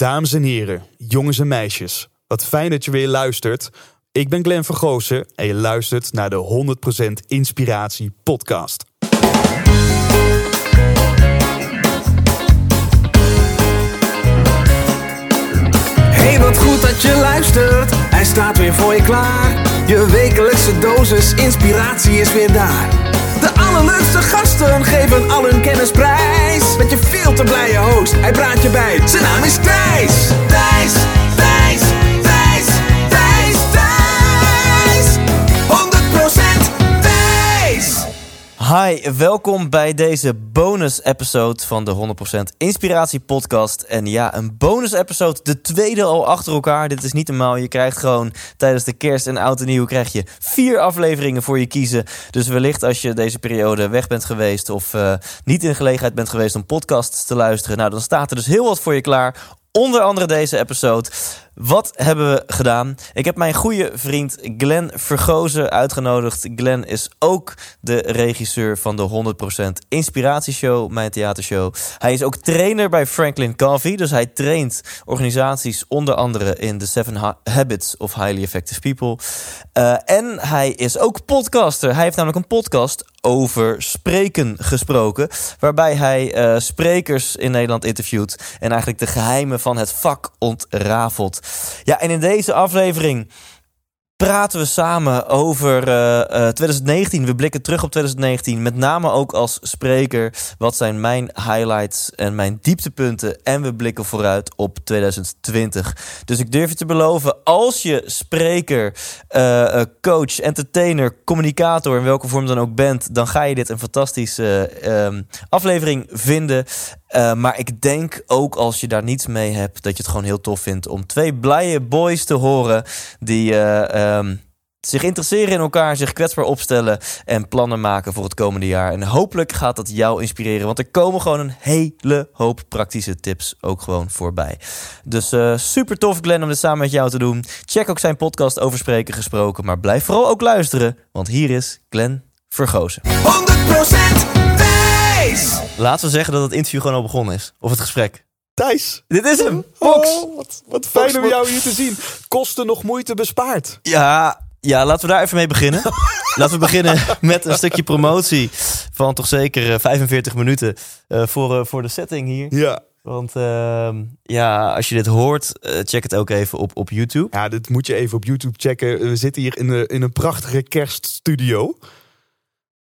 Dames en heren, jongens en meisjes, wat fijn dat je weer luistert. Ik ben Glenn Vergozen en je luistert naar de 100% Inspiratie podcast. Hey, wat goed dat je luistert. Hij staat weer voor je klaar. Je wekelijkse dosis inspiratie is weer daar. De allerleukste gasten geven al hun kennis prijs. Met je veel te blije host, hij praat je bij. Zijn naam is Thijs. Thijs, Hi, welkom bij deze bonus-episode van de 100% Inspiratie Podcast. En ja, een bonus-episode, de tweede al achter elkaar. Dit is niet normaal. Je krijgt gewoon tijdens de kerst en oud en nieuw krijg je vier afleveringen voor je kiezen. Dus wellicht als je deze periode weg bent geweest of eh, niet in gelegenheid bent geweest om podcasts te luisteren, nou dan staat er dus heel wat voor je klaar. Onder andere deze episode. Wat hebben we gedaan? Ik heb mijn goede vriend Glenn Vergozen uitgenodigd. Glenn is ook de regisseur van de 100% Inspiratieshow, mijn theatershow. Hij is ook trainer bij Franklin Covey. Dus hij traint organisaties onder andere in de Seven Ha- Habits of Highly Effective People. Eh, en hij is ook podcaster. Hij heeft namelijk een podcast over spreken gesproken. Waarbij hij eh, sprekers in Nederland interviewt. En eigenlijk de geheimen van het vak ontrafelt. Ja, en in deze aflevering praten we samen over eh, eh, 2019. We blikken terug op 2019. Met name ook als spreker. Wat zijn mijn highlights en mijn dieptepunten? En we blikken vooruit op 2020. Dus ik durf je te beloven, als je spreker, eh, eh, coach, entertainer, communicator, in welke vorm dan ook bent, dan ga je dit een fantastische ehm, aflevering vinden. Uh, maar ik denk ook als je daar niets mee hebt, dat je het gewoon heel tof vindt om twee blije boys te horen die uh, um, zich interesseren in elkaar, zich kwetsbaar opstellen en plannen maken voor het komende jaar. En hopelijk gaat dat jou inspireren, want er komen gewoon een hele hoop praktische tips ook gewoon voorbij. Dus uh, super tof, Glenn, om dit samen met jou te doen. Check ook zijn podcast over spreken gesproken, maar blijf vooral ook luisteren, want hier is Glenn Vergozen. 100% Thijs. Laten we zeggen dat het interview gewoon al begonnen is. Of het gesprek. Thijs, Dit is hem. Fox. Oh, wat, wat fijn om jou hier te zien. Kosten nog moeite bespaard. Ja, ja, laten we daar even mee beginnen. laten we beginnen met een stukje promotie van toch zeker uh, 45 minuten uh, voor, uh, voor de setting hier. Ja. Want ehm, ja, als je dit hoort, eh, check het ook even op, op YouTube. Ja, dit moet je even op YouTube checken. We zitten hier in, de, in een prachtige kerststudio.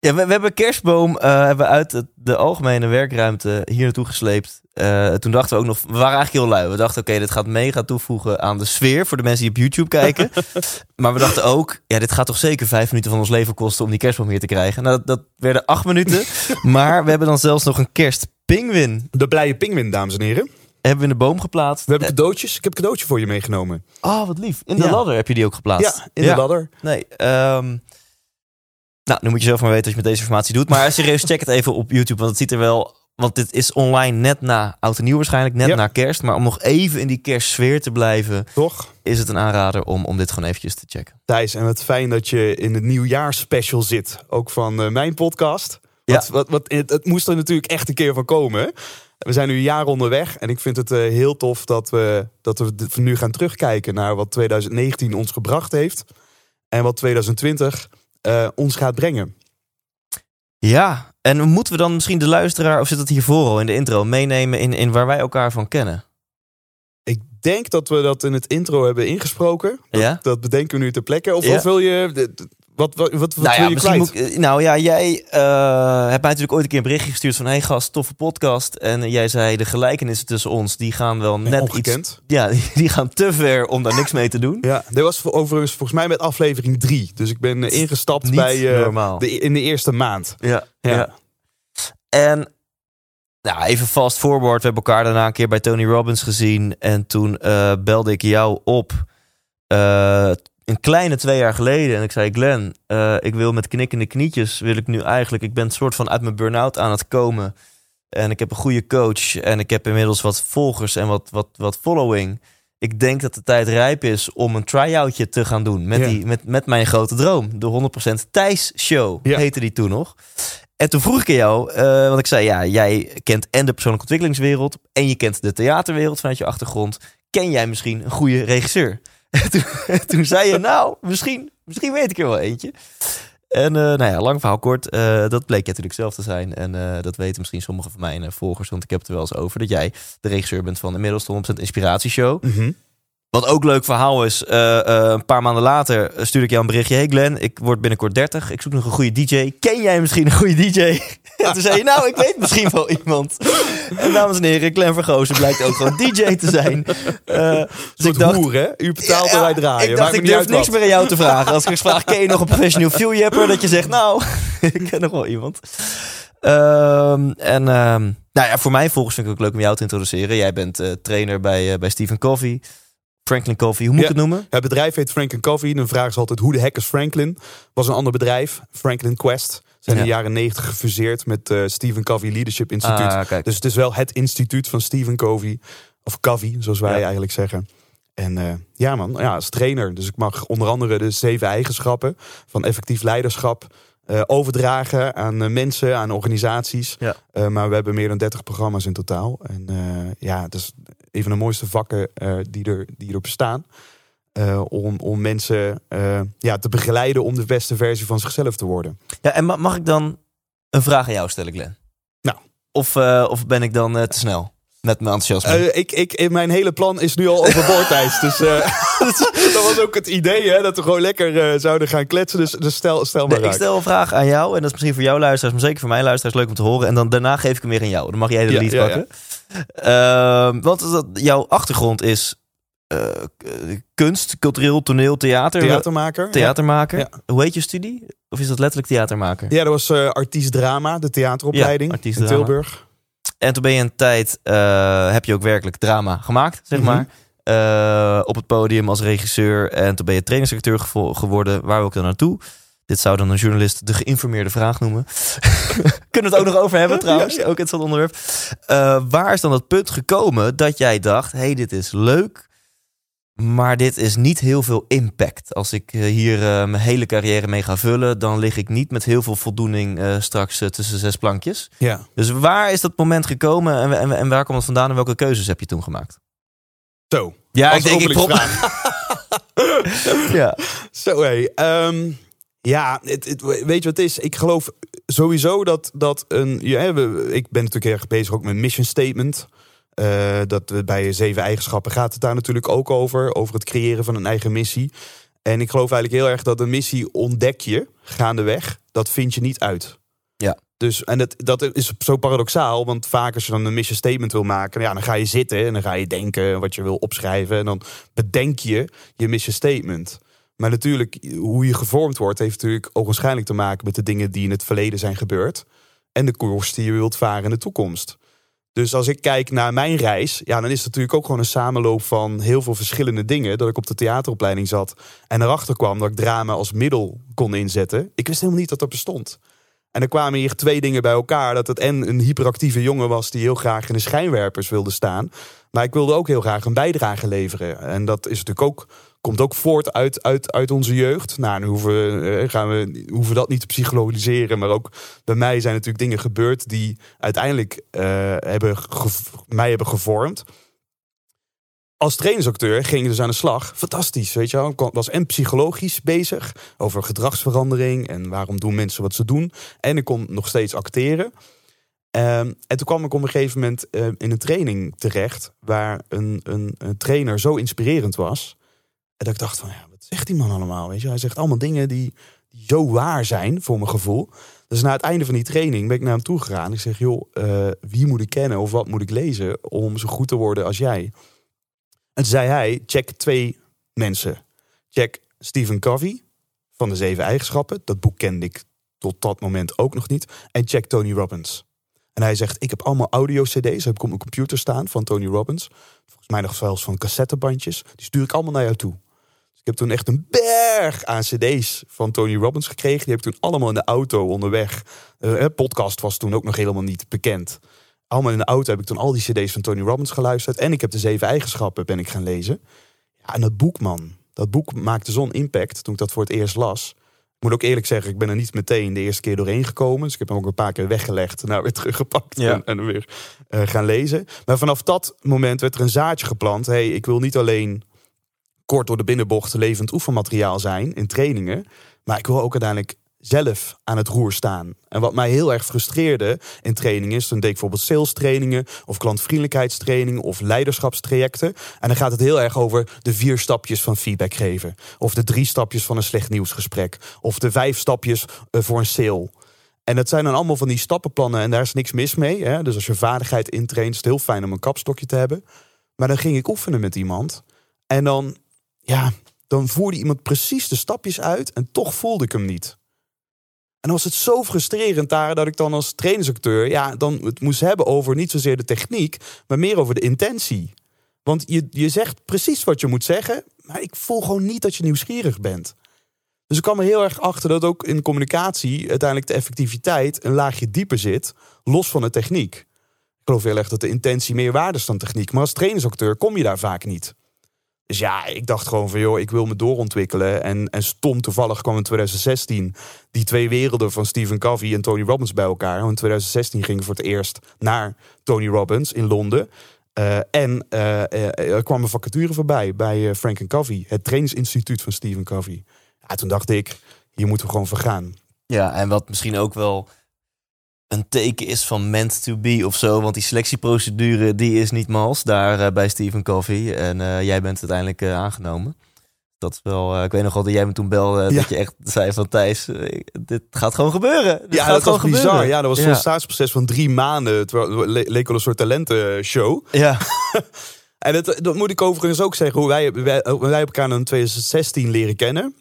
Ja, we, we hebben kerstboom uh, hebben uit de, de, algemene werkruimte hier naartoe gesleept. Uh, toen dachten we ook nog, we waren eigenlijk heel lui. We dachten, oké, okay, dit gaat mega toevoegen aan de sfeer voor de mensen die op YouTube kijken. maar we dachten ook, ja, dit gaat toch zeker vijf minuten van ons leven kosten om die kerstboom hier te krijgen. Nou, dat, dat werden acht minuten. maar we hebben dan zelfs nog een kerstpingwin. De blije pingwin, dames en heren. Hebben we in de boom geplaatst. We hebben cadeautjes. Ik heb een cadeautje voor je meegenomen. Oh, wat lief. In de ja. ladder heb je die ook geplaatst. Ja, in ja. de ladder. Nee, um, nou, nu moet je zelf maar weten wat je met deze informatie doet. Maar serieus, check het even op YouTube. Want het ziet er wel... Want dit is online net na Oud en Nieuw waarschijnlijk. Net ja. na kerst. Maar om nog even in die kerstsfeer te blijven... Toch? Is het een aanrader om, om dit gewoon eventjes te checken. Thijs, en wat fijn dat je in het nieuwjaarsspecial zit. Ook van uh, mijn podcast. Ja. Wat, wat, wat, het, het, moest er natuurlijk echt een keer van komen. We zijn nu een jaar onderweg. En ik vind het uh, heel tof dat we, dat we nu gaan terugkijken... naar wat 2019 ons gebracht heeft. En wat 2020... Uh, ons gaat brengen. Ja, en moeten we dan misschien de luisteraar, of zit het hiervoor al in de intro, meenemen in, in waar wij elkaar van kennen? Ik denk dat we dat in het intro hebben ingesproken. Dat, ja? dat bedenken we nu ter plekke. Of, ja? of wil je. Wat, wat, wat, nou wil ja, je kwijt? Nou ja, jij uh, hebt mij natuurlijk ooit een keer een berichtje gestuurd van... hey gast, toffe podcast. En jij zei, de gelijkenissen tussen ons, die gaan wel net Ongekend. iets... Ja, die gaan te ver om daar niks mee te doen. Ja, dit was overigens volgens mij met aflevering drie. Dus ik ben uh, ingestapt Niet bij uh. De, in de eerste maand. Ja, ja. ja. En nou, even fast forward. We hebben elkaar daarna een keer bij Tony Robbins gezien. En toen uh, belde ik jou op. Een kleine twee jaar geleden. En ik zei, Glenn, uh, ik wil met knikkende knietjes... wil ik nu eigenlijk... Ik ben soort van uit mijn burn-out aan het komen. En ik heb een goede coach. En ik heb inmiddels wat volgers en wat, wat, wat following. Ik denk dat de tijd rijp is om een try-outje te gaan doen. Met, Ja. die, met, met mijn grote droom. De 100% Thijs Show Ja. heette die toen nog. En toen vroeg ik aan jou, eh, want ik zei, ja, jij kent en de persoonlijke ontwikkelingswereld en je kent de theaterwereld vanuit je achtergrond. Ken jij misschien een goede regisseur? En toen, zei je, nou, misschien, misschien weet ik er wel eentje. En uh, nou ja, lang verhaal kort, uh, dat bleek natuurlijk zelf te zijn. En uh, dat weten misschien sommige van mijn volgers, want ik heb het er wel eens over. Dat jij de regisseur bent van inmiddels 100% Inspiratieshow. Mhm. Wat ook leuk verhaal is, een paar maanden later stuurde ik jou een berichtje. Hey Glenn, ik word binnenkort 30. Ik zoek nog een goede DJ. Ken jij misschien een goede DJ? en toen zei je, nou, ik weet misschien wel iemand. En dames en heren, Glenn Vergozen blijkt ook gewoon DJ te zijn. Uh, dus ik dacht, hoer, hè? U betaalt ja, en wij draaien. Ik dacht, ik durf niks meer aan jou te vragen. Als ik eens vraag, ken je nog een professioneel viewjapper? Dat je zegt, nou, ik ken nog wel iemand. Um, en um, nou ja, voor mij volgens vind ik ook leuk om jou te introduceren. Jij bent trainer bij, bij Stephen Covey. Franklin Covey, hoe moet ja, ik het noemen? Het bedrijf heet Franklin Covey. Dan vragen ze altijd hoe de heck is Franklin? Was een ander bedrijf, Franklin Quest. Zijn in de jaren negentig gefuseerd met uh, Stephen Covey Leadership Instituut. Ah, dus het is wel het instituut van Stephen Covey. Of Covey, zoals wij Ja. eigenlijk zeggen. En eh, ja man, ja, als trainer. Dus ik mag onder andere de zeven eigenschappen van effectief leiderschap eh, overdragen aan eh, mensen, aan organisaties. Ja. Eh, maar we hebben meer dan 30 programma's in totaal. En eh, ja, het is een van de mooiste vakken eh, die, er, die er bestaan. Eh, om, om mensen eh, ja, te begeleiden om de beste versie van zichzelf te worden. Ja, en ma- mag ik dan een vraag aan jou stellen, Glenn? Nou. Of, of ben ik dan te snel met mijn enthousiasme? Eh, ik, ik, mijn hele plan is nu al overboord, Thijs. Dus eh, dat was ook het idee, hè, dat we gewoon lekker eh, zouden gaan kletsen. Dus, dus stel, stel maar Nee, ik stel een vraag aan jou. En dat is misschien voor jouw luisteraars, maar zeker voor mijn luisteraars leuk om te horen. En dan daarna geef ik hem weer aan jou. Dan mag jij de Ja, lead ja, pakken. Ehm, want dat, jouw achtergrond is eh, kunst, cultureel, toneel, theater. Theatermaker. Theatermaker. Ja. Hoe heet je studie? Of is dat letterlijk theatermaker? Ja, dat was eh artiest drama, de theateropleiding Ja, in. Tilburg. En toen ben je een tijd, eh, heb je ook werkelijk drama gemaakt, zeg Mhm. maar. Eh, op het podium als regisseur. En toen ben je trainingsacteur gevo- geworden. Waar wil ik dan naartoe? Dit zou dan een journalist de geïnformeerde vraag noemen. Kunnen we het ook nog over hebben trouwens? Ook het onderwerp. Eh, waar is dan dat punt gekomen dat jij dacht... hey, dit is leuk, maar dit is niet heel veel impact. Als ik eh, hier eh, mijn hele carrière mee ga vullen... dan lig ik niet met heel veel voldoening eh, straks tussen zes plankjes. Ja. Dus waar is dat moment gekomen en, en, en waar komt het vandaan en welke keuzes heb je toen gemaakt? Zo. Ja, Als openingsvraag. ja. Zo hé. Ehm, ja, het, het- weet je wat het is? Ik geloof sowieso dat, dat een... Ja, ik ben natuurlijk erg bezig ook met mission statement. Eh, dat we bij zeven eigenschappen gaat het daar natuurlijk ook over. Over het creëren van een eigen missie. En ik geloof eigenlijk heel erg dat een missie ontdek je gaandeweg. Dat vind je niet uit. Ja. Dus, en dat, dat is zo paradoxaal, want vaak als je dan een mission statement wil maken, ja, dan ga je zitten en dan ga je denken wat je wil opschrijven. En dan bedenk je je mission statement. Maar natuurlijk, hoe je gevormd wordt, heeft natuurlijk ook waarschijnlijk te maken met de dingen die in het verleden zijn gebeurd. En de koers die je wilt varen in de toekomst. Dus als ik kijk naar mijn reis, ja, dan is het natuurlijk ook gewoon een samenloop van heel veel verschillende dingen. Dat ik op de theateropleiding zat en erachter kwam dat ik drama als middel kon inzetten. Ik wist helemaal niet dat dat bestond. En er kwamen hier twee dingen bij elkaar. Dat het en een hyperactieve jongen was die heel graag in de schijnwerpers wilde staan. Maar ik wilde ook heel graag een bijdrage leveren. En dat is natuurlijk ook, komt ook voort uit, uit, uit onze jeugd. Nou, nu hoeven, we, eh, gaan we, hoeven dat niet te psychologiseren. Maar ook bij mij zijn natuurlijk dingen gebeurd die uiteindelijk eh, hebben mij hebben gevormd. Als trainingsacteur ging ik dus aan de slag. Fantastisch, weet je wel. Ik was en psychologisch bezig over gedragsverandering en waarom doen mensen wat ze doen. En ik kon nog steeds acteren. Ehm, en toen kwam ik op een gegeven moment eh, in een training terecht waar een, een trainer zo inspirerend was. En dat ik dacht van, ja, wat zegt die man allemaal? Weet je? Hij zegt allemaal dingen die, zo waar zijn voor mijn gevoel. Dus na het einde van die training ben ik naar hem toe gegaan. Ik zeg, joh, eh, wie moet ik kennen of wat moet ik lezen om zo goed te worden als jij? En zei hij, check twee mensen. Check Stephen Covey van de Zeven Eigenschappen. Dat boek kende ik tot dat moment ook nog niet. En check Tony Robbins. En hij zegt, ik heb allemaal audio-cd's, heb ik op mijn computer staan van Tony Robbins. Volgens mij nog zelfs van cassettebandjes. Die stuur ik allemaal naar jou toe. Ik heb toen echt een berg aan cd's van Tony Robbins gekregen. Die heb ik toen allemaal in de auto onderweg. Eh, podcast was toen ook nog helemaal niet bekend. Allemaal in de auto heb ik toen al die cd's van Tony Robbins geluisterd. En ik heb de zeven eigenschappen ben ik gaan lezen. Ja, en dat boek, man. Dat boek maakte zo'n impact toen ik dat voor het eerst las. Ik moet ook eerlijk zeggen, ik ben er niet meteen de eerste keer doorheen gekomen. Dus ik heb hem ook een paar keer wegggelegd, nou weer teruggepakt Ja. en, en weer eh, gaan lezen. Maar vanaf dat moment werd er een zaadje geplant. hey, ik wil niet alleen kort door de binnenbocht levend oefenmateriaal zijn in trainingen. Maar ik wil ook uiteindelijk zelf aan het roer staan. En wat mij heel erg frustreerde in trainingen is... dan deed ik bijvoorbeeld sales trainingen... of klantvriendelijkheidstrainingen of leiderschapstrajecten. En dan gaat het heel erg over de vier stapjes van feedback geven. Of de drie stapjes van een slecht nieuwsgesprek. Of de vijf stapjes eh, voor een sale. En dat zijn dan allemaal van die stappenplannen en daar is niks mis mee. Hè? Dus als je vaardigheid intraint, is het heel fijn om een kapstokje te hebben. Maar dan ging ik oefenen met iemand. En dan, ja, dan voerde iemand precies de stapjes uit en toch voelde ik hem niet. En dan was het zo frustrerend daar dat ik dan als trainingsacteur, ja, dan het moest hebben over niet zozeer de techniek, maar meer over de intentie. Want je, je zegt precies wat je moet zeggen, maar ik voel gewoon niet dat je nieuwsgierig bent. Dus ik kwam er heel erg achter dat ook in communicatie uiteindelijk de effectiviteit een laagje dieper zit, los van de techniek. Ik geloof heel erg dat de intentie meer waarde is dan techniek. Maar als trainingsacteur kom je daar vaak niet. Dus ja, ik dacht gewoon van joh, ik wil me doorontwikkelen. En, en stom toevallig kwam in 2016 die twee werelden van Stephen Covey en Tony Robbins bij elkaar. Want in 2016 ging ik voor het eerst naar Tony Robbins in Londen. Eh, en eh, eh, er kwam een vacature voorbij bij Frank Covey, het trainingsinstituut van Stephen Covey. Ja, toen dacht ik, hier moeten we gewoon voor gaan. Ja, en wat misschien ook wel een teken is van meant to be of zo. Want die selectieprocedure die is niet mals daar eh, bij Stephen Covey. En eh, jij bent uiteindelijk eh, aangenomen. Dat is wel, ik weet nog wel dat jij me toen belde. Ja. Dat je echt zei van Thijs, dit gaat gewoon gebeuren. Dit ja, gaat dat gewoon was bizar. gebeuren. Ja, dat was ja. zo'n staatsproces van drie maanden. Het le- leek wel een soort talentenshow. Ja, En dat, dat moet ik overigens ook zeggen, hoe wij, wij, wij hebben elkaar in 2016 leren kennen.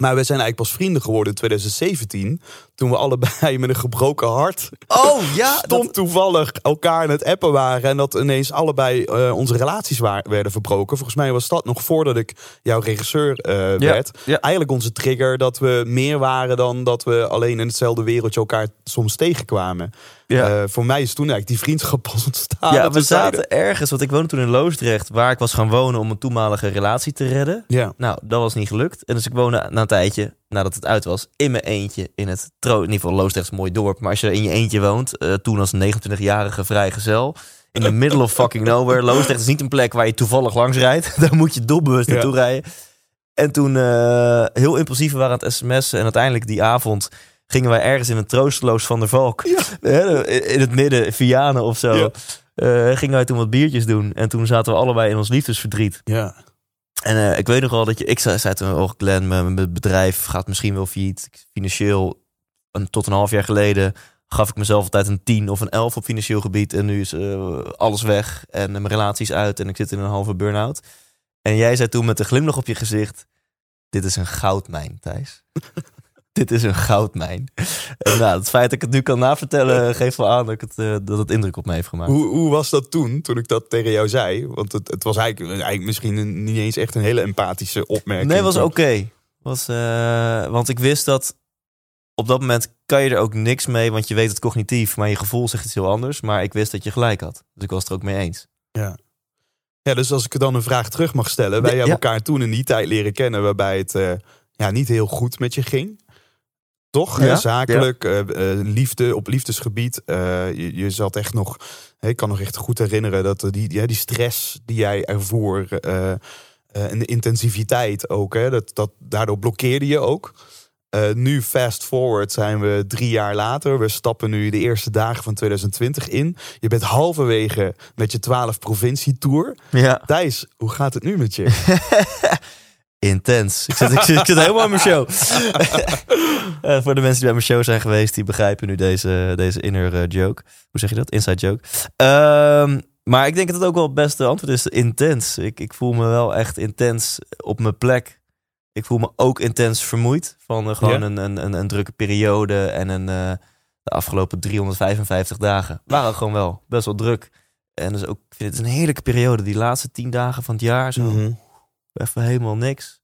Maar we zijn eigenlijk pas vrienden geworden in 2017. Toen we allebei met een gebroken hart Oh ja, dat, toevallig elkaar aan het appen waren. En dat ineens allebei eh, onze relaties wa- werden verbroken. Volgens mij was dat nog voordat ik jouw regisseur eh, werd. ja. Eigenlijk onze trigger dat we meer waren dan dat we alleen in hetzelfde wereldje elkaar soms tegenkwamen. Ja. Eh, voor mij is toen eigenlijk die vriendschap pas ontstaan. ja we zaten ergens, want ik woonde toen in Loosdrecht, waar ik was gaan wonen om een toenmalige relatie te redden. Ja. Nou, dat was niet gelukt. En dus ik woonde na een tijdje, nadat het uit was, in mijn eentje in het tro. In ieder geval, Loosdrecht is een mooi dorp. Maar als je in je eentje woont, eh, toen als 29-jarige vrijgezel, in the middle of fucking nowhere. Loosdrecht is niet een plek waar je toevallig langs rijdt. Daar moet je doelbewust Ja. naartoe rijden. En toen eh, heel impulsief waren aan het sms'en. En uiteindelijk die avond gingen wij ergens in een troosteloos Van der Valk. In het midden, Vianen of zo. Ja. eh, gingen wij toen wat biertjes doen. En toen zaten we allebei in ons liefdesverdriet. Ja. En eh, ik weet nog wel dat je... Ik zei, zei toen, oh Glenn, mijn mijn bedrijf gaat misschien wel failliet. Financieel, een, tot een half jaar geleden gaf ik mezelf altijd een 10 of een 11 op financieel gebied. En nu is eh, alles weg en mijn relatie is uit en ik zit in een halve burn-out. En jij zei toen met een glimlach op je gezicht... Dit is een goudmijn, Thijs. Dit is een goudmijn. En nou, het feit dat ik het nu kan navertellen... geeft wel aan dat, ik het, eh, dat het indruk op me heeft gemaakt. Hoe, hoe was dat toen, toen ik dat tegen jou zei? Want het, het was eigenlijk, eigenlijk misschien een- niet eens echt een hele empathische opmerking. Nee, was oké. Was, eh, want ik wist dat op dat moment kan je er ook niks mee, want je weet het cognitief, maar je gevoel zegt iets heel anders. Maar ik wist dat je gelijk had. Dus ik was het er ook mee eens. Ja, dus als ik dan een vraag terug mag stellen. Wij Ja, hebben ja. elkaar toen in die tijd leren kennen waarbij het eh, ja, niet heel goed met je ging. Toch? hè? Ja, Zakelijk, eh, eh, liefde op liefdesgebied. eh, je, je zat echt nog, ik kan nog echt goed herinneren dat die, ja, die stress die jij ervoor en de intensiviteit ook, hè, dat, dat, daardoor blokkeerde je ook. Nu, fast forward, zijn we drie jaar later. We stappen nu de eerste dagen van 2020 in. Je bent halverwege met je 12 provincietour. Ja. Thijs, hoe gaat het nu met je? Intens. Ik zit, ik zit, ik zit helemaal in mijn show. Eh, voor de mensen die bij mijn show zijn geweest, die begrijpen nu deze, deze inner eh, joke. Hoe zeg je dat? Inside joke. Ehm, maar ik denk dat het ook wel het beste antwoord is. Intens. Ik, ik voel me wel echt intens op mijn plek. Ik voel me ook intens vermoeid van eh, gewoon Ja? een, een, een, een drukke periode. En een, de afgelopen 355 dagen waren gewoon wel best wel druk. En dus ook, ik vind het een heerlijke periode. Die laatste tien dagen van het jaar. Zo Mhm. Even helemaal niks.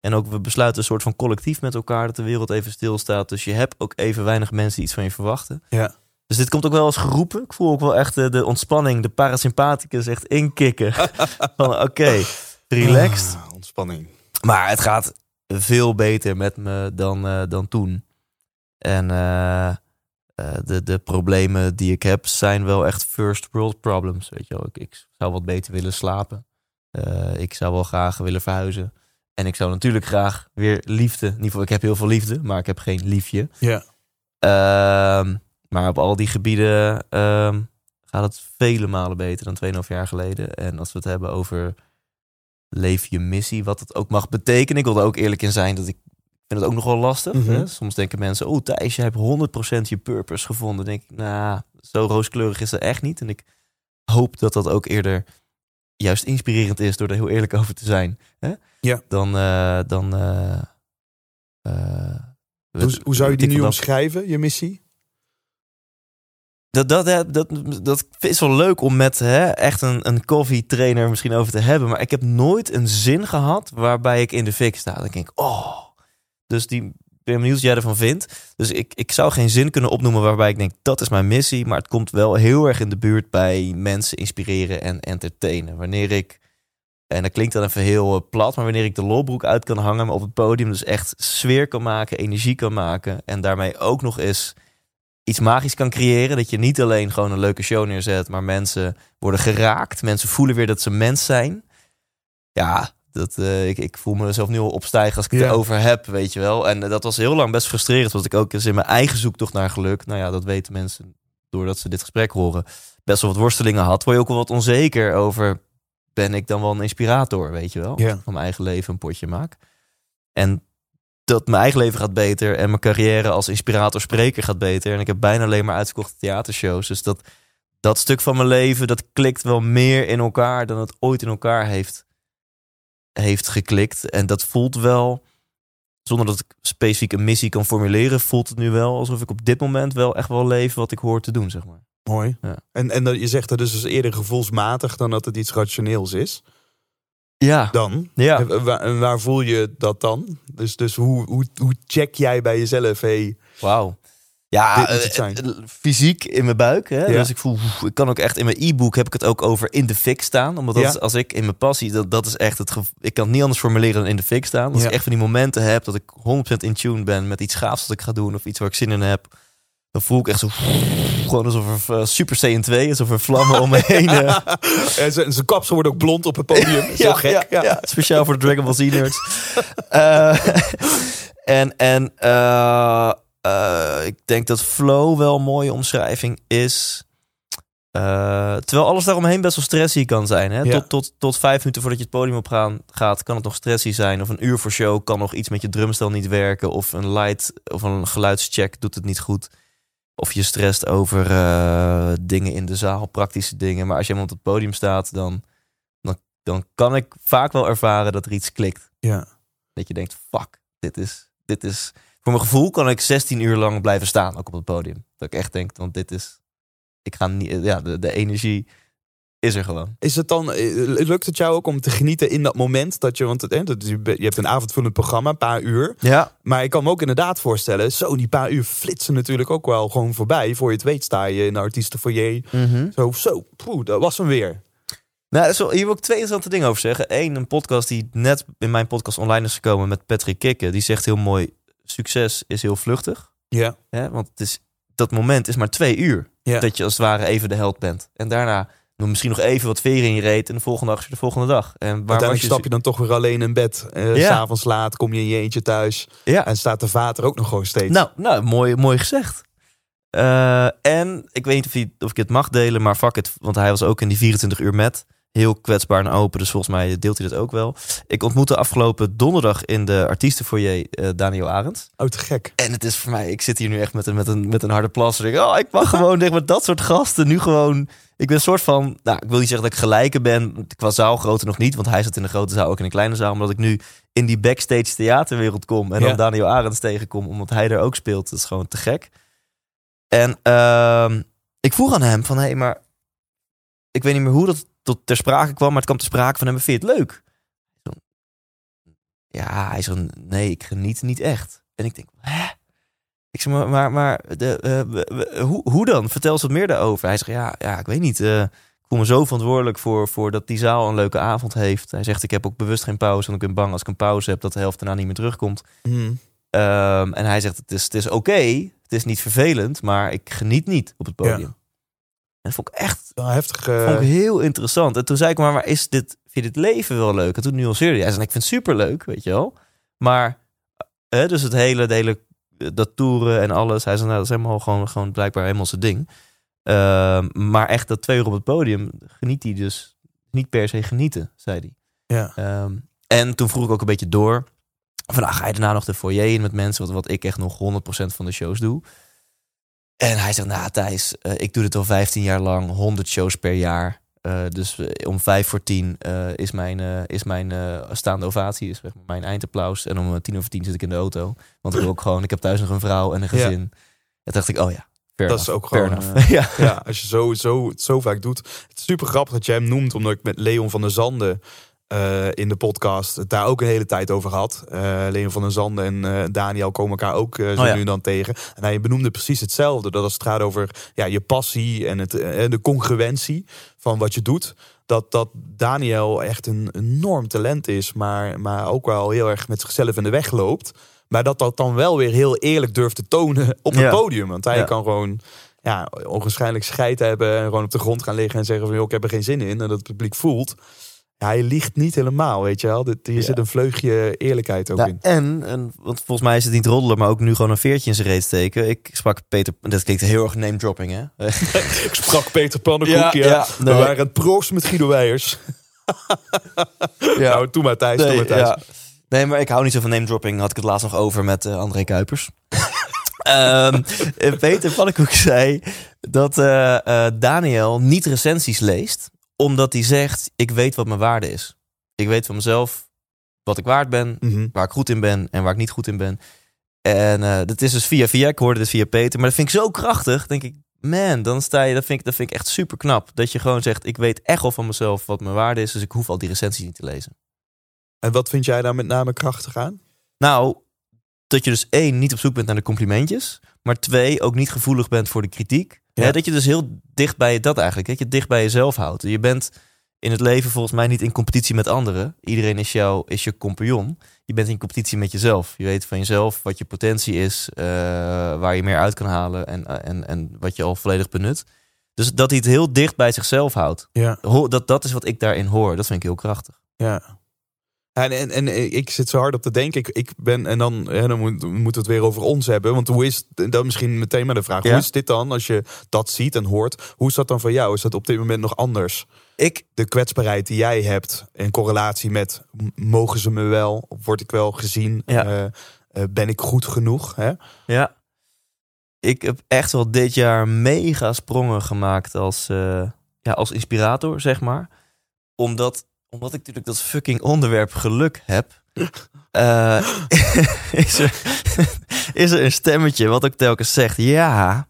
En ook we besluiten een soort van collectief met elkaar dat de wereld even stilstaat. Dus je hebt ook even weinig mensen die iets van je verwachten. Ja. Dus dit komt ook wel eens geroepen. Ik voel ook wel echt de, de ontspanning, de parasympathicus echt inkikken. van oké, relaxed. Ah, ontspanning. Maar het gaat veel beter met me dan, eh, dan toen. En eh, eh, de, de problemen die ik heb zijn wel echt first world problems. Weet je wel. Ik, ik zou wat beter willen slapen. Eh, ik zou wel graag willen verhuizen. En ik zou natuurlijk graag weer liefde. In ieder geval, ik heb heel veel liefde, maar ik heb geen liefje. Ja. Ehm, maar op al die gebieden ehm, gaat het vele malen beter dan 2,5 jaar geleden. En als we het hebben over leef je missie, wat het ook mag betekenen. Ik wil er ook eerlijk in zijn dat ik vind het ook nog wel lastig. Mhm. hè. Soms denken mensen, oh Thijs, je hebt 100% je purpose gevonden. Dan denk ik, nou, zo rooskleurig is het echt niet. En ik hoop dat dat ook eerder juist inspirerend is door er heel eerlijk over te zijn. Hè? Ja. Dan, eh, dan eh, eh, Hoe, hoe zou je die nu omschrijven, je missie? Dat, dat, dat, dat, dat is wel leuk om met hè, echt een, een coffee trainer misschien over te hebben. Maar ik heb nooit een zin gehad waarbij ik in de fik sta. Dan denk ik, oh. Dus die ben benieuwd wat jij ervan vindt. Dus ik, ik zou geen zin kunnen opnoemen waarbij ik denk, dat is mijn missie. Maar het komt wel heel erg in de buurt bij mensen inspireren en entertainen. Wanneer ik, en dat klinkt dan even heel eh, plat, maar wanneer ik de lolbroek uit kan hangen op het podium. Dus echt sfeer kan maken, energie kan maken. En daarmee ook nog eens iets magisch kan creëren. Dat je niet alleen gewoon een leuke show neerzet, maar mensen worden geraakt. Mensen voelen weer dat ze mens zijn. Ja, dat, eh, ik, ik voel mezelf nu al opstijgen als ik het Ja. erover heb, weet je wel. En eh, dat was heel lang best frustrerend, want ik ook eens in mijn eigen zoektocht naar geluk. Nou ja, dat weten mensen doordat ze dit gesprek horen. Best wel wat worstelingen had. Word je ook wel wat onzeker over, ben ik dan wel een inspirator, weet je wel. Ja. Van mijn eigen leven een potje maak. En dat mijn eigen leven gaat beter en mijn carrière als inspirator-spreker gaat beter. En ik heb bijna alleen maar uitverkochte theatershows. Dus dat, dat stuk van mijn leven, dat klikt wel meer in elkaar dan het ooit in elkaar heeft, heeft geklikt. En dat voelt wel, zonder dat ik specifiek een missie kan formuleren, voelt het nu wel alsof ik op dit moment wel echt wel leef wat ik hoor te doen, zeg maar. Mooi. Ja. En, en dat- je zegt dat dus eerder gevoelsmatig dan dat het iets rationeels is. Ja, Dan? ja. En waar, en waar voel je dat dan? Dus, dus hoe, hoe, hoe check jij bij jezelf, hey, Wauw. Ja, eh, eh, fysiek in mijn buik. Hè? Ja. Dus ik voel, ik kan ook echt in mijn e-book heb ik het ook over in de fik staan. Omdat dat Ja. is, als ik in mijn passie, dat, dat is echt het Ik kan het niet anders formuleren dan in de fik staan. Als Ja. ik echt van die momenten heb dat ik 100% in tune ben met iets gaafs dat ik ga doen of iets waar ik zin in heb. Dan voel ik echt zo, gewoon alsof er eh, Super Saiyan 2 is, of er vlammen om me heen. en zijn, kapsel wordt ook blond op het podium. Zo gek. Ja, speciaal voor de Dragon Ball Z nerds. En en eh, ik denk dat flow wel een mooie omschrijving is. Eh, terwijl alles daaromheen best wel stressy kan zijn. Hè? Ja. Tot, tot, tot vijf minuten voordat je het podium op gaan, gaat, kan het nog stressy zijn. Of een uur voor show kan nog iets met je drumstel niet werken. Of een light of een geluidscheck doet het niet goed. Of je stresst over eh, dingen in de zaal, praktische dingen. Maar als je helemaal op het podium staat, dan, dan, dan kan ik vaak wel ervaren dat er iets klikt. Ja. Dat je denkt, fuck, dit is, dit is... Voor mijn gevoel kan ik 16 uur lang blijven staan, ook op het podium. Dat ik echt denk, want dit is... Ik ga niet... Ja, de, de energie is er gewoon. Is het dan, eh, lukt het jou ook om te genieten in dat moment dat je, want het, je hebt een avondvullend programma, een paar uur. Ja. Maar ik kan me ook inderdaad voorstellen, zo die paar uur flitsen natuurlijk ook wel gewoon voorbij. Voor je het weet sta je in de artiestenfoyer. Zo, zo, poeh, dat was hem weer. Nou, hier wil ik twee interessante dingen over zeggen. Eén, een podcast die net in mijn podcast online is gekomen met Patrick Kikke. Die zegt heel mooi, succes is heel vluchtig. Ja. Hè? Want het is, dat moment is maar twee uur. Ja. Dat je als het ware even de held bent. En daarna nog misschien nog even wat veren in je reet. En de volgende dag de volgende dag. En waar was Uiteindelijk je... stap je dan toch weer alleen in bed. Eh, Ja. S'avonds laat kom je in je eentje thuis. Ja. En staat de vader ook nog gewoon steeds. Nou, nou mooi, mooi gezegd. Eh, en ik weet niet of, hij, of ik het mag delen, maar fuck it. Want hij was ook in die 24 uur met. Heel kwetsbaar en open, dus volgens mij deelt hij dat ook wel. Ik ontmoette afgelopen donderdag in de artiestenfoyer eh Daniel Arends. Oh, te gek. En het is voor mij, ik zit hier nu echt met een, met een, met een harde plas. Ik, oh, ik mag gewoon denk, met dat soort gasten nu gewoon... Ik ben een soort van, nou, ik wil niet zeggen dat ik gelijke ben. Qua zaalgrootte nog niet, want hij zat in de grote zaal, ook in een kleine zaal. Omdat ik nu in die backstage theaterwereld kom en Ja. dan Daniel Arends tegenkom, omdat hij er ook speelt. Dat is gewoon te gek. En ehm, ik vroeg aan hem van, hé, hey, maar ik weet niet meer hoe dat tot ter sprake kwam, maar het kwam ter sprake van hem, vind je het leuk? Ja, hij zegt, nee, ik geniet niet echt. En ik denk, hè? Ik zeg, maar, maar, maar de, eh, hoe, hoe dan? Vertel eens wat meer daarover. Hij zegt, ja, ja ik weet niet. eh, ik voel me zo verantwoordelijk voor, voor dat die zaal een leuke avond heeft. Hij zegt, ik heb ook bewust geen pauze, want ik ben bang als ik een pauze heb dat de helft daarna niet meer terugkomt. Hmm. Ehm, en hij zegt, het is, het is oké, het is niet vervelend, maar ik geniet niet op het podium. Ja. En dat vond ik echt heftig. eh, vond ik heel interessant. En toen zei ik maar, maar is dit, vind je dit leven wel leuk? En toen nuanceerde hij. Hij zei, ik vind het superleuk, weet je wel. Maar, hè, dus het hele, de hele, dat toeren en alles. Hij zei, nou, dat is helemaal gewoon, gewoon blijkbaar helemaal zijn ding. Ehm, maar echt dat twee uur op het podium geniet hij dus niet per se genieten, zei hij. ja. Ehm, en toen vroeg ik ook een beetje door. Van, nou, ga je daarna nog de foyer in met mensen? Wat, wat ik echt nog 100% van de shows doe. En hij zegt, nou Thijs, eh, ik doe dit al 15 jaar lang. 100 shows per jaar. Eh, dus eh, om vijf voor tien eh, is mijn, is mijn staande ovatie, is zeg maar mijn eindapplaus. En om tien over tien zit ik in de auto. Want ik wil ook gewoon, ik heb thuis nog een vrouw en een Ja. gezin. En dacht ik, oh ja, Dat is ook gewoon, ja. ja, als je zo, zo, het zo vaak doet. Het is super grappig dat jij hem noemt, omdat ik met Leon van der Zanden eh, in de podcast het daar ook een hele tijd over had. Eh, Leon van der Zanden en eh, Daniel komen elkaar ook zo Oh ja. nu en dan tegen. En hij benoemde precies hetzelfde. Dat als het gaat over ja, je passie en, het, de congruentie van wat je doet. Dat, dat Daniel echt een enorm talent is, maar, maar ook wel heel erg met zichzelf in de weg loopt. Maar dat dat dan wel weer heel eerlijk durft te tonen op het Ja. podium. Want hij Ja. kan gewoon ja, onwaarschijnlijk scheid hebben en gewoon op de grond gaan liggen en zeggen van joh, ik heb er geen zin in. En dat het publiek voelt. Ja, hij liegt niet helemaal, weet je wel. Hier Ja. zit een vleugje eerlijkheid ook Ja, in. en, en, want volgens mij is het niet roddelen, maar ook nu gewoon een veertje in zijn reet steken. Ik sprak Peter, dat klinkt heel erg name dropping, hè? Ik sprak Peter Pannenkoek, Ja, ja. ja, We nee. waren het proost met Guido Weijers. Nou, doe maar Thijs, doe maar Thijs. ja. nee, maar ik hou niet zo van name dropping. Had ik het laatst nog over met eh, André Kuipers. Ehm, en Peter Pannenkoek zei dat eh, eh, Daniel niet recensies leest, omdat hij zegt: Ik weet wat mijn waarde is. Ik weet van mezelf wat ik waard ben, Mhm. waar ik goed in ben en waar ik niet goed in ben. En eh, dat is dus via via. Ik hoorde dit via Peter, maar dat vind ik zo krachtig. Denk ik, man, dan sta je. Dat vind ik, dat vind ik echt super knap. Dat je gewoon zegt: Ik weet echt wel van mezelf wat mijn waarde is, dus ik hoef al die recensies niet te lezen. En wat vind jij daar met name krachtig aan? Nou, dat je dus één, niet op zoek bent naar de complimentjes. Maar twee, ook niet gevoelig bent voor de kritiek. Ja. Dat je dus heel dicht bij dat eigenlijk, dat je dicht bij jezelf houdt. Je bent in het leven volgens mij niet in competitie met anderen. Iedereen is, jou, is je compagnon. Je bent in competitie met jezelf. Je weet van jezelf wat je potentie is, eh, waar je meer uit kan halen en, eh, en, en wat je al volledig benut. Dus dat hij het heel dicht bij zichzelf houdt. Ja, Dat, dat is wat ik daarin hoor. Dat vind ik heel krachtig. ja. En, en, en ik zit zo hard op te denken. Ik, ik ben, en dan, dan moet, moeten we het weer over ons hebben. Want hoe is, dan misschien meteen maar de vraag. Ja. Hoe is dit dan, als je dat ziet en hoort? Hoe is dat dan voor jou? Is dat op dit moment nog anders? Ik, De kwetsbaarheid die jij hebt in correlatie met... mogen ze me wel? Word ik wel gezien? Ja. Eh, eh, ben ik goed genoeg? Hè? Ja. Ik heb echt wel dit jaar mega sprongen gemaakt als, eh, ja, als inspirator, zeg maar. Omdat, omdat ik natuurlijk dat fucking onderwerp geluk heb. eh, is, er, is er een stemmetje wat ook telkens zegt... Ja,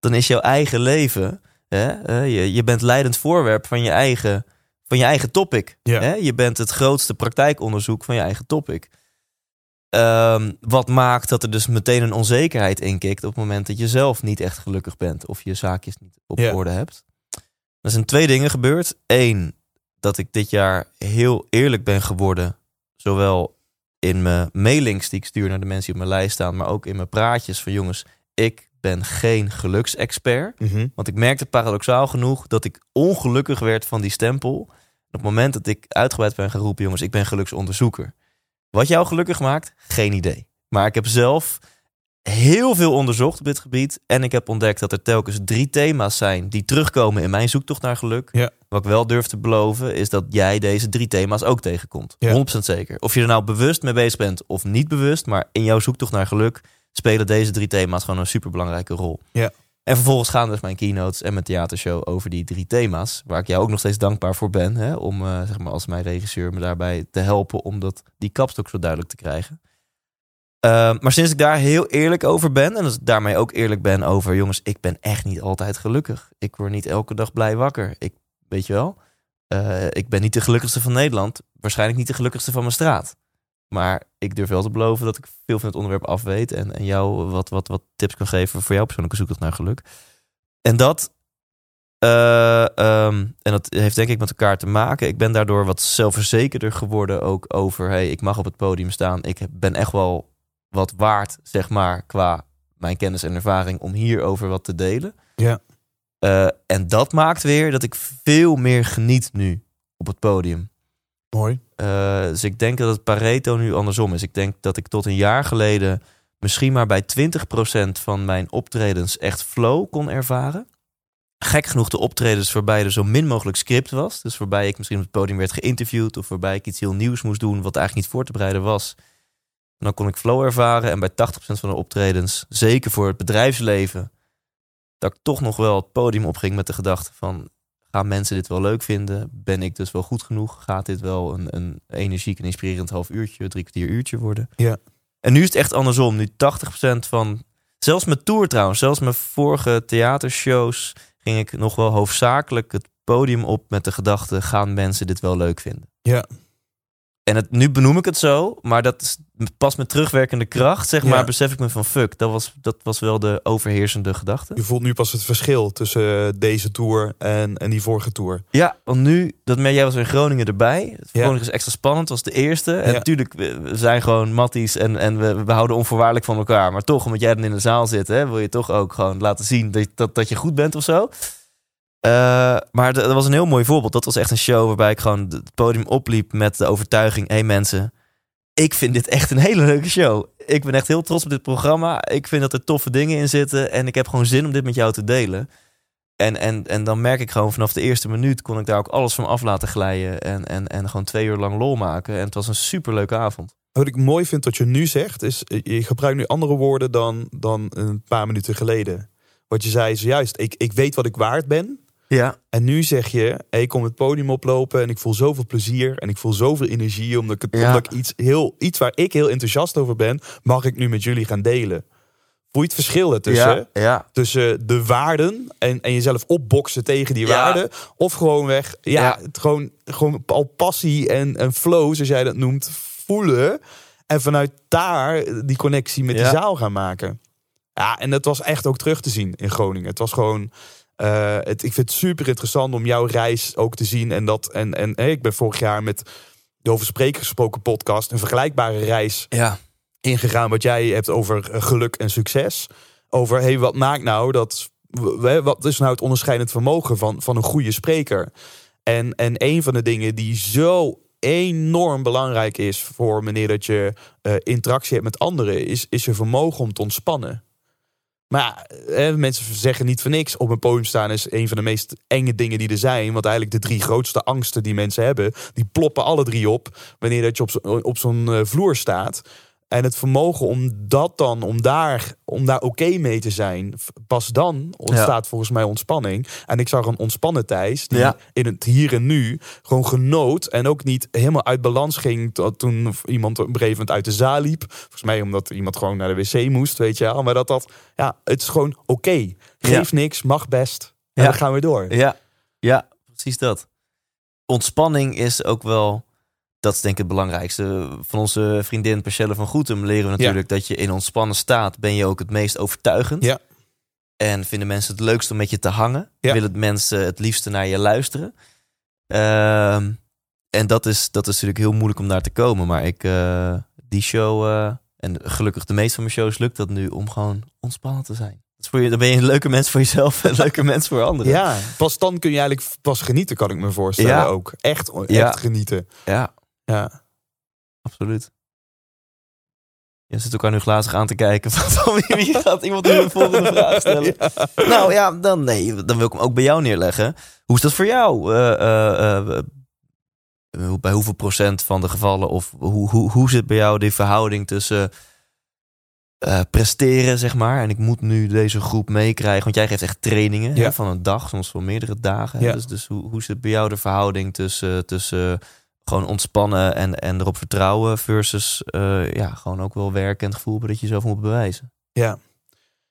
dan is jouw eigen leven... Hè, eh, je, je bent leidend voorwerp van je eigen, van je eigen topic. Ja. Hè? Je bent het grootste praktijkonderzoek van je eigen topic. Ehm, wat maakt dat er dus meteen een onzekerheid inkikt op het moment dat je zelf niet echt gelukkig bent of je zaakjes niet op Ja. orde hebt. Er zijn twee dingen gebeurd. Eén, dat ik dit jaar heel eerlijk ben geworden, zowel in mijn mailings die ik stuur naar de mensen die op mijn lijst staan, maar ook in mijn praatjes van jongens, ik ben geen geluksexpert. Mhm. Want ik merkte paradoxaal genoeg dat ik ongelukkig werd van die stempel. Op het moment dat ik uitgebreid ben gaan roepen, jongens, ik ben geluksonderzoeker. Wat jou gelukkig maakt, geen idee. Maar ik heb zelf heel veel onderzocht op dit gebied. En ik heb ontdekt dat er telkens drie thema's zijn die terugkomen in mijn zoektocht naar geluk. Ja. Wat ik wel durf te beloven, is dat jij deze drie thema's ook tegenkomt. Ja. 100% zeker. Of je er nou bewust mee bezig bent of niet bewust, maar in jouw zoektocht naar geluk spelen deze drie thema's gewoon een superbelangrijke rol. Ja. En vervolgens gaan dus mijn keynotes en mijn theatershow over die drie thema's. Waar ik jou ook nog steeds dankbaar voor ben. Hè, om eh, zeg maar als mijn regisseur me daarbij te helpen om dat, die kapstok zo duidelijk te krijgen. Ehm, maar sinds ik daar heel eerlijk over ben. En dus daarmee ook eerlijk ben over... jongens, ik ben echt niet altijd gelukkig. Ik word niet elke dag blij wakker. Ik, weet je wel? eh, ik ben niet de gelukkigste van Nederland. Waarschijnlijk niet de gelukkigste van mijn straat. Maar ik durf wel te beloven dat ik veel van het onderwerp af weet. En, en jou wat, wat, wat tips kan geven voor jouw persoonlijke zoektocht naar geluk. En dat Eh, ehm, en dat heeft denk ik met elkaar te maken. Ik ben daardoor wat zelfverzekerder geworden ook over... hey, ik mag op het podium staan. Ik ben echt wel wat waard, zeg maar, qua mijn kennis en ervaring... om hierover wat te delen. Ja. Uh, en dat maakt weer dat ik veel meer geniet nu op het podium. Mooi. Uh, dus ik denk dat het Pareto nu andersom is. Ik denk dat ik tot een jaar geleden misschien maar bij 20% van mijn optredens echt flow kon ervaren. Gek genoeg de optredens waarbij er zo min mogelijk script was. Dus waarbij ik misschien op het podium werd geïnterviewd of waarbij ik iets heel nieuws moest doen wat eigenlijk niet voor te bereiden was. En dan kon ik flow ervaren en bij 80% van de optredens, zeker voor het bedrijfsleven, dat ik toch nog wel het podium opging met de gedachte van gaan mensen dit wel leuk vinden? Ben ik dus wel goed genoeg? Gaat dit wel een, een energiek en inspirerend half uurtje, drie kwartier uurtje worden? Ja. En nu is het echt andersom. Nu 80% van, zelfs mijn tour trouwens, zelfs mijn vorige theatershows, ging ik nog wel hoofdzakelijk het podium op met de gedachte: gaan mensen dit wel leuk vinden? Ja. En het, nu benoem ik het zo, maar dat is pas met terugwerkende kracht, zeg maar, besef ik me van fuck. Dat was, dat was wel de overheersende gedachte. Je voelt nu pas het verschil tussen deze tour en, en die vorige tour. Ja, want nu, dat jij was in Groningen erbij. Groningen is extra spannend, was de eerste. En natuurlijk, we zijn gewoon matties en, en we, we houden onvoorwaardelijk van elkaar. Maar toch, omdat jij dan in de zaal zit, hè, wil je toch ook gewoon laten zien dat, dat, dat je goed bent of zo. Uh, maar dat was een heel mooi voorbeeld. Dat was echt een show waarbij ik gewoon het podium opliep met de overtuiging: hé hey mensen, ik vind dit echt een hele leuke show. Ik ben echt heel trots op dit programma. Ik vind dat er toffe dingen in zitten en ik heb gewoon zin om dit met jou te delen. En, en, en dan merk ik gewoon vanaf de eerste minuut kon ik daar ook alles van af laten glijden. En, en, en gewoon twee uur lang lol maken. En het was een super leuke avond. Wat ik mooi vind wat je nu zegt, is je gebruikt nu andere woorden dan, dan een paar minuten geleden. Wat je zei zojuist, ik, ik weet wat ik waard ben. Ja. En nu zeg je, hey, ik kom het podium oplopen en ik voel zoveel plezier en ik voel zoveel energie omdat ik, omdat ik iets, heel, iets waar ik heel enthousiast over ben, mag ik nu met jullie gaan delen. Voel je het verschil ertussen? Ja, Tussen de waarden en, en jezelf opboksen tegen die waarden. Of gewoon weg, ja, Het gewoon, gewoon al passie en, en flow, zoals jij dat noemt, voelen. En vanuit daar die connectie met de zaal gaan maken. Ja, en dat was echt ook terug te zien in Groningen. Het was gewoon uh, het, ik vind het super interessant om jouw reis ook te zien. En, dat, en, en hey, ik ben vorig jaar met de Over Spreken gesproken podcast een vergelijkbare reis ja. ingegaan. Wat jij hebt over eh, geluk en succes. Over hey, wat maakt nou dat. Wat is nou het onderscheidend vermogen van, van een goede spreker? En, en een van de dingen die zo enorm belangrijk is voor wanneer dat je uh, interactie hebt met anderen, is, is je vermogen om te ontspannen. Maar ja, mensen zeggen niet voor niks. Op een podium staan is een van de meest enge dingen die er zijn. Want eigenlijk de drie grootste angsten die mensen hebben, die ploppen alle drie op wanneer dat je op, op zo'n eh, vloer staat. En het vermogen om dat dan, om daar, om daar oké mee te zijn, pas dan ontstaat volgens mij ontspanning. En ik zag een ontspannen Thijs, die in het hier en nu gewoon genoot en ook niet helemaal uit balans ging toen iemand op een gegeven moment uit de zaal liep. Volgens mij omdat iemand gewoon naar de wc moest, weet je wel. Maar dat dat, ja, het is gewoon oké. Geef niks, mag best. En dan gaan we door. Ja, ja, precies dat. Ontspanning is ook wel dat is denk ik het belangrijkste. Van onze vriendin Percelle van Goetem leren we natuurlijk dat je in ontspannen staat ben je ook het meest overtuigend. Ja. En vinden mensen het leukst om met je te hangen. Ja. Willen mensen het liefste naar je luisteren. Ehm, en dat is, dat is natuurlijk heel moeilijk om daar te komen. Maar ik, uh, die show, uh, en gelukkig de meeste van mijn shows lukt dat nu om gewoon ontspannen te zijn. Dus voor je, dan ben je een leuke mens voor jezelf en een leuke mens voor anderen. Ja, pas dan kun je eigenlijk pas genieten, kan ik me voorstellen ja. ook. Echt, echt ja. genieten. Ja, ja, absoluut. Je zit elkaar nu glazig aan te kijken. Van wie gaat iemand nu de volgende vraag stellen? Nou ja, dan, nee, dan wil ik hem ook bij jou neerleggen. Hoe is dat voor jou? Uh, uh, bij hoeveel procent van de gevallen? Of hoe, hoe, hoe zit bij jou die verhouding tussen presteren, zeg maar? En ik moet nu deze groep meekrijgen. Want jij geeft echt trainingen hè, van een dag, soms wel meerdere dagen. Ja. Dus, dus hoe, hoe zit bij jou de verhouding tussen... tussen gewoon ontspannen en, en erop vertrouwen versus uh, ja, gewoon ook wel werken en het gevoel dat je zelf moet bewijzen. Ja,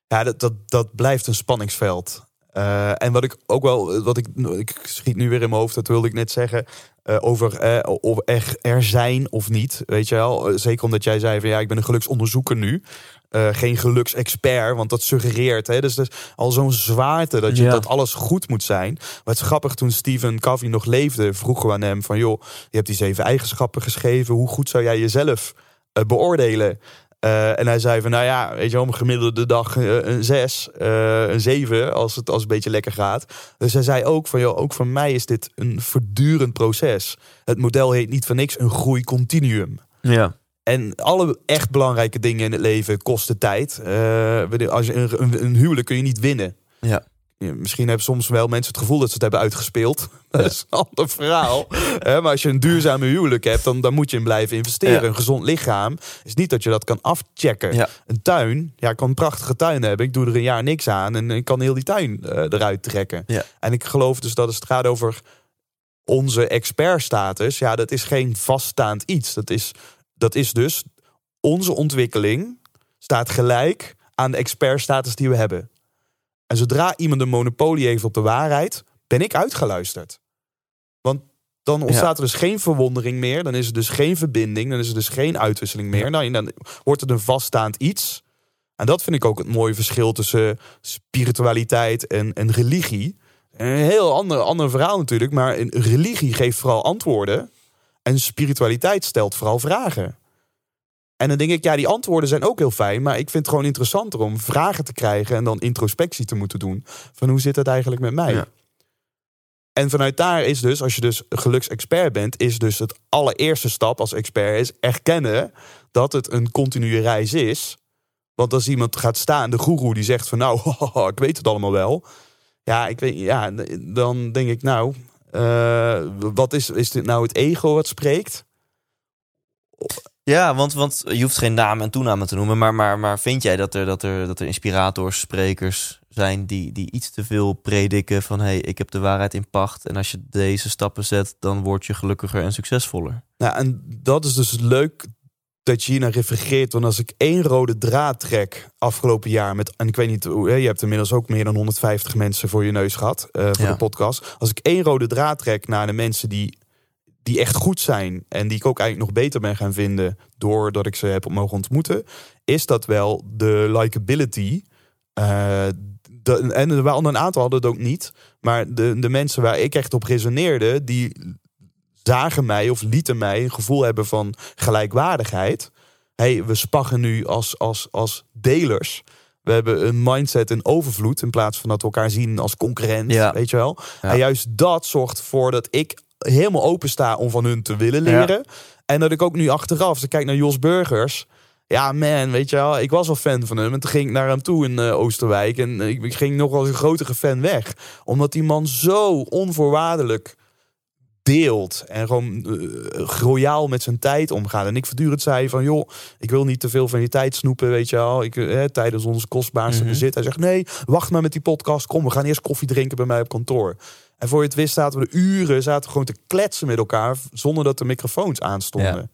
ja dat, dat, dat blijft een spanningsveld. Uh, en wat ik ook wel, wat ik, ik schiet nu weer in mijn hoofd, dat wilde ik net zeggen, uh, over of er, er zijn of niet. Weet je wel, zeker omdat jij zei van ja, ik ben een geluksonderzoeker nu. Eh, geen geluksexpert, want dat suggereert. Hè, dus, dus al zo'n zwaarte dat, je, Ja. dat alles goed moet zijn. Maar het is grappig, toen Stephen Covey nog leefde, vroegen we aan hem van... joh, je hebt die zeven eigenschappen geschreven. Hoe goed zou jij jezelf eh, beoordelen? Eh, en hij zei van, nou ja, weet je wel, een gemiddelde dag een zes, een zeven, als het, als het een beetje lekker gaat. Dus hij zei ook van, joh, ook voor mij is dit een voortdurend proces. Het model heet niet voor niks een groeicontinuum. Ja. En alle echt belangrijke dingen in het leven kosten tijd. Eh, als je een, een, een huwelijk kun je niet winnen. Ja. Misschien hebben soms wel mensen het gevoel dat ze het hebben uitgespeeld. Dat is een ander verhaal. Eh, maar als je een duurzame huwelijk hebt, dan, dan moet je in blijven investeren. Ja. Een gezond lichaam is niet dat je dat kan afchecken. Ja. Een tuin, ja, ik kan een prachtige tuin hebben. Ik doe er een jaar niks aan en ik kan heel die tuin eh, eruit trekken. Ja. En ik geloof dus dat als het gaat over onze expertstatus, ja, dat is geen vaststaand iets. Dat is, dat is dus onze ontwikkeling staat gelijk aan de expertstatus die we hebben. En zodra iemand een monopolie heeft op de waarheid, ben ik uitgeluisterd. Want dan ontstaat er dus geen verwondering meer. Dan is er dus geen verbinding. Dan is er dus geen uitwisseling meer. Nou, dan wordt het een vaststaand iets. En dat vind ik ook het mooie verschil tussen spiritualiteit en, en religie. Een heel ander, ander verhaal natuurlijk. Maar een religie geeft vooral antwoorden. En spiritualiteit stelt vooral vragen. En dan denk ik, ja, die antwoorden zijn ook heel fijn. Maar ik vind het gewoon interessanter om vragen te krijgen. En dan introspectie te moeten doen. Van hoe zit het eigenlijk met mij? Ja. En vanuit daar is dus, als je dus geluksexpert bent, is dus het allereerste stap als expert is erkennen dat het een continue reis is. Want als iemand gaat staan, de goeroe die zegt van nou, ik weet het allemaal wel. Ja, ik weet, ja dan denk ik nou, eh, wat is, is dit nou het ego wat spreekt? Ja, want, want je hoeft geen naam en toename te noemen. Maar, maar, maar vind jij dat er, dat er, dat er inspirators, sprekers zijn die, die iets te veel prediken van hé, hey, ik heb de waarheid in pacht. En als je deze stappen zet, dan word je gelukkiger en succesvoller. Nou, en dat is dus leuk dat je hier naar refereert. Want als ik één rode draad trek afgelopen jaar met. En ik weet niet hoe. Je hebt inmiddels ook meer dan 150 mensen voor je neus gehad. eh, voor Ja. de podcast. Als ik één rode draad trek naar de mensen die. Die echt goed zijn en die ik ook eigenlijk nog beter ben gaan vinden doordat ik ze heb mogen ontmoeten, is dat wel de likability. eh, de, en er waren een aantal hadden het ook niet, maar de, de mensen waar ik echt op resoneerde, die zagen mij of lieten mij een gevoel hebben van gelijkwaardigheid. hey, we spaggen nu als, als, als delers. We hebben een mindset in overvloed in plaats van dat we elkaar zien als concurrent. Ja. Weet je wel? Ja. En juist dat zorgt ervoor dat ik helemaal open sta om van hun te willen leren. En dat ik ook nu achteraf, als ik kijk naar Jos Burgers. Ja, man, weet je wel, ik was al fan van hem. En toen ging ik naar hem toe in eh, Oosterwijk. En ik, ik ging nog als een grotere fan weg. Omdat die man zo onvoorwaardelijk deelt. En gewoon eh, royaal met zijn tijd omgaat. En ik voortdurend zei van, joh, ik wil niet te veel van je tijd snoepen, weet je wel. Ik, eh, tijdens ons kostbaarste Mhm. bezit. Hij zegt, nee, wacht maar met die podcast. Kom, we gaan eerst koffie drinken bij mij op kantoor. En voor je het wist zaten we de uren zaten we gewoon te kletsen met elkaar... zonder dat de microfoons aanstonden.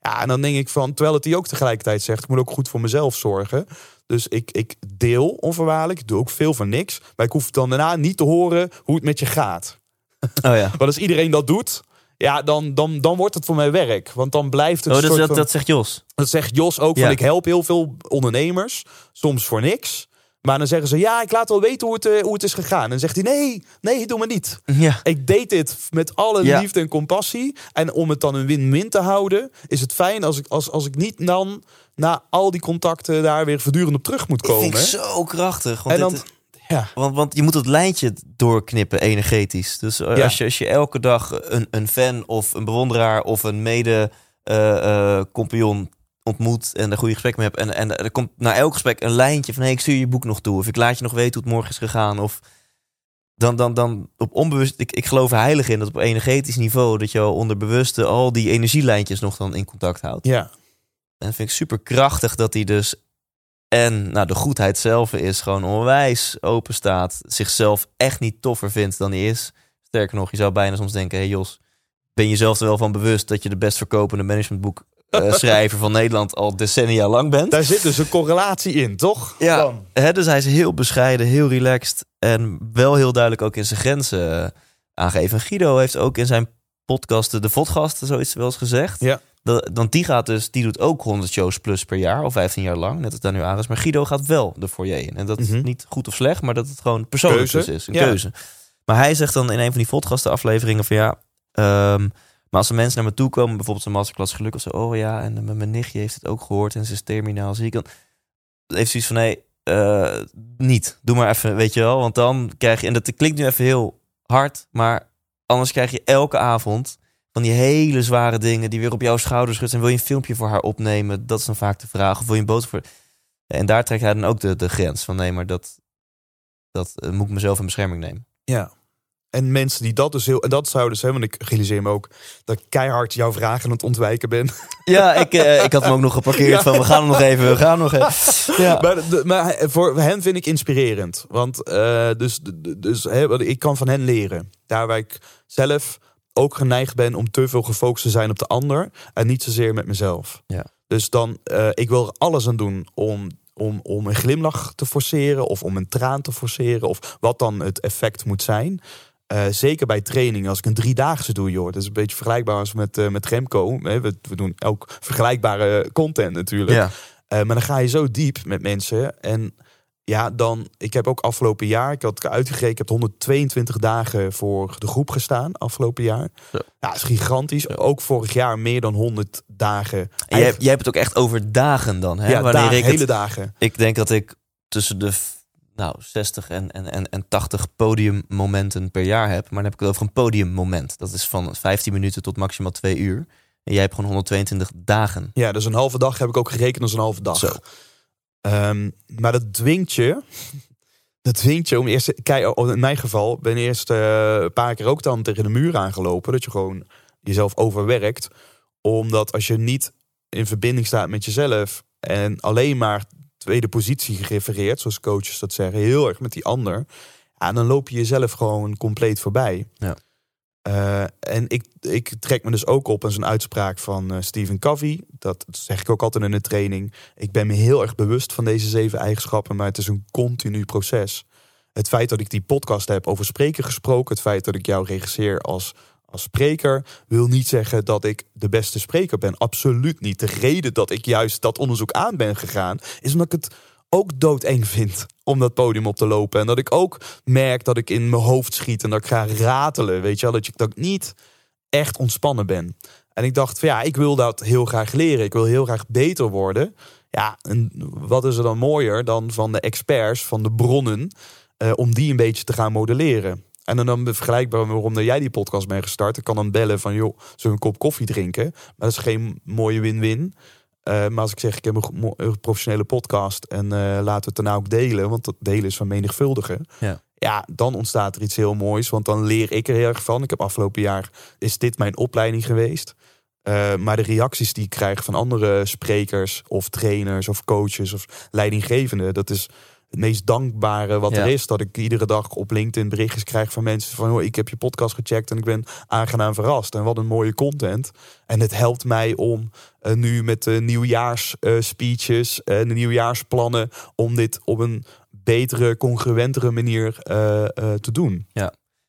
Ja. en dan denk ik van, terwijl het hij ook tegelijkertijd zegt... ik moet ook goed voor mezelf zorgen. Dus ik, ik deel onvoorwaardelijk, ik doe ook veel van niks. Maar ik hoef dan daarna niet te horen hoe het met je gaat. Oh ja. Want als iedereen dat doet, ja, dan, dan, dan wordt het voor mij werk. Want dan blijft het Oh, een dat, soort dat, van- dat zegt Jos. dat zegt Jos ook. Ja. Van, ik help heel veel ondernemers. Soms voor niks. Maar dan zeggen ze, ja, ik laat wel weten hoe het, eh, hoe het is gegaan. En dan zegt hij, nee, nee, doe maar niet. Ja. Ik deed dit met alle Ja. liefde en compassie. En om het dan een win-win te houden, is het fijn als ik, als, als ik niet dan na al die contacten daar weer voortdurend op terug moet Ik vind komen. het zo krachtig. Want en dan, dit- ja, Want, want je moet het lijntje doorknippen energetisch. Dus eh, Ja. als, je, als je elke dag een, een fan of een bewonderaar of een mede eh, eh, ontmoet en een goede gesprek mee hebt. En, en er komt na elk gesprek een lijntje van hey, ik stuur je boek nog toe. Of ik laat je nog weten hoe het morgen is gegaan. Of dan, dan, dan op onbewust. Ik, ik geloof er heilig in dat op energetisch niveau dat je al onderbewuste al die energielijntjes nog dan in contact houdt. ja, En dat vind ik super krachtig dat hij dus. En nou, de goedheid zelf is gewoon onwijs open staat. Zichzelf echt niet toffer vindt dan hij is. Sterker nog, je zou bijna soms denken: hé hey Jos, ben je jezelf er wel van bewust dat je de best verkopende managementboek eh, schrijver van Nederland al decennia lang bent? daar zit dus een correlatie in, toch? Ja, hè, dus hij is heel bescheiden, heel relaxed en wel heel duidelijk ook in zijn grenzen eh, aangeven. En Guido heeft ook in zijn podcast, de Vodgast, zoiets wel eens gezegd. Ja. Dat, want die gaat dus, die doet ook 100 shows plus per jaar, of 15 jaar lang, net als Daniel is. Maar Guido gaat wel de foyer in. En dat is Mhm. niet goed of slecht, maar dat het gewoon persoonlijk Keuze. dus is. Een Ja. keuze. Maar hij zegt dan in een van die podcasten afleveringen van ja, ehm, maar als er mensen naar me toe komen, bijvoorbeeld een masterclass geluk of zo, oh ja, en mijn nichtje heeft het ook gehoord en ze is terminaal ziek. Dan heeft zoiets van nee, eh, niet. Doe maar even, weet je wel. Want dan krijg je, en dat klinkt nu even heel hard, maar anders krijg je elke avond van die hele zware dingen die weer op jouw schouders rusten. En wil je een filmpje voor haar opnemen? Dat is dan vaak de vraag. Of wil je een boodschap voor... En daar trekt hij dan ook de, de grens van nee, maar dat, dat eh, moet ik mezelf in bescherming nemen. Ja. En mensen die dat dus heel. En dat zouden ze, want ik realiseer me ook dat ik keihard jouw vragen aan het ontwijken ben. Ja, ik, eh, ik had hem ook nog geparkeerd Ja. van we gaan hem nog even, we gaan nog even. Ja. Maar, de- maar voor hen vind ik inspirerend. Want eh, dus, dus, hè, ik kan van hen leren. Daar waar ik zelf ook geneigd ben om te veel gefocust te zijn op de ander. En niet zozeer met mezelf. Ja. Dus dan, eh, ik wil er alles aan doen om, om, om een glimlach te forceren. Of om een traan te forceren. Of wat dan het effect moet zijn. Eh, zeker bij training, als ik een driedaagse doe, joh. Dat is een beetje vergelijkbaar als met, eh, met Remco. We, we doen ook vergelijkbare content natuurlijk. Ja. Maar dan ga je zo diep met mensen. En ja, dan. Ik heb ook afgelopen jaar. Ik had uitgerekend. Ik heb 122 dagen voor de groep gestaan. Afgelopen jaar. Ja, is gigantisch. Ook vorig jaar meer dan 100 dagen. En jij, hebt- jij hebt het ook echt over dagen dan, hè? ja, Wanneer dagen, ik het- hele dagen. Ik denk dat ik tussen de nou, 60 en, en, en, en 80 podiummomenten per jaar heb. Maar dan heb ik het over een podiummoment. Dat is van 15 minuten tot maximaal 2 uur. En jij hebt gewoon 122 dagen. Ja, dus een halve dag heb ik ook gerekend als een halve dag. Zo. Ehm, maar dat dwingt je. Dat dwingt je om eerst. Kijk, oh, in mijn geval ben ik eerst eh, een paar keer ook dan tegen de muur aangelopen. Dat je gewoon jezelf overwerkt. Omdat als je niet in verbinding staat met jezelf. en alleen maar tweede positie gerefereerd, zoals coaches dat zeggen, heel erg met die ander. Ja, dan loop je jezelf gewoon compleet voorbij. Ja. Eh, en ik, ik trek me dus ook op aan zo'n uitspraak van eh, Stephen Covey. Dat zeg ik ook altijd in de training. Ik ben me heel erg bewust van deze zeven eigenschappen, maar het is een continu proces. Het feit dat ik die podcast heb over spreken gesproken, het feit dat ik jou regisseer als, als spreker, wil niet zeggen dat ik de beste spreker ben. Absoluut niet. De reden dat ik juist dat onderzoek aan ben gegaan, is omdat ik het ook doodeng vind om dat podium op te lopen. En dat ik ook merk dat ik in mijn hoofd schiet en dat ik ga ratelen. Weet je wel, dat, je, dat ik niet echt ontspannen ben. En ik dacht van ja, ik wil dat heel graag leren. Ik wil heel graag beter worden. Ja, en wat is er dan mooier dan van de experts, van de bronnen, eh, om die een beetje te gaan modelleren. En dan, dan vergelijkbaar waarom jij die podcast bent gestart. Ik kan dan bellen van, joh, zullen we een kop koffie drinken? Maar dat is geen mooie win-win. Eh, maar als ik zeg, ik heb een, professionele podcast en eh, laten we het daarna ook delen, want dat delen is van menigvuldigen. Ja. ja, dan ontstaat er iets heel moois, want dan leer ik er heel erg van. Ik heb afgelopen jaar, is dit mijn opleiding geweest. Eh, maar de reacties die ik krijg van andere sprekers of trainers of coaches of leidinggevenden, dat is het meest dankbare wat Ja. er is. Dat ik iedere dag op LinkedIn berichtjes krijg van mensen van, hoor, ik heb je podcast gecheckt en ik ben aangenaam verrast. En wat een mooie content. En het helpt mij om eh, nu met de nieuwjaarsspeeches en de nieuwjaarsplannen om dit op een betere, congruentere manier eh, eh, te doen.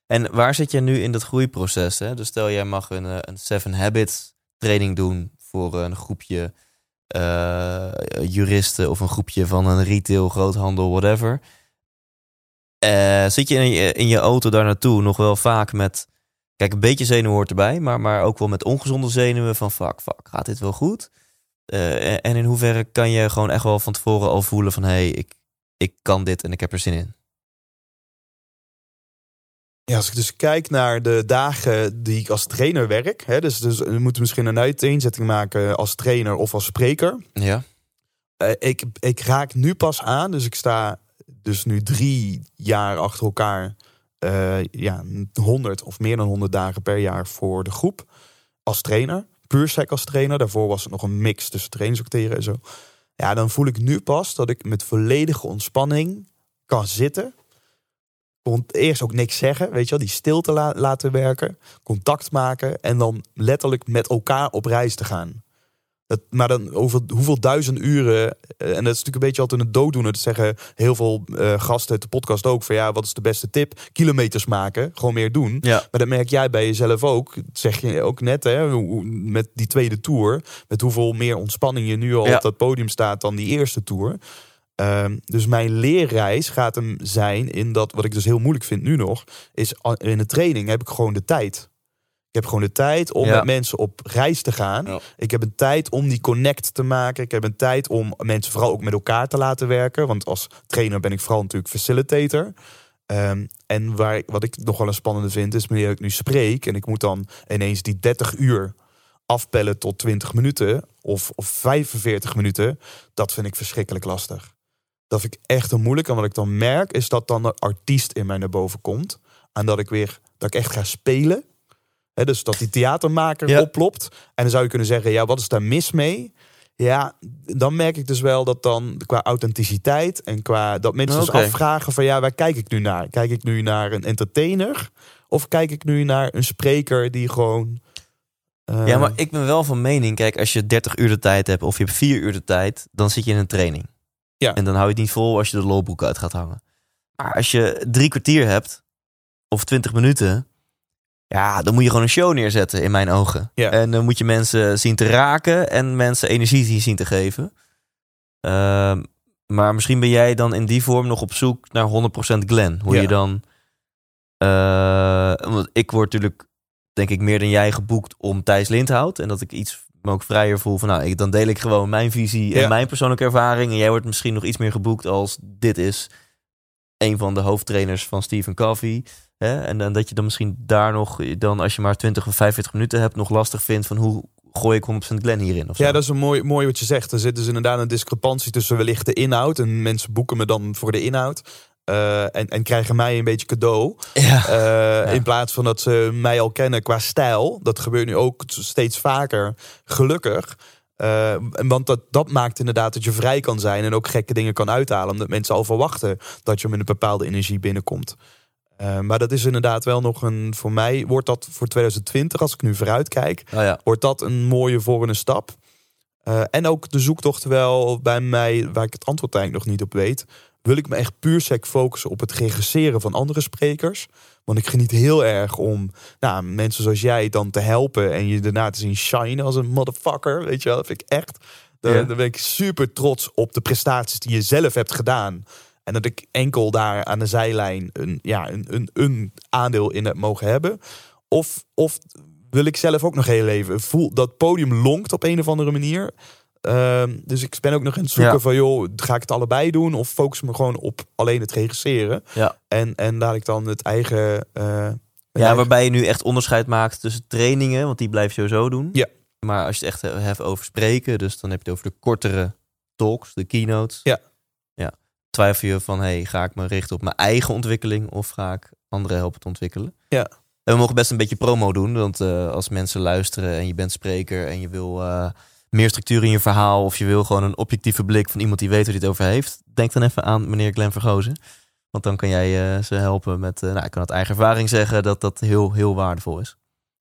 En waar zit je nu in dat groeiproces? Hè? Dus stel jij mag een, eh, een Seven Habits training doen voor een groepje eh, juristen of een groepje van een retail, groothandel, whatever. Eh, zit je in, je in je auto daar naartoe nog wel vaak met... Kijk, een beetje zenuwen hoort erbij, maar, maar ook wel met ongezonde zenuwen van fuck, fuck, gaat dit wel goed? Eh, en in hoeverre kan je gewoon echt wel van tevoren al voelen van hé, hey, ik, ik kan dit en ik heb er zin in. Ja, als ik dus kijk naar de dagen die ik als trainer werk, hè, dus, dus we moeten misschien een uiteenzetting maken als trainer of als spreker. Ja, Eh, ik, ik raak nu pas aan, dus ik sta dus nu drie jaar achter elkaar, eh, ja, 100 of meer dan 100 dagen per jaar voor de groep als trainer. Puur sec als trainer. Daarvoor was het nog een mix tussen trainingsacteren en zo. Ja, dan voel ik nu pas dat ik met volledige ontspanning kan zitten. Kon eerst ook niks zeggen, weet je wel, die stilte la- laten werken, contact maken en dan letterlijk met elkaar op reis te gaan. Dat, maar dan over hoeveel duizend uren. eh, en dat is natuurlijk een beetje altijd een dooddoener. te zeggen heel veel eh, gasten uit de podcast ook. Van ja, wat is de beste tip? Kilometers maken. Gewoon meer doen. Ja. Maar dat merk jij bij jezelf ook. Dat zeg je ook net hè. Met die tweede tour. Met hoeveel meer ontspanning je nu al Ja. op dat podium staat dan die eerste tour. Ehm, dus mijn leerreis gaat hem zijn in dat, wat ik dus heel moeilijk vind nu nog, is in de training heb ik gewoon de tijd. Ik heb gewoon de tijd om Ja. met mensen op reis te gaan. Ja. Ik heb een tijd om die connect te maken. Ik heb een tijd om mensen vooral ook met elkaar te laten werken. Want als trainer ben ik vooral natuurlijk facilitator. Ehm, en waar, wat ik nog wel een spannende vind, is wanneer ik nu spreek en ik moet dan ineens die 30 uur afpellen tot 20 minuten of, of 45 minuten. Dat vind ik verschrikkelijk lastig. Dat vind ik echt een moeilijk. En wat ik dan merk, is dat dan de artiest in mij naar boven komt. En dat ik weer, dat ik echt ga spelen. Dus dat die theatermaker Ja. oplopt. En dan zou je kunnen zeggen, ja, wat is daar mis mee? Ja, dan merk ik dus wel dat dan qua authenticiteit en qua dat mensen Oké. dus afvragen van ja, waar kijk ik nu naar? Kijk ik nu naar een entertainer of kijk ik nu naar een spreker die gewoon. eh, Ja, maar ik ben wel van mening, kijk, als je 30 uur de tijd hebt of je hebt 4 uur de tijd, dan zit je in een training. Ja. En dan hou je het niet vol als je de lolboek uit gaat hangen. Maar als je drie kwartier hebt, of 20 minuten, ja, dan moet je gewoon een show neerzetten in mijn ogen. Ja. En dan moet je mensen zien te raken en mensen energie zien te geven. Ehm, maar misschien ben jij dan in die vorm nog op zoek naar 100% Glen. Hoe Ja. je dan... eh, want ik word natuurlijk, denk ik, meer dan jij geboekt om Thijs Lindhout. En dat ik iets me ook vrijer voel van, nou, ik, dan deel ik gewoon mijn visie en Ja. mijn persoonlijke ervaring. En jij wordt misschien nog iets meer geboekt als dit is een van de hoofdtrainers van Stephen Covey. Hè? En, dan dat je dan misschien daar nog, dan als je maar 20 of 45 minuten hebt, nog lastig vindt van hoe gooi ik 100% Glen hierin? Of zo. Ja, dat is een mooi, mooi wat je zegt. Er zit dus inderdaad een discrepantie tussen wellicht de inhoud. En mensen boeken me dan voor de inhoud. Eh, en, en krijgen mij een beetje cadeau. Ja. Eh, In plaats van dat ze mij al kennen qua stijl. Dat gebeurt nu ook steeds vaker. Gelukkig. Eh, want dat, dat maakt inderdaad dat je vrij kan zijn. En ook gekke dingen kan uithalen. Omdat mensen al verwachten dat je met een bepaalde energie binnenkomt. Maar dat is inderdaad wel nog een. Voor mij wordt dat voor 2020, als ik nu vooruit kijk Oh ja. wordt dat een mooie volgende stap. En ook de zoektocht wel bij mij, waar ik het antwoord eigenlijk nog niet op weet. Wil ik me echt puur sec focussen op het regisseren van andere sprekers. Want ik geniet heel erg om nou, mensen zoals jij dan te helpen. En je daarna te zien shine als een motherfucker. Weet je wel, dat vind ik echt. Ja. daar ben ik super trots op de prestaties die je zelf hebt gedaan. En dat ik enkel daar aan de zijlijn een, ja, een, een, een aandeel in heb mogen hebben. Of, of wil ik zelf ook nog heel even. Voel dat podium lonkt op een of andere manier. Ehm, dus ik ben ook nog aan het zoeken Ja. van, joh, ga ik het allebei doen? Of focus me gewoon op alleen het regisseren? Ja. En, en laat ik dan het eigen... eh, Ja, eigen- waarbij je nu echt onderscheid maakt tussen trainingen, want die blijf je sowieso doen. Ja. Maar als je het echt hebt over spreken, dus dan heb je het over de kortere talks, de keynotes. Ja. Ja. Twijfel je van, hey, ga ik me richten op mijn eigen ontwikkeling of ga ik anderen helpen te ontwikkelen? Ja. En we mogen best een beetje promo doen, want eh, als mensen luisteren en je bent spreker en je wil eh, meer structuur in je verhaal of je wil gewoon een objectieve blik van iemand die weet waar hij het over heeft, denk dan even aan meneer Glenn Vergozen. Want dan kan jij eh, ze helpen met, eh, nou, ik kan uit eigen ervaring zeggen dat dat heel, heel waardevol is.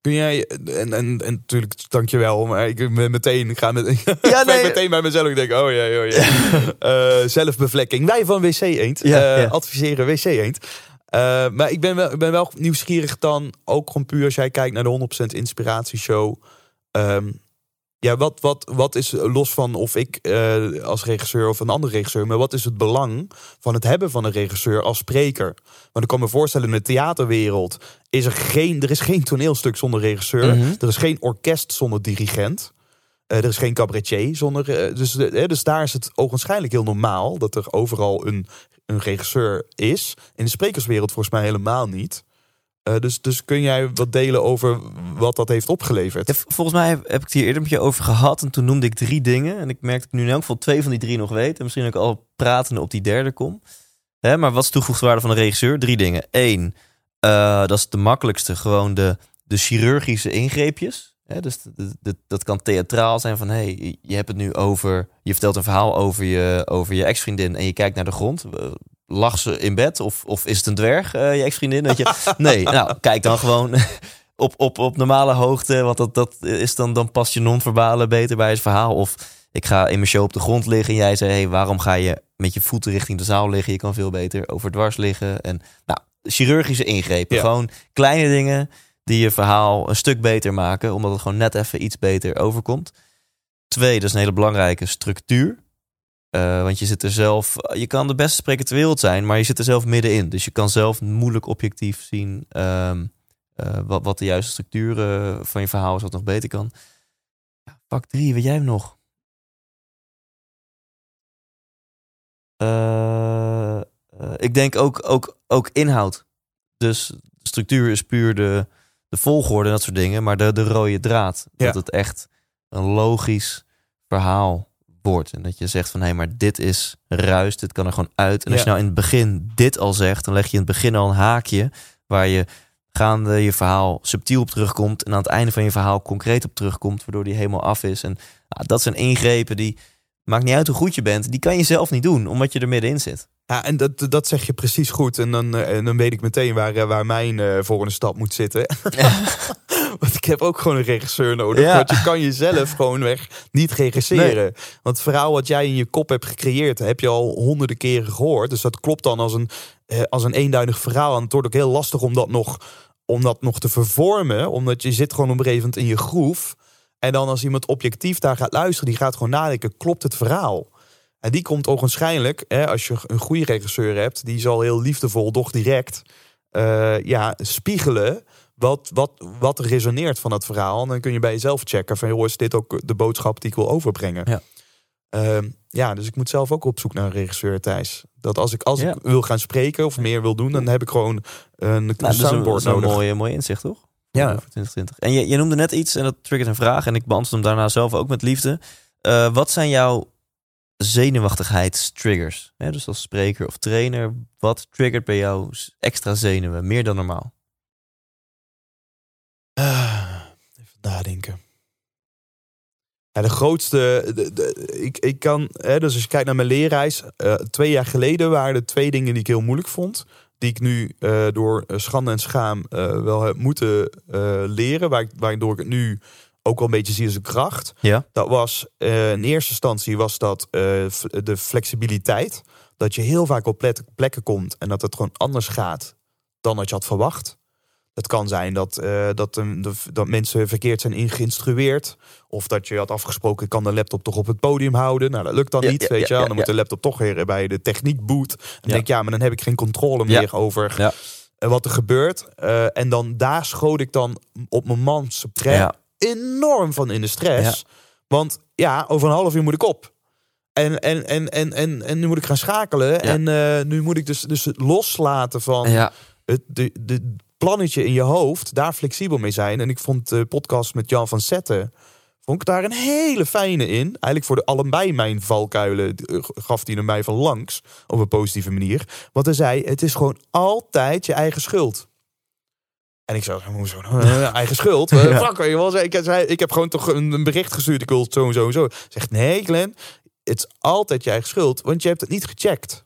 Kun jij, en, en, en natuurlijk, dankjewel, maar ik ben meteen, ik ga met, Ja, nee. meteen bij mezelf. Ik denk, oh ja, oh ja. Eh, zelfbevlekking. Wij van WC Eend Ja, eh, ja. adviseren WC Eend. Eh, maar ik ben, wel, ik ben wel nieuwsgierig dan, ook gewoon puur als jij kijkt naar de 100% inspiratieshow. Ehm, ja, wat, wat, wat is los van of ik eh, als regisseur of een andere regisseur, maar wat is het belang van het hebben van een regisseur als spreker? Want ik kan me voorstellen, in de theaterwereld is er geen, er is geen toneelstuk zonder regisseur. Mhm. Er is geen orkest zonder dirigent. Eh, er is geen cabaretier zonder. eh, dus, dus daar is het ogenschijnlijk heel normaal dat er overal een, een regisseur is. In de sprekerswereld volgens mij helemaal niet. Eh, dus, dus kun jij wat delen over wat dat heeft opgeleverd? Volgens mij heb, ik het hier eerder met je over gehad. En toen noemde ik drie dingen. En ik merk dat nu in elk geval twee van die drie nog weet. En misschien ook al pratende op die derde kom. Hè, maar wat is toegevoegde waarde van een regisseur? Drie dingen. Eén, eh, dat is de makkelijkste. Gewoon de, de chirurgische ingreepjes. Hè, dus dat kan theatraal zijn van... hey, je hebt het nu over... je vertelt een verhaal over je, over je ex-vriendin... en je kijkt naar de grond. Lag ze in bed? Of, of is het een dwerg, eh, je ex-vriendin? Je? Nee, nou, kijk dan gewoon op, op, op normale hoogte, want dat, dat is dan, dan past je non-verbale beter bij het verhaal. Of ik ga in mijn show op de grond liggen en jij zei, hey, waarom ga je met je voeten richting de zaal liggen? Je kan veel beter overdwars liggen. En nou, chirurgische ingrepen, gewoon kleine dingen die je verhaal een stuk beter maken, omdat het gewoon net even iets beter overkomt. Twee, dat is een hele belangrijke structuur. Uh, want je zit er zelf, je kan de beste spreker ter wereld zijn, maar je zit er zelf middenin. Dus je kan zelf moeilijk objectief zien um, uh, wat, wat de juiste structuur uh, van je verhaal is, wat nog beter kan. Ja, pak drie, weet jij hem nog? ik denk ook, ook, ook inhoud. Dus structuur is puur de, de volgorde en dat soort dingen, maar de, de rode draad. Ja. Dat het echt een logisch verhaal wordt. En dat je zegt van hé, hey, maar dit is ruis, dit kan er gewoon uit. En als je nou in het begin dit al zegt, dan leg je in het begin al een haakje waar je gaande je verhaal subtiel op terugkomt en aan het einde van je verhaal concreet op terugkomt, waardoor die helemaal af is. En nou, dat zijn ingrepen die, maakt niet uit hoe goed je bent, die kan je zelf niet doen, omdat je er middenin zit. Ja, en dat, dat zeg je precies goed. En dan, en dan weet ik meteen waar, eh, waar mijn uh, volgende stap moet zitten. Want ik heb ook gewoon een regisseur nodig. Ja. Want je kan jezelf gewoon weg niet regisseren. Want het verhaal wat jij in je kop hebt gecreëerd, heb je al honderden keren gehoord. Dus dat klopt dan als een, eh, als een eenduidig verhaal. En het wordt ook heel lastig om dat nog, om dat nog te vervormen. Omdat je zit gewoon op een in je groef. En dan als iemand objectief daar gaat luisteren, die gaat gewoon nadenken, klopt het verhaal? En die komt ogenschijnlijk, hè, als je een goede regisseur hebt, die zal heel liefdevol, doch direct, uh, ja, spiegelen wat, wat, wat resoneert van het verhaal. En dan kun je bij jezelf checken van, joh, is dit ook de boodschap die ik wil overbrengen? Ja. Uh, ja, dus ik moet zelf ook op zoek naar een regisseur, Thijs. Dat als ik, als ik wil gaan spreken of meer wil doen, dan heb ik gewoon een nou, soundboard dat is een, Mooie, mooie inzicht, toch? Ja. 2020. En je, je noemde net iets en dat triggert een vraag. En ik beantwoord hem daarna zelf ook met liefde. Uh, wat zijn jouw zenuwachtigheidstriggers? Ja, dus als spreker of trainer, wat triggert bij jou extra zenuwen, meer dan normaal? Uh, even nadenken. Ja, de grootste, de, ik, ik kan, hè, dus als je kijkt naar mijn leerreis, uh, twee jaar geleden waren er twee dingen die ik heel moeilijk vond. Die ik nu uh, door schande en schaam wel heb moeten leren, waar, waardoor ik het nu ook wel een beetje zie als een kracht. Ja. Dat was in eerste instantie was dat de flexibiliteit. Dat je heel vaak op plekken komt en dat het gewoon anders gaat dan dat je had verwacht. Het kan zijn dat, uh, dat, de, dat mensen verkeerd zijn ingeïnstrueerd. Of dat je had afgesproken, ik kan de laptop toch op het podium houden. Nou, dat lukt dan niet, weet je wel. Dan moet de laptop toch weer bij de techniek boot. En denk ja, maar dan heb ik geen controle meer over wat er gebeurt. en dan daar schoot ik dan op mijn mans enorm van in de stress. Want ja, over een half uur moet ik op. En, en, en, en, en, en nu moet ik gaan schakelen. En uh, nu moet ik dus, dus het loslaten van ja. het de, de plannetje in je hoofd. Daar flexibel mee zijn. En ik vond de podcast met Jan van Zetten. Vond ik daar een hele fijne in. Eigenlijk voor de allebei mijn valkuilen eh, gaf hij er mij van langs. Op een positieve manier. Want hij zei, het is gewoon altijd je eigen schuld. En ik zei, hoezo? Uh, eigen schuld. Ja. Fuck. Ik, ik heb gewoon toch een, bericht gestuurd. Ik wil het zo en zo en zo. Zegt, nee Glenn, het is altijd je eigen schuld. Want je hebt het niet gecheckt.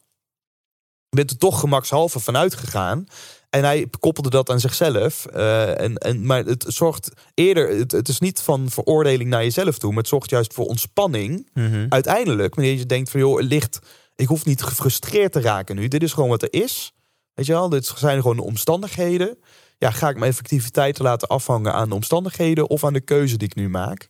Je bent er toch gemakshalve vanuit gegaan. En hij koppelde dat aan zichzelf. Uh, en, en, maar het zorgt eerder, het, het, is niet van veroordeling naar jezelf toe, maar het zorgt juist voor ontspanning. Mm Uiteindelijk, wanneer je denkt van joh, licht, ik hoef niet gefrustreerd te raken nu. Dit is gewoon wat er is. Weet je wel, dit zijn gewoon de omstandigheden ja, ga ik mijn effectiviteit laten afhangen aan de omstandigheden of aan de keuze die ik nu maak?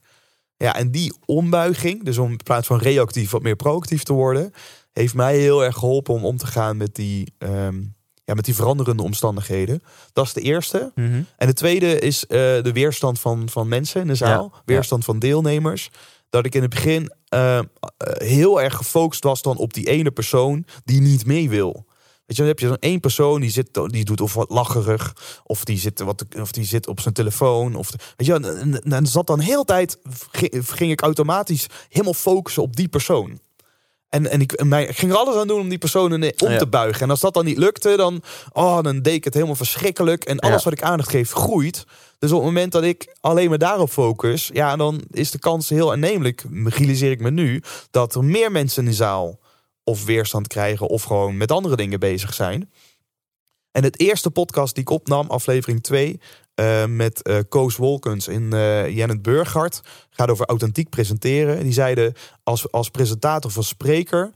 Ja, en die ombuiging, dus om in plaats van reactief wat meer proactief te worden, heeft mij heel erg geholpen om om te gaan met die, ehm, ja, met die veranderende omstandigheden. Dat is de eerste. Mhm. En de tweede is uh, de weerstand van, van mensen in de zaal, weerstand van deelnemers. Dat ik in het begin uh, heel erg gefocust was dan op die ene persoon die niet mee wil. Weet je, dan heb je dan één persoon die zit, die doet of wat lacherig, of die zit, wat, of die zit op zijn telefoon. Of, weet je, en, en, zat dan heel tijd, ging ik automatisch helemaal focussen op die persoon. En, en ik, en ik ging er alles aan doen om die persoon om te buigen. En als dat dan niet lukte, dan, oh, dan deed ik het helemaal verschrikkelijk. En alles wat ik aandacht geef, groeit. Dus op het moment dat ik alleen maar daarop focus, ja, dan is de kans heel aannemelijk, realiseer ik me nu, dat er meer mensen in de zaal of weerstand krijgen of gewoon met andere dingen bezig zijn. En het eerste podcast die ik opnam, aflevering 2, uh, met uh, Koos Wolkens in uh, Jennet Burghardt, gaat over authentiek presenteren. Die zeiden als, als presentator of als spreker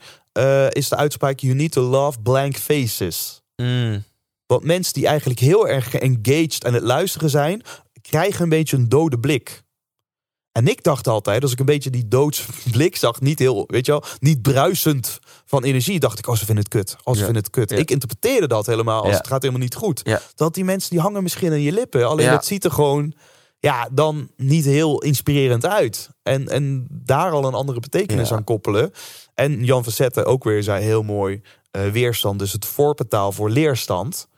is de uitspraak you need to love blank faces. Mm. Want mensen die eigenlijk heel erg geengaged aan het luisteren zijn, krijgen een beetje een dode blik. En ik dacht altijd, als ik een beetje die doodsblik zag, niet heel, weet je wel, niet bruisend van energie, dacht ik, oh, ze vinden het kut. Als ze vinden het kut. Ik interpreteerde dat helemaal als het gaat helemaal niet goed. Dat die mensen die hangen misschien aan je lippen. Alleen het ziet er gewoon, ja, dan niet heel inspirerend uit. En, en daar al een andere betekenis aan koppelen. En Jan Verzette ook weer zei heel mooi, uh, weerstand dus het voorpetaal voor leerstand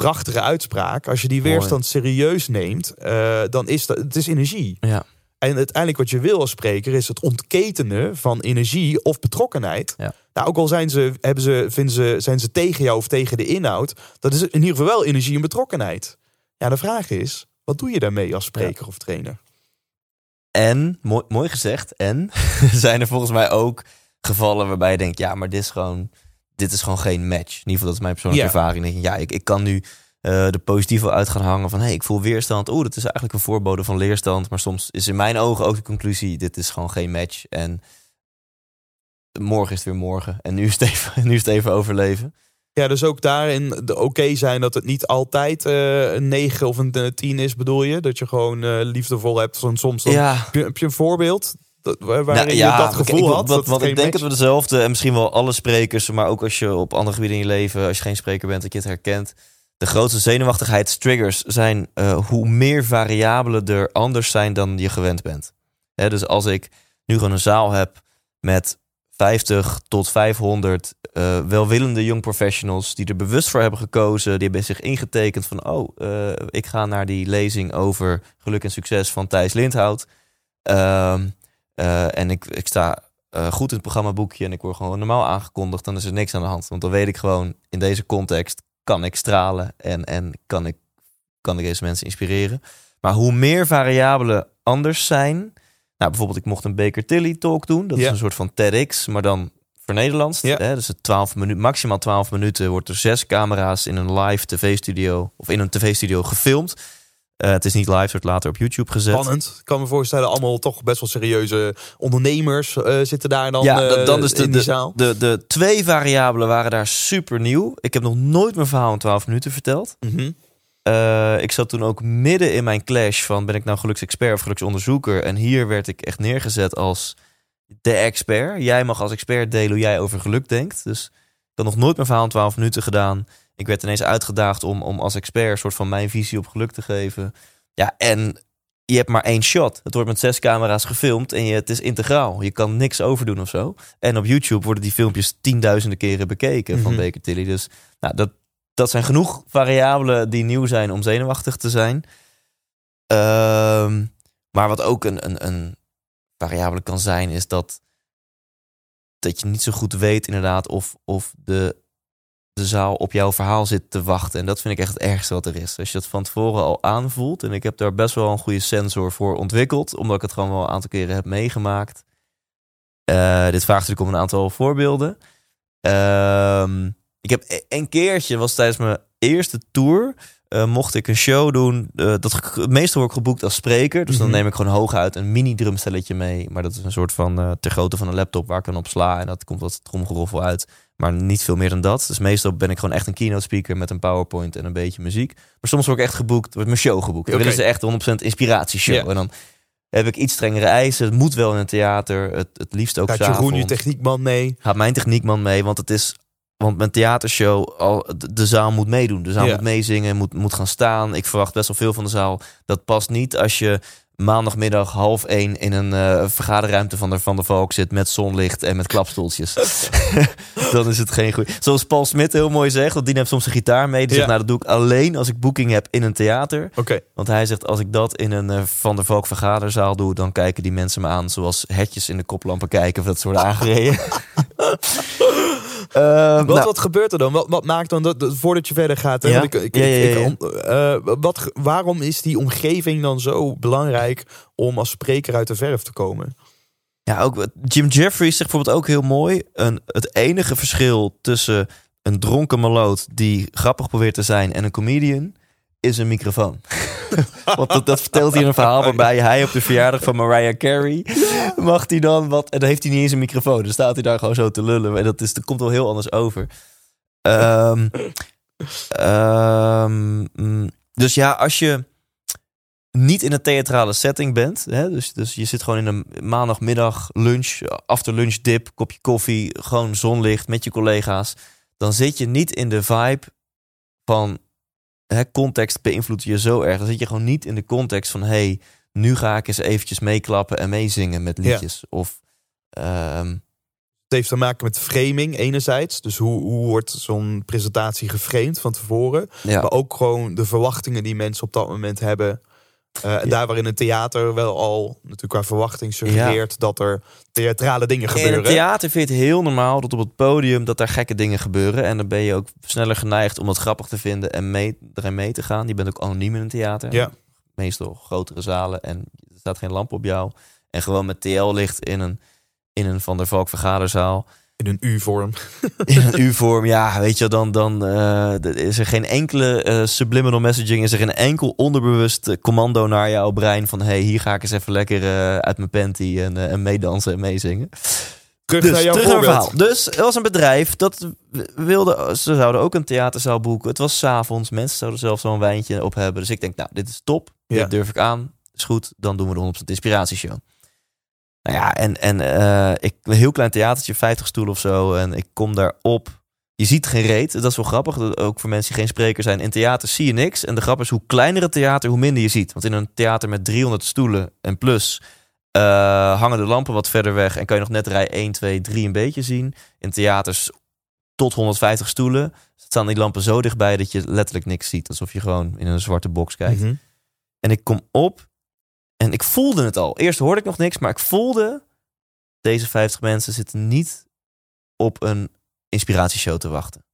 prachtige uitspraak. Als je die weerstand serieus neemt, uh, dan is dat het is energie. Ja. En uiteindelijk wat je wil als spreker is het ontketenen van energie of betrokkenheid. Ja. Nou, ook al zijn ze, hebben ze, vinden ze, zijn ze tegen jou of tegen de inhoud, dat is in ieder geval wel energie en betrokkenheid. Ja, de vraag is, wat doe je daarmee als spreker of trainer? En, mooi, mooi gezegd, en zijn er volgens mij ook gevallen waarbij je denkt, ja, maar dit is gewoon dit is gewoon geen match. In ieder geval, dat is mijn persoonlijke ervaring. Denk ja, ik, ik kan nu uh, de positieve uit gaan hangen van... hey, ik voel weerstand. Oeh, dat is eigenlijk een voorbode van leerstand. Maar soms is in mijn ogen ook de conclusie... dit is gewoon geen match. En morgen is het weer morgen. En nu is het even, nu is het even overleven. Ja, dus ook daarin de oké zijn dat het niet altijd uh, een 9 of een 10 is, bedoel je? Dat je gewoon uh, liefdevol hebt. Soms dan, ja. heb, je, heb je een voorbeeld? Dat, waarin nou, ja, je dat gevoel ik, had. Wat, wat ik denk dat we dezelfde, en misschien wel alle sprekers, maar ook als je op andere gebieden in je leven, als je geen spreker bent, dat je het herkent. De grootste zenuwachtigheidstriggers zijn uh, hoe meer variabelen er anders zijn dan je gewend bent. dus als ik nu gewoon een zaal heb met 50 tot 500 uh, welwillende young professionals die er bewust voor hebben gekozen, die hebben zich ingetekend van, oh, uh, ik ga naar die lezing over geluk en succes van Thijs Lindhout. Uh, en ik, ik sta goed in het programmaboekje en ik word gewoon normaal aangekondigd, dan is er niks aan de hand. Want dan weet ik gewoon, in deze context kan ik stralen en, en kan, ik, kan ik deze mensen inspireren. Maar hoe meer variabelen anders zijn. Nou, bijvoorbeeld, ik mocht een Baker Tilly talk doen. Dat is een soort van TEDx, maar dan voor Nederlands. Ja. Hè? Dus het 12 minuten, maximaal 12 minuten wordt er zes camera's in een live tv-studio of in een tv-studio gefilmd. Uh, het is niet live, wordt later op YouTube gezet. Spannend. Ik kan me voorstellen, allemaal toch best wel serieuze ondernemers uh, zitten daar dan, ja, uh, dan is de, in die zaal. De, de twee variabelen waren daar super nieuw. Ik heb nog nooit mijn verhaal in 12 minuten verteld. Mm -hmm. ik zat toen ook midden in mijn clash van ben ik nou geluksexpert of geluksonderzoeker. En hier werd ik echt neergezet als de expert. Jij mag als expert delen hoe jij over geluk denkt. Dus ik had nog nooit mijn verhaal in 12 minuten gedaan. Ik werd ineens uitgedaagd om, om als expert een soort van mijn visie op geluk te geven. Ja, en je hebt maar één shot. Het wordt met zes camera's gefilmd en je, het is integraal. Je kan niks overdoen of zo. En op YouTube worden die filmpjes tienduizenden keren bekeken van Mhm. Baker Tilly. Dus nou, dat, dat zijn genoeg variabelen die nieuw zijn om zenuwachtig te zijn. Ehm, maar wat ook een, een, een variabele kan zijn, is dat, dat je niet zo goed weet inderdaad of, of de, de zaal op jouw verhaal zit te wachten. En dat vind ik echt het ergste wat er is. Als je dat van tevoren al aanvoelt. En ik heb daar best wel een goede sensor voor ontwikkeld. Omdat ik het gewoon wel een aantal keren heb meegemaakt. Uh, dit vraagt natuurlijk om een aantal voorbeelden. Uh, ik heb e-, een keertje, was tijdens mijn eerste tour... Uh, mocht ik een show doen. Uh, dat meestal word ik geboekt als spreker. Dus dan Mhm. neem ik gewoon hooguit een mini drumstelletje mee. Maar dat is een soort van ter grootte van een laptop waar ik dan op sla. En dat komt wat tromgeroffel uit. Maar niet veel meer dan dat. Dus meestal ben ik gewoon echt een keynote speaker met een PowerPoint en een beetje muziek. Maar soms word ik echt geboekt, wordt mijn show geboekt. Dan Oké. willen ze echt 100% inspiratieshow. En dan heb ik iets strengere eisen. Het moet wel in een theater. Het, het liefst ook Gaat Jeroen, je techniekman, mee. Gaat mijn techniekman mee, want het is... Want mijn theatershow, al, de, de zaal moet meedoen. De zaal moet meezingen, moet, moet gaan staan. Ik verwacht best wel veel van de zaal. Dat past niet als je maandagmiddag half één in een eh, vergaderruimte van de Van der Valk zit met zonlicht en met klapstoeltjes. dan is het geen goed. Zoals Paul Smit heel mooi zegt, want die neemt soms een gitaar mee. Die Ja. zegt, nou dat doe ik alleen als ik boeking heb in een theater. Oké. Want hij zegt, als ik dat in een eh, Van der Valk vergaderzaal doe, dan kijken die mensen me aan zoals hetjes in de koplampen kijken of dat worden aangereden. Eh, Wat, nou, wat gebeurt er dan? Wat, wat maakt dan dat, dat- voordat je verder gaat? Hè? Ik, ik, ik- wat, waarom is die omgeving dan zo belangrijk om als spreker uit de verf te komen? Ja, ook Jim Jeffries zegt bijvoorbeeld ook heel mooi. Een, het enige verschil tussen een dronken maloot die grappig probeert te zijn en een comedian is een microfoon. Want dat, dat vertelt hij een verhaal waarbij hij op de verjaardag van Mariah Carey mag hij dan wat en dan heeft hij niet eens een microfoon. Dan staat hij daar gewoon zo te lullen en dat, is, dat komt wel heel anders over. Ehm, ehm, mm, dus ja, als je niet in een theatrale setting bent, hè, dus, dus je zit gewoon in een maandagmiddag lunch, after lunch dip, kopje koffie, gewoon zonlicht met je collega's, dan zit je niet in de vibe van hè, context beïnvloedt je zo erg. Dan zit je gewoon niet in de context van hey, nu ga ik eens eventjes meeklappen en meezingen met liedjes. Of ehm, het heeft te maken met framing enerzijds. Dus hoe, hoe wordt zo'n presentatie geframed van tevoren. Ja. Maar ook gewoon de verwachtingen die mensen op dat moment hebben. Uh, Daar waarin een theater wel al natuurlijk qua verwachting suggereert dat er theatrale dingen gebeuren. In het theater vind je het heel normaal dat op het podium dat daar gekke dingen gebeuren. En dan ben je ook sneller geneigd om het grappig te vinden en mee, erin mee te gaan. Je bent ook anoniem in een theater. Ja. Meestal grotere zalen en er staat geen lamp op jou. En gewoon met TL-licht in een, in een Van der Valk vergaderzaal. In een U-vorm. In een U-vorm, ja, weet je, dan, dan uh, is er geen enkele uh, subliminal messaging, is er geen enkel onderbewust uh, commando naar jouw brein van hey, hier ga ik eens even lekker uit mijn panty en, en meedansen en meezingen. Terug dus, naar jouw terug verhaal. Dus er was een bedrijf dat wilde, ze zouden ook een theaterzaal boeken. Het was s'avonds, mensen zouden zelf zo'n wijntje op hebben. Dus ik denk, nou, dit is top, Ja. dit durf ik aan, is goed, dan doen we de 100% inspiratieshow. Nou ja, en, en eh, ik, een heel klein theatertje, 50 stoelen of zo. En ik kom daar op. Je ziet geen reet. Dat is wel grappig. Dat Ook voor mensen die geen spreker zijn. In theater zie je niks. En de grap is, hoe kleiner het theater, hoe minder je ziet. Want in een theater met 300 stoelen en plus... eh, hangen de lampen wat verder weg. En kan je nog net rij 1, 2, 3 een beetje zien. In theaters tot 150 stoelen staan die lampen zo dichtbij... dat je letterlijk niks ziet. Alsof je gewoon in een zwarte box kijkt. Mhm. En ik kom op en ik voelde het al. Eerst hoorde ik nog niks, maar ik voelde... deze 50 mensen zitten niet op een inspiratieshow te wachten.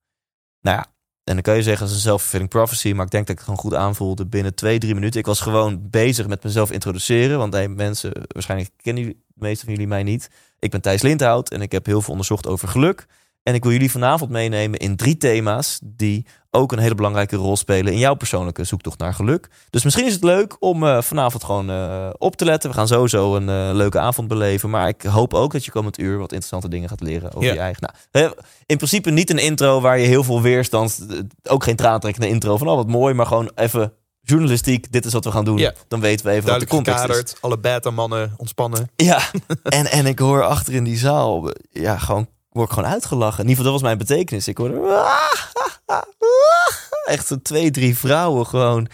Nou ja, en dan kan je zeggen, dat is een self-fulfilling prophecy... maar ik denk dat ik het gewoon goed aanvoelde binnen twee, drie minuten. Ik was gewoon bezig met mezelf introduceren... want hey, mensen, waarschijnlijk kennen jullie, de meeste van jullie mij niet. Ik ben Thijs Lindhout en ik heb heel veel onderzocht over geluk... En ik wil jullie vanavond meenemen in drie thema's die ook een hele belangrijke rol spelen in jouw persoonlijke zoektocht naar geluk. Dus misschien is het leuk om uh, vanavond gewoon uh, op te letten. We gaan sowieso een uh, leuke avond beleven. Maar ik hoop ook dat je komend uur wat interessante dingen gaat leren over Ja. je eigen. Nou, in principe niet een intro waar je heel veel weerstand. Ook geen traantrekkende intro van oh wat mooi, maar gewoon even journalistiek. Dit is wat we gaan doen. Ja. Dan weten we even wat de Duidelijk context is. Alle beta-mannen ontspannen. Ja, en, en ik hoor achter in die zaal, ja, gewoon, word ik gewoon uitgelachen. In ieder geval, dat was mijn betekenis. Ik hoorde, echt zo twee, drie vrouwen gewoon.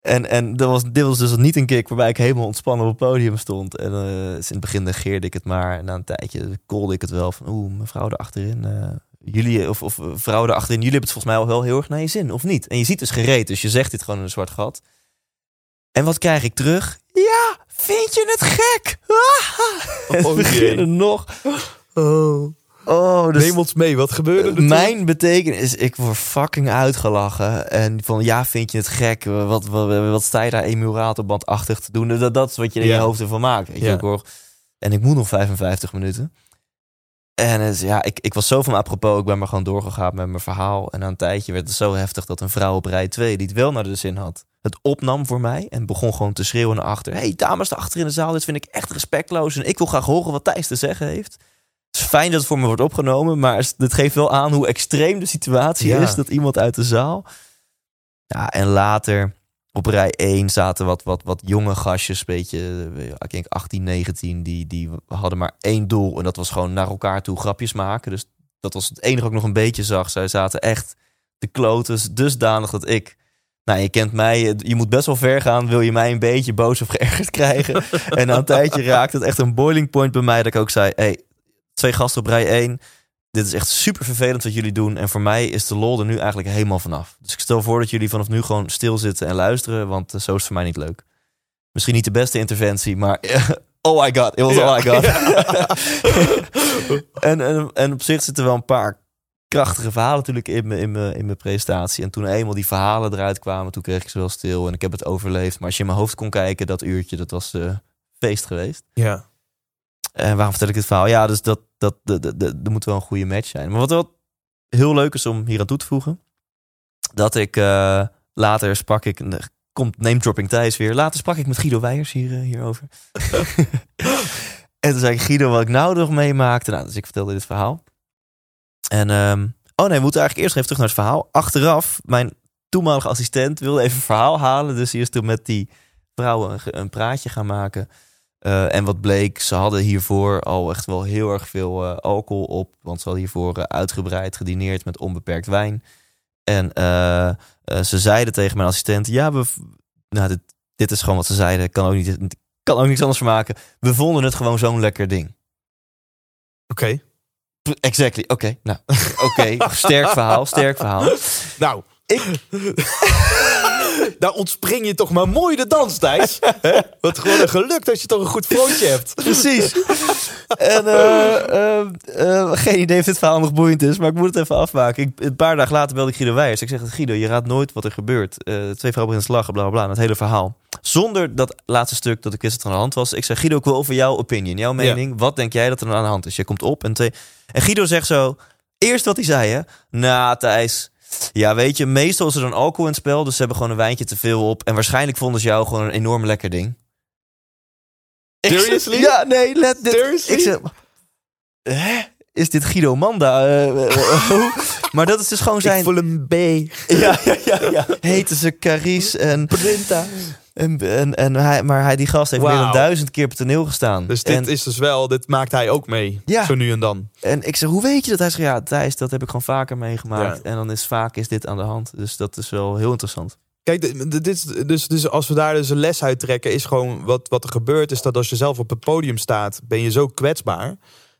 En, en dat was, dit was dus niet een kick waarbij ik helemaal ontspannen op het podium stond. En eh, dus in het begin negeerde ik het maar. En na een tijdje kolde ik het wel van, oeh, mevrouw erachterin. eh jullie, of, of eh, vrouw erachterin, jullie hebben het volgens mij al wel heel erg naar je zin, of niet? En je ziet dus gereed, dus je zegt dit gewoon in een zwart gat. En wat krijg ik terug? Ja, vind je het gek? En Oh, we beginnen nog. Oh. Oh, dus Neem ons mee, wat gebeurde er mijn betekenis is, ik word fucking uitgelachen. En van, ja, vind je het gek? Wat, wat, wat sta je daar emulatorbandachtig te doen? Dat, dat is wat je in Ja. je hoofd ervan maakt. Weet Ja. hoor, en ik moet nog 55 minuten. En ja, ik, ik was zo van apropos. Ik ben maar gewoon doorgegaan met mijn verhaal. En na een tijdje werd het zo heftig dat een vrouw op rij 2, die het wel naar de zin had, het opnam voor mij. En begon gewoon te schreeuwen naar achter. hey, dames daar achter in de zaal, dit vind ik echt respectloos. En ik wil graag horen wat Thijs te zeggen heeft. Is fijn dat het voor me wordt opgenomen, maar het geeft wel aan hoe extreem de situatie Ja. is. Dat iemand uit de zaal. Ja, en later op rij 1 zaten wat, wat, wat jonge gastjes, beetje, eh, ik denk 18, 19, die, die hadden maar één doel. En dat was gewoon naar elkaar toe grapjes maken. Dus dat was het enige wat ik nog een beetje zag. Zij zaten echt de kloten dusdanig dat ik... Nou, je kent mij, je moet best wel ver gaan, wil je mij een beetje boos of geërgerd krijgen. en na een tijdje raakte het echt een boiling point bij mij, dat ik ook zei, hey, twee gasten op rij 1, dit is echt super vervelend wat jullie doen. En voor mij is de lol er nu eigenlijk helemaal vanaf. Dus ik stel voor dat jullie vanaf nu gewoon stilzitten en luisteren, want eh, zo is het voor mij niet leuk. Misschien niet de beste interventie, maar oh my god, it was Ja. oh my god. en, en, en op zich zitten wel een paar krachtige verhalen natuurlijk in mijn, in, mijn, in mijn presentatie. En toen eenmaal die verhalen eruit kwamen, toen kreeg ik ze wel stil en ik heb het overleefd. Maar als je in mijn hoofd kon kijken, dat uurtje, dat was eh, feest geweest. Ja. En waarom vertel ik dit verhaal? Ja, dus dat, dat, dat, dat, dat, moet wel een goede match zijn. Maar wat wel heel leuk is om hier aan toe te voegen. Dat ik uh, later sprak ik, komt name dropping Thijs weer. Later sprak ik met Guido Weijers hier, uh, hierover. en toen zei ik Guido wat ik nou nog meemaakte. Nou, dus ik vertelde dit verhaal. En um, oh nee, we moeten eigenlijk eerst even terug naar het verhaal. Achteraf, mijn toenmalige assistent wilde even een verhaal halen. Dus die is toen met die vrouwen een praatje gaan maken. Uh, en wat bleek, ze hadden hiervoor al echt wel heel erg veel uh, alcohol op. Want ze hadden hiervoor uh, uitgebreid gedineerd met onbeperkt wijn. En ze zeiden tegen mijn assistent: Ja, we, nou, dit, dit is gewoon wat ze zeiden. Kan ook, niet, kan ook niks anders maken. We vonden het gewoon zo'n lekker ding. Oké. Okay. Exactly. Oké. Okay. Nou, oké. Okay. sterk verhaal. Sterk verhaal. Nou, ik. Daar ontspring je toch maar mooi de dans, Thijs. Wat gewoon een geluk dat je toch een goed frontje hebt. Precies. en uh, uh, geen idee of dit verhaal nog boeiend is, maar ik moet het even afmaken. Ik, een paar dagen later belde ik Guido Weijers. Ik zeg, Guido, je raadt nooit wat er gebeurt. twee vrouwen in het lachen, bla, bla bla. Het hele verhaal. Zonder dat laatste stuk dat ik wist dat er aan de hand was. Ik zeg, Guido, ik wil over jouw opinion, jouw mening. Wat denk jij dat er aan de hand is? Je komt op en twee... En Guido zegt zo... Eerst wat hij zei, hè. Nou, Thijs... Ja, weet je, meestal is er dan alcohol in het spel. Dus ze hebben gewoon een wijntje te veel op. En waarschijnlijk vonden ze jou gewoon een enorm lekker ding. Seriously? ja, nee, let dit. Seriously? Ik zeg, hè? Is dit Guido Manda? Uh, uh, maar dat is dus gewoon zijn... Ik voel een B. ja, ja, ja. ja. Heten ze Caris en... Printa. En, en, en hij, maar hij, die gast heeft wow. meer dan duizend keer op het toneel gestaan. Dus dit en, is dus wel, dit maakt hij ook mee. Ja. Zo nu en dan. En ik zeg, hoe weet je dat? Hij zegt, ja, Thijs, dat heb ik gewoon vaker meegemaakt. Ja. En dan is vaak is dit aan de hand. Dus dat is wel heel interessant. Kijk, dit, dus, dus als we daar dus een les uit trekken, is gewoon wat, wat er gebeurt, is dat als je zelf op het podium staat, ben je zo kwetsbaar.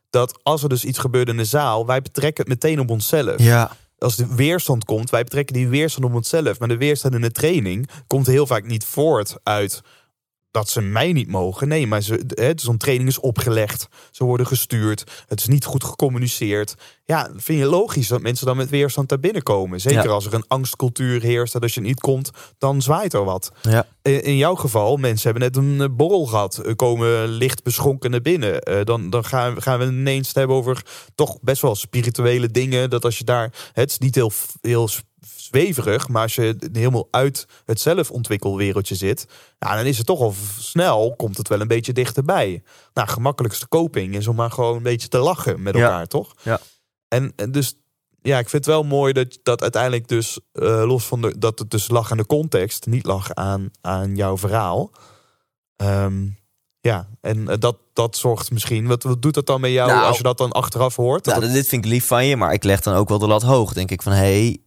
Dat als er dus iets gebeurt in de zaal, wij betrekken het meteen op onszelf. Ja als de weerstand komt, wij betrekken die weerstand op onszelf. Maar de weerstand in de training komt heel vaak niet voort uit dat ze mij niet mogen. Nee, maar zo'n training is opgelegd. Ze worden gestuurd. Het is niet goed gecommuniceerd. Ja, vind je logisch dat mensen dan met weerstand daar binnenkomen. Zeker als er een angstcultuur heerst. Dat als je niet komt, dan zwaait er wat. Ja. In jouw geval, mensen hebben net een eh, borrel gehad. Komen licht beschonken naar binnen. Uh, dan dan gaan, we, gaan we ineens hebben over toch best wel spirituele dingen. Dat als je daar, het is niet heel, heel zweverig. Maar als je helemaal uit het zelfontwikkelwereldje zit, ja, dan is het toch al snel, komt het wel een beetje dichterbij. Nou, gemakkelijkste coping is om maar gewoon een beetje te lachen met elkaar, toch? Ja. En, en dus ja, ik vind het wel mooi dat, dat uiteindelijk dus, uh, los van de, dat het dus lag aan de context, niet lag aan, aan jouw verhaal. Um, ja, en dat, dat zorgt misschien. Wat, wat doet dat dan met jou nou, als je dat dan achteraf hoort? Nou, dat... Dit vind ik lief van je, maar ik leg dan ook wel de lat hoog. Denk ik van hé, hey,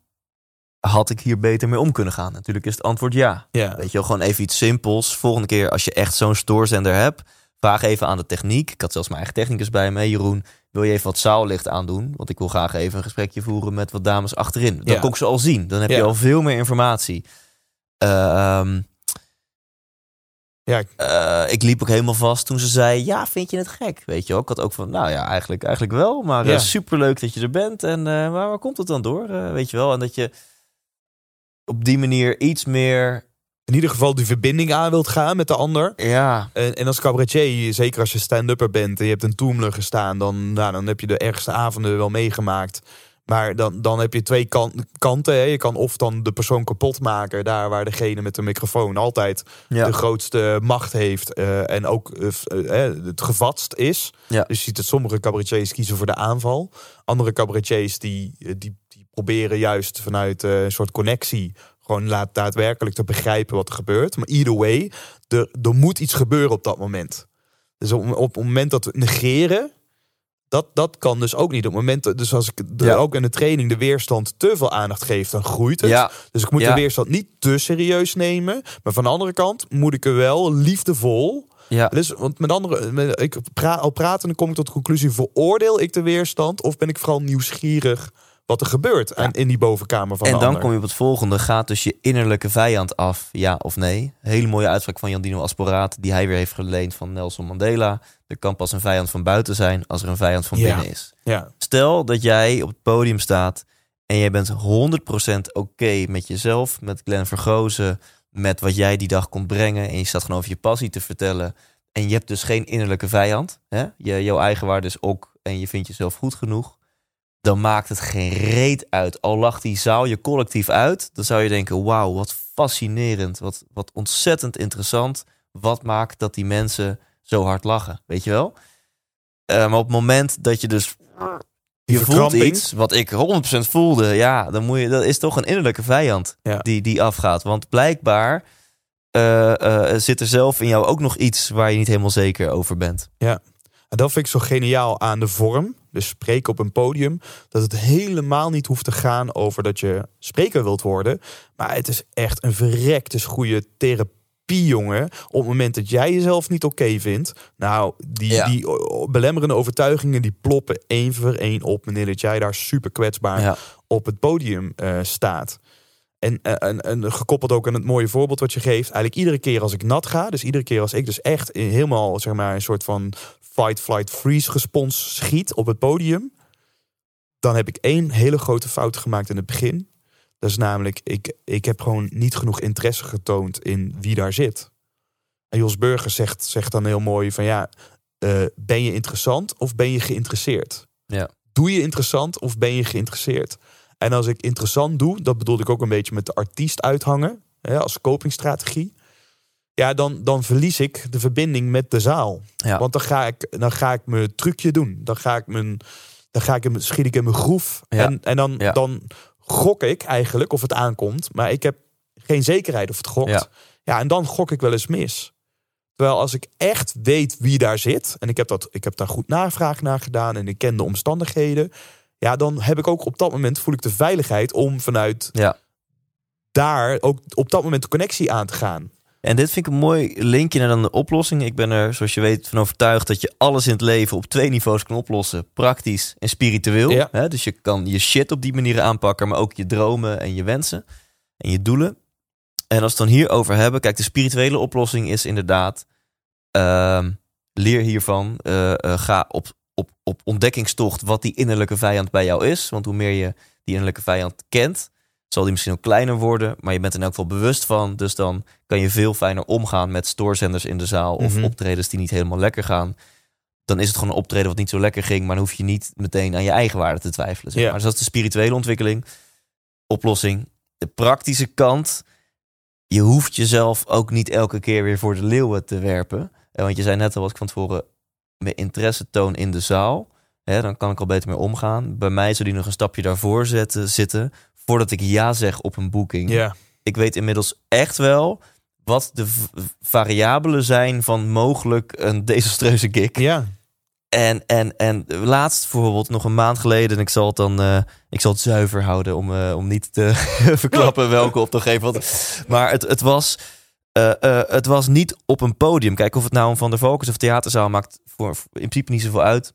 had ik hier beter mee om kunnen gaan? Natuurlijk is het antwoord ja. ja. Weet je wel, gewoon even iets simpels. Volgende keer als je echt zo'n stoorzender hebt, vraag even aan de techniek. Ik had zelfs mijn eigen technicus bij me. Jeroen, wil je even wat zaallicht aandoen? Want ik wil graag even een gesprekje voeren met wat dames achterin. Dan ja. kon ik ze al zien. Dan heb je al veel meer informatie. Uh, ja. Uh, ik liep ook helemaal vast toen ze zei: Ja, vind je het gek? Weet je ook. Ik had ook van: Nou ja, eigenlijk, eigenlijk wel. Maar ja. uh, superleuk dat je er bent. En maar waar komt het dan door? weet je wel. En dat je op die manier iets meer. In ieder geval die verbinding aan wilt gaan met de ander. Ja. En, en als cabaretier, zeker als je stand-upper bent en je hebt een toemler gestaan, dan, nou, dan heb je de ergste avonden wel meegemaakt. Maar dan, dan heb je twee kanten. Hè. Je kan of dan de persoon kapot maken, daar waar degene met de microfoon altijd ja. de grootste macht heeft. Uh, en ook uh, uh, het gevatst is. Ja. Dus je ziet dat sommige cabaretiers kiezen voor de aanval. Andere cabaretiers die, die, die proberen juist vanuit een soort connectie gewoon laat daadwerkelijk te begrijpen wat er gebeurt. Maar either way, er, er moet iets gebeuren op dat moment. Dus op, op het moment dat we negeren, dat, dat kan dus ook niet. Op het moment, dus als ik Ja. ook in de training de weerstand te veel aandacht geef, dan groeit het. Ja. Dus ik moet Ja. de weerstand niet te serieus nemen. Maar van de andere kant moet ik er wel liefdevol. Ja. Dus, want met andere, met- ik pra, al praten, dan kom ik tot de conclusie: veroordeel ik de weerstand of ben ik vooral nieuwsgierig wat er gebeurt aan, in die bovenkamer van En de dan ander? kom je op het volgende. Gaat dus je innerlijke vijand af, ja of nee? Hele mooie uitspraak van Jan Dino Asporaat, die hij weer heeft geleend van Nelson Mandela. Er kan pas een vijand van buiten zijn als er een vijand van Ja. binnen is. Ja, Stel dat jij op het podium staat en jij bent 100% oké met jezelf, met Glenn Vergozen, met wat jij die dag komt brengen. En je staat gewoon over je passie te vertellen. En je hebt dus geen innerlijke vijand. Hè? Je, jouw eigen waarde is ook en je vindt jezelf goed genoeg. Dan maakt het geen reet uit. Al lacht die zaal je collectief uit, dan zou je denken: wauw, wat fascinerend, wat, wat ontzettend interessant. Wat maakt dat die mensen zo hard lachen? Weet je wel? Uh, maar op het moment dat je dus je voelt iets wat ik 100% voelde, ja, dan moet je, dat is toch een innerlijke vijand die, die afgaat. Want blijkbaar uh, uh, zit er zelf in jou ook nog iets waar je niet helemaal zeker over bent. Ja, en dat vind ik zo geniaal aan de vorm. Dus spreken op een podium. Dat het helemaal niet hoeft te gaan over dat je spreker wilt worden. Maar het is echt een verrekte goede therapie jongen. Op het moment dat jij jezelf niet oké vindt. Nou, die, die belemmerende overtuigingen die ploppen één voor één op. Wanneer dat jij daar super kwetsbaar op het podium uh, staat. En, uh, en, en, gekoppeld ook aan het mooie voorbeeld wat je geeft. Eigenlijk iedere keer als ik nat ga. Dus iedere keer als ik dus echt helemaal zeg maar een soort van fight, flight, freeze respons schiet op het podium. Dan heb ik één hele grote fout gemaakt in het begin. Dat is namelijk, ik, ik heb gewoon niet genoeg interesse getoond in wie daar zit. En Jos Burger zegt, zegt dan heel mooi van ja, uh, ben je interessant of ben je geïnteresseerd? Ja. Doe je interessant of ben je geïnteresseerd? En als ik interessant doe, dat bedoelde ik ook een beetje met de artiest uithangen, hè, als copingstrategie. Ja, dan, dan verlies ik de verbinding met de zaal. Ja. Want dan ga ik, dan ga ik mijn trucje doen. Dan ga ik mijn, dan ga ik, schiet ik in mijn groef. Ja. En, en dan, Ja. dan gok ik eigenlijk of het aankomt. Maar ik heb geen zekerheid of het gokt. Ja. Ja. en dan gok ik wel eens mis. Terwijl als ik echt weet wie daar zit. En ik heb, dat, ik heb daar goed navraag naar gedaan. En ik ken de omstandigheden. Ja, dan heb ik ook op dat moment voel ik de veiligheid om vanuit Ja. daar ook op dat moment de connectie aan te gaan. En dit vind ik een mooi linkje naar dan de oplossing. Ik ben er, zoals je weet, van overtuigd dat je alles in het leven op twee niveaus kan oplossen: praktisch en spiritueel. Ja. Hè? Dus je kan je shit op die manier aanpakken, maar ook je dromen en je wensen en je doelen. En als we het dan hierover hebben, kijk, de spirituele oplossing is inderdaad: ehm, leer hiervan, eh, eh, ga op, op, op ontdekkingstocht wat die innerlijke vijand bij jou is. Want hoe meer je die innerlijke vijand kent, zal die misschien ook kleiner worden, maar je bent er in elk geval bewust van. Dus dan kan je veel fijner omgaan met stoorzenders in de zaal of Mhm. optredens die niet helemaal lekker gaan. Dan is het gewoon een optreden wat niet zo lekker ging, maar dan hoef je niet meteen aan je eigen waarde te twijfelen. Zeg Ja. maar. Dus dat is de spirituele ontwikkeling, oplossing. De praktische kant, je hoeft jezelf ook niet elke keer weer voor de leeuwen te werpen. Want je zei net al wat ik van tevoren, mijn interesse toon in de zaal. Hè, dan kan ik al beter mee omgaan. Bij mij zou die nog een stapje daarvoor zetten, zitten voordat ik ja zeg op een boeking. Ja, Ik weet inmiddels echt wel wat de variabelen zijn van mogelijk een desastreuze gig. ja. En, en, en laatst bijvoorbeeld nog een maand geleden, en ik zal het dan eh, ik zal het zuiver houden om, eh, om niet te verklappen welke op te geven. Want, maar het, het, was, eh, het was niet op een podium. Kijk, of het nou een Van der Focus of theaterzaal maakt voor, voor in principe niet zoveel uit.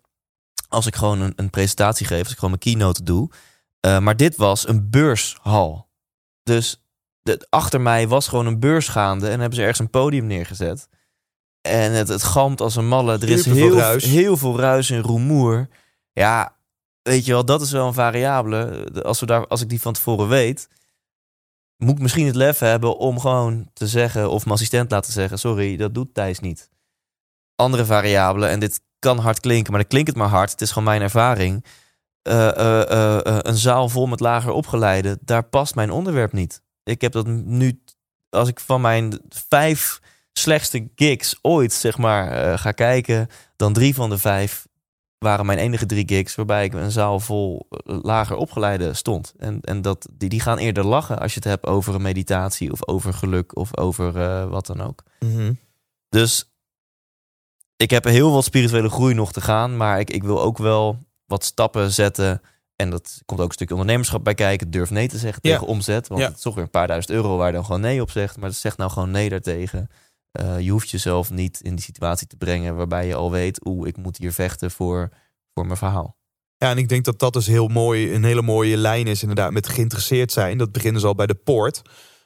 Als ik gewoon een, een presentatie geef, als ik gewoon mijn keynote doe. Eh, maar dit was een beurshal. Dus de, achter mij was gewoon een beurs gaande en hebben ze ergens een podium neergezet. En het, het galmt als een malle. Er is heel, ruis. heel veel ruis en rumoer. Ja, weet je wel, dat is wel een variabele. Als, we daar, als ik die van tevoren weet, moet ik misschien het lef hebben om gewoon te zeggen, of mijn assistent laten zeggen: Sorry, dat doet Thijs niet. Andere variabelen, en dit kan hard klinken, maar dan klinkt het maar hard. Het is gewoon mijn ervaring. Eh, eh, eh, een zaal vol met lager opgeleiden, daar past mijn onderwerp niet. Ik heb dat nu, als ik van mijn vijf slechtste gigs ooit, zeg maar, ga kijken, dan drie van de vijf waren mijn enige drie gigs waarbij ik een zaal vol lager opgeleide stond. En, en dat, die, die gaan eerder lachen als je het hebt over een meditatie of over geluk of over wat dan ook. Mhm. Dus ik heb heel wat spirituele groei nog te gaan, maar ik, ik wil ook wel wat stappen zetten. En dat komt ook een stukje ondernemerschap bij kijken. Durf nee te zeggen Ja. tegen omzet. Want Ja. het is toch weer een paar duizend euro waar je dan gewoon nee op zegt. Maar zeg nou gewoon nee daartegen. Eh, je hoeft jezelf niet in die situatie te brengen waarbij je al weet, oeh, ik moet hier vechten voor, voor mijn verhaal. Ja, en ik denk dat dat dus heel mooi, een hele mooie lijn is inderdaad met geïnteresseerd zijn. Dat beginnen ze al bij de poort.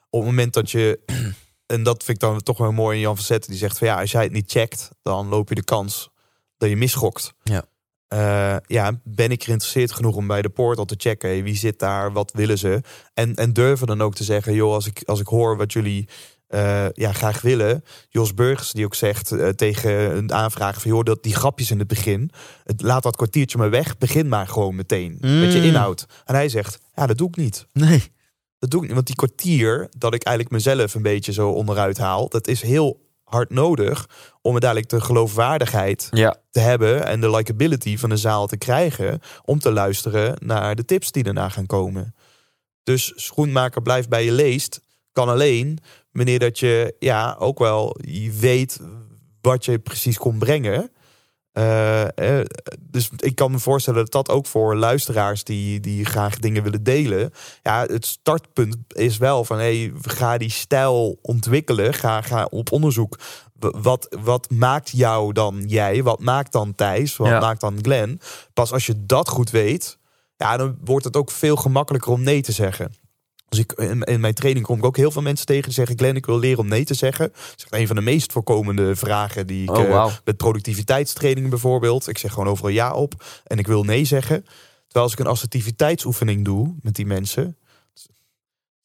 Op het moment dat je, en dat vind ik dan toch wel mooi in Jan Verzette, die zegt van ja, als jij het niet checkt, dan loop je de kans dat je misgokt. Ja. Eh, ja, ben ik geïnteresseerd genoeg om bij de poort al te checken, hey, wie zit daar, wat willen ze? En, en durven dan ook te zeggen, joh, als ik, als ik hoor wat jullie eh, ja, graag willen. Jos Burgers die ook zegt eh, tegen een aanvraag van... joh, dat die grapjes in het begin, het, laat dat kwartiertje maar weg. Begin maar gewoon meteen met je Mm. inhoud. En hij zegt, ja, dat doe ik niet. Nee. Dat doe ik niet, want die kwartier dat ik eigenlijk mezelf een beetje zo onderuit haal... dat is heel hard nodig om uiteindelijk de geloofwaardigheid Ja. te hebben... en de likability van de zaal te krijgen... om te luisteren naar de tips die daarna gaan komen. Dus schoenmaker blijft bij je leest... kan alleen wanneer dat je ja, ook wel je weet wat je precies kon brengen... Eh, eh, dus ik kan me voorstellen dat dat ook voor luisteraars die, die graag dingen willen delen. Ja, het startpunt is wel van hey, ga die stijl ontwikkelen. Ga, ga op onderzoek. Wat, wat maakt jou dan jij? Wat maakt dan Thijs? Wat Ja. maakt dan Glenn? Pas als je dat goed weet, ja, dan wordt het ook veel gemakkelijker om nee te zeggen. Dus ik, in, in mijn training kom ik ook heel veel mensen tegen die zeggen: Glenn, ik wil leren om nee te zeggen. Dat is een van de meest voorkomende vragen die ik Oh, eh, wauw. met productiviteitstrainingen bijvoorbeeld. Ik zeg gewoon overal ja op en ik wil nee zeggen. Terwijl als ik een assertiviteitsoefening doe met die mensen.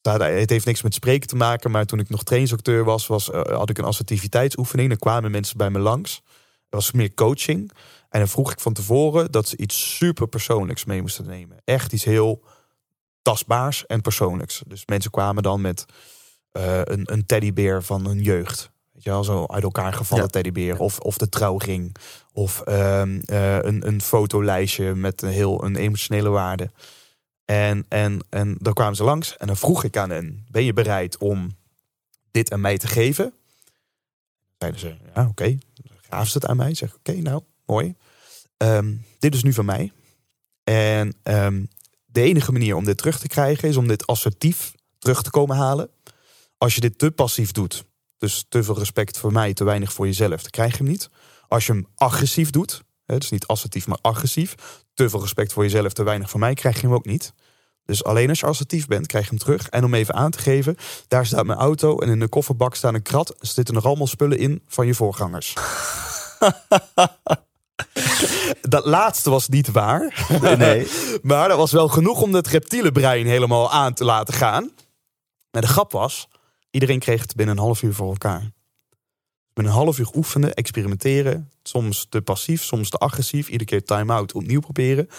Het heeft niks met spreken te maken, maar toen ik nog trainingsacteur was, was eh, had ik een assertiviteitsoefening. Dan kwamen mensen bij me langs. Dat was meer coaching. En dan vroeg ik van tevoren dat ze iets super persoonlijks mee moesten nemen. Echt iets heel tastbaars en persoonlijks. Dus mensen kwamen dan met eh, een, een teddybeer van hun jeugd. Weet je wel, zo uit elkaar gevallen Ja. teddybeer. Of, of de trouwring. Of ehm, eh, een, een fotolijstje met een heel een emotionele waarde. En, en, en dan kwamen ze langs en dan vroeg ik aan hen: Ben je bereid om dit aan mij te geven? Zeiden ze: Ja, oké. Gaven ze het aan mij? Zeg: Oké, nou, mooi. Ehm, dit is nu van mij. En ehm, de enige manier om dit terug te krijgen is om dit assertief terug te komen halen. Als je dit te passief doet, dus te veel respect voor mij, te weinig voor jezelf, dan krijg je hem niet. Als je hem agressief doet, hè, dus niet assertief, maar agressief, te veel respect voor jezelf, te weinig voor mij, krijg je hem ook niet. Dus alleen als je assertief bent, krijg je hem terug. En om even aan te geven, daar staat mijn auto en in de kofferbak staat een krat. Er zitten nog allemaal spullen in van je voorgangers. Dat laatste was niet waar. Nee. Maar dat was wel genoeg om het reptiele brein helemaal aan te laten gaan. Maar de grap was, iedereen kreeg het binnen een half uur voor elkaar. Binnen een half uur oefenen, experimenteren. Soms te passief, soms te agressief. Iedere keer time-out, opnieuw proberen.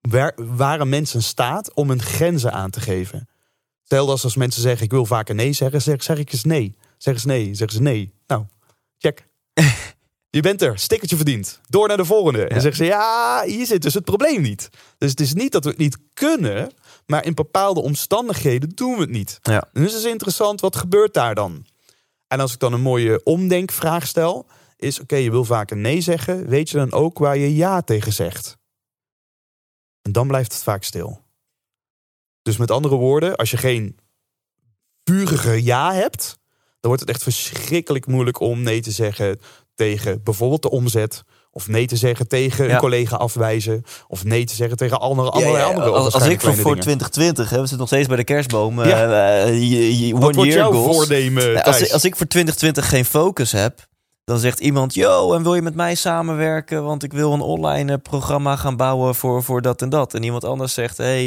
Waar, waren mensen in staat om hun grenzen aan te geven? Stel dat als mensen zeggen, ik wil vaker nee zeggen. Zeg, zeg ik eens nee. Zeg eens nee. Zeggen ze nee. Nou, check. Je bent er, stickertje verdiend. Door naar de volgende. En zeggen ze, ja, hier zit dus het probleem niet. Dus het is niet dat we het niet kunnen, maar in bepaalde omstandigheden doen we het niet. Ja. Dus is het interessant, wat gebeurt daar dan? En als ik dan een mooie omdenkvraag stel, is oké, je wil vaak een nee zeggen. Weet je dan ook waar je ja tegen zegt? En dan blijft het vaak stil. Dus met andere woorden, als je geen vurige ja hebt, dan wordt het echt verschrikkelijk moeilijk om nee te zeggen tegen bijvoorbeeld de omzet. Of nee te zeggen tegen Ja. een collega afwijzen. Of nee te zeggen tegen andere, allerlei Ja, ja, andere als, als ik voor, voor dingen. 2020, hè, we zitten nog steeds bij de kerstboom. Je- Wat one year jouw goals. voornemen, Ja, als, als ik voor 2020 geen focus heb, dan zegt iemand: Yo, en wil je met mij samenwerken? Want ik wil een online eh, programma gaan bouwen voor, voor dat en dat. En iemand anders zegt: Hey,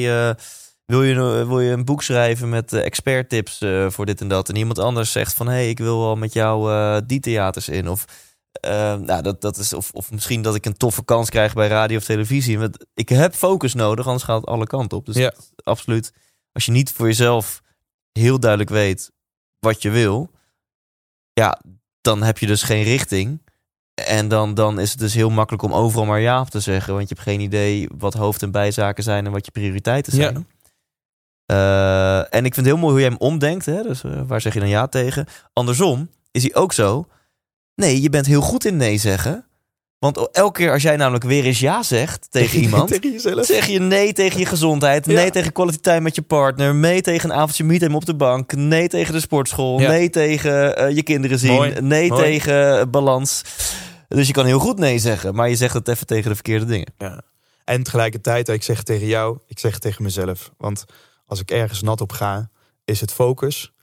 wil, je, eh, wil je een boek schrijven met experttips eh, voor dit en dat? En iemand anders zegt: van Hey, ik wil wel met jou die theaters in. Of, nou, dat, dat is, of, of misschien dat ik een toffe kans krijg bij radio of televisie. Want ik heb focus nodig, anders gaat het alle kanten op. Dus Ja. absoluut, als je niet voor jezelf heel duidelijk weet wat je wil, ja, dan heb je dus geen richting. En dan, dan is het dus heel makkelijk om overal maar ja op te zeggen. Want je hebt geen idee wat hoofd- en bijzaken zijn en wat je prioriteiten zijn. Ja. Eh, en ik vind het heel mooi hoe jij hem omdenkt. Hè? Dus eh, waar zeg je dan ja tegen? Andersom is hij ook zo. Nee, je bent heel goed in nee zeggen. Want elke keer als jij namelijk weer eens ja zegt tegen iemand... tegen jezelf. zeg je nee tegen je gezondheid. Ja. Nee tegen quality time met je partner. Nee tegen een avondje meet op de bank. Nee tegen de sportschool. Ja. Nee tegen eh, je kinderen zien. Mooi. Nee Mooi. tegen eh, balans. Dus je kan heel goed nee zeggen. Maar je zegt het even tegen de verkeerde dingen. Ja. En tegelijkertijd, ik zeg het tegen jou, ik zeg het tegen mezelf. Want als ik ergens nat op ga, is het focus.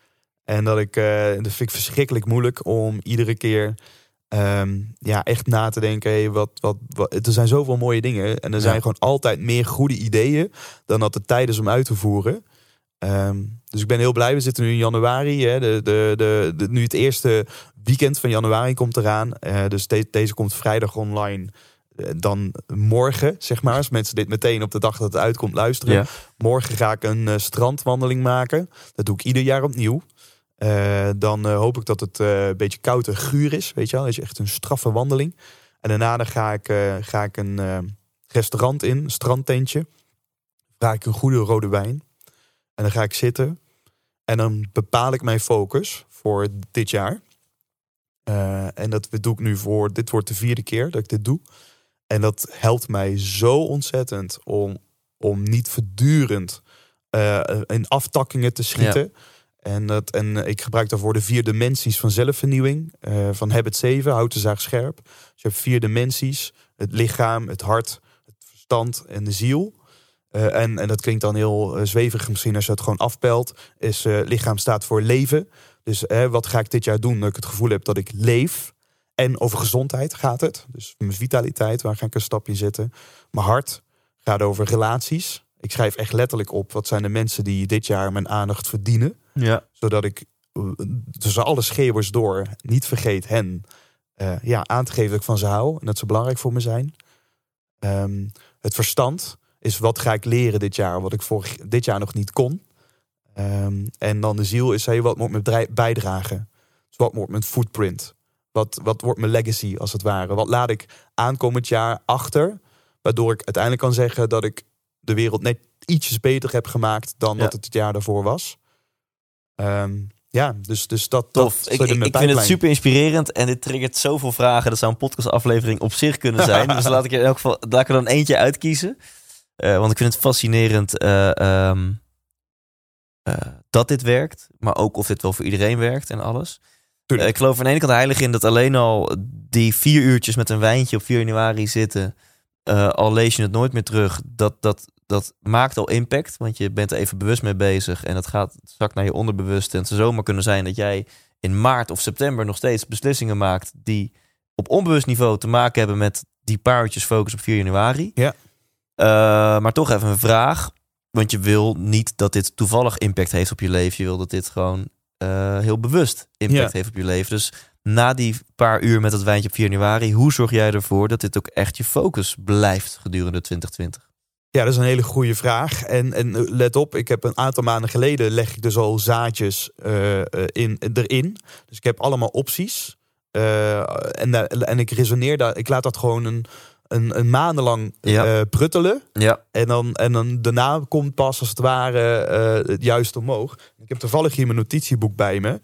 En dat ik, eh, dat vind ik verschrikkelijk moeilijk om iedere keer ehm, ja, echt na te denken. Hey, wat, wat, wat, er zijn zoveel mooie dingen. En er zijn Ja. gewoon altijd meer goede ideeën dan dat de tijd is om uit te voeren. Ehm, dus ik ben heel blij. We zitten nu in januari. Hè. De, de, de, de, nu het eerste weekend van januari komt eraan. Uh, dus de, deze komt vrijdag online. Uh, dan morgen, zeg maar. Als mensen dit meteen op de dag dat het uitkomt luisteren. Ja. Morgen ga ik een uh, strandwandeling maken. Dat doe ik ieder jaar opnieuw. Dan hoop ik dat het een beetje koud en guur is. Weet je wel, is echt een straffe wandeling. En daarna dan ga ik, ga ik een restaurant in, een strandtentje. Vraag ik een goede rode wijn. En dan ga ik zitten. En dan bepaal ik mijn focus voor dit jaar. En dat doe ik nu voor. Dit wordt de vierde keer dat ik dit doe. En dat helpt mij zo ontzettend om, om niet voortdurend in aftakkingen te schieten. En, dat, en ik gebruik daarvoor de vier dimensies van zelfvernieuwing. Uh, van Habit 7, houd de zaag scherp. Dus je hebt vier dimensies. Het lichaam, het hart, het verstand en de ziel. Uh, en, en dat klinkt dan heel zweverig misschien als je het gewoon afpelt. Is lichaam staat voor leven. Dus wat ga ik dit jaar doen? Dat ik het gevoel heb dat ik leef. En over gezondheid gaat het. Dus mijn vitaliteit, waar ga ik een stapje zetten? Mijn hart gaat over relaties. Ik schrijf echt letterlijk op wat zijn de mensen die dit jaar mijn aandacht verdienen. Ja. Zodat ik tussen alle schreeuwers door niet vergeet hen ja, aan te geven dat ik van ze hou. En dat ze belangrijk voor me zijn. Um, het verstand is wat ga ik leren dit jaar, wat ik vorig, dit jaar nog niet kon. Um, en dan de ziel is, hey, wat moet mijn bijdragen? Dus wat wordt mijn footprint? Wat, wat wordt mijn legacy, als het ware? Wat laat ik aankomend jaar achter? Waardoor ik uiteindelijk kan zeggen dat ik de wereld net ietsjes beter heb gemaakt dan Ja. dat het het jaar daarvoor was. Ehm, ja, dus, dus dat, Tof. dat Ik, ik, ik vind het super inspirerend en dit triggert zoveel vragen. Dat zou een podcastaflevering op zich kunnen zijn. dus laat ik er in elk geval laat ik er dan eentje uitkiezen. Uh, want ik vind het fascinerend uh, um, uh, dat dit werkt. Maar ook of dit wel voor iedereen werkt en alles. ik geloof aan de ene kant heilig in dat alleen al die vier uurtjes met een wijntje op 4 januari zitten. al lees je het nooit meer terug. Dat, dat, dat maakt al impact. Want je bent er even bewust mee bezig. En dat gaat straks naar je onderbewuste. En het zou zomaar kunnen zijn dat jij in maart of september nog steeds beslissingen maakt. die op onbewust niveau te maken hebben met die paar uurtjes focus op 4 januari. Ja. Uh, maar toch even een vraag. Want je wil niet dat dit toevallig impact heeft op je leven. Je wil dat dit gewoon uh, heel bewust impact Ja. heeft op je leven. Dus na die paar uur met dat wijntje op 4 januari, hoe zorg jij ervoor dat dit ook echt je focus blijft gedurende 2020? Ja, dat is een hele goede vraag. En, en eh, let op, ik heb een aantal maanden geleden leg ik dus al zaadjes uh, in, erin. Dus ik heb allemaal opties. Uh, en, en ik resoneer daar, ik laat dat gewoon een, een, een maandenlang Ja. uh, pruttelen. Ja, En dan, en dan daarna komt pas als het ware het juist omhoog. Ik heb toevallig hier mijn notitieboek bij me.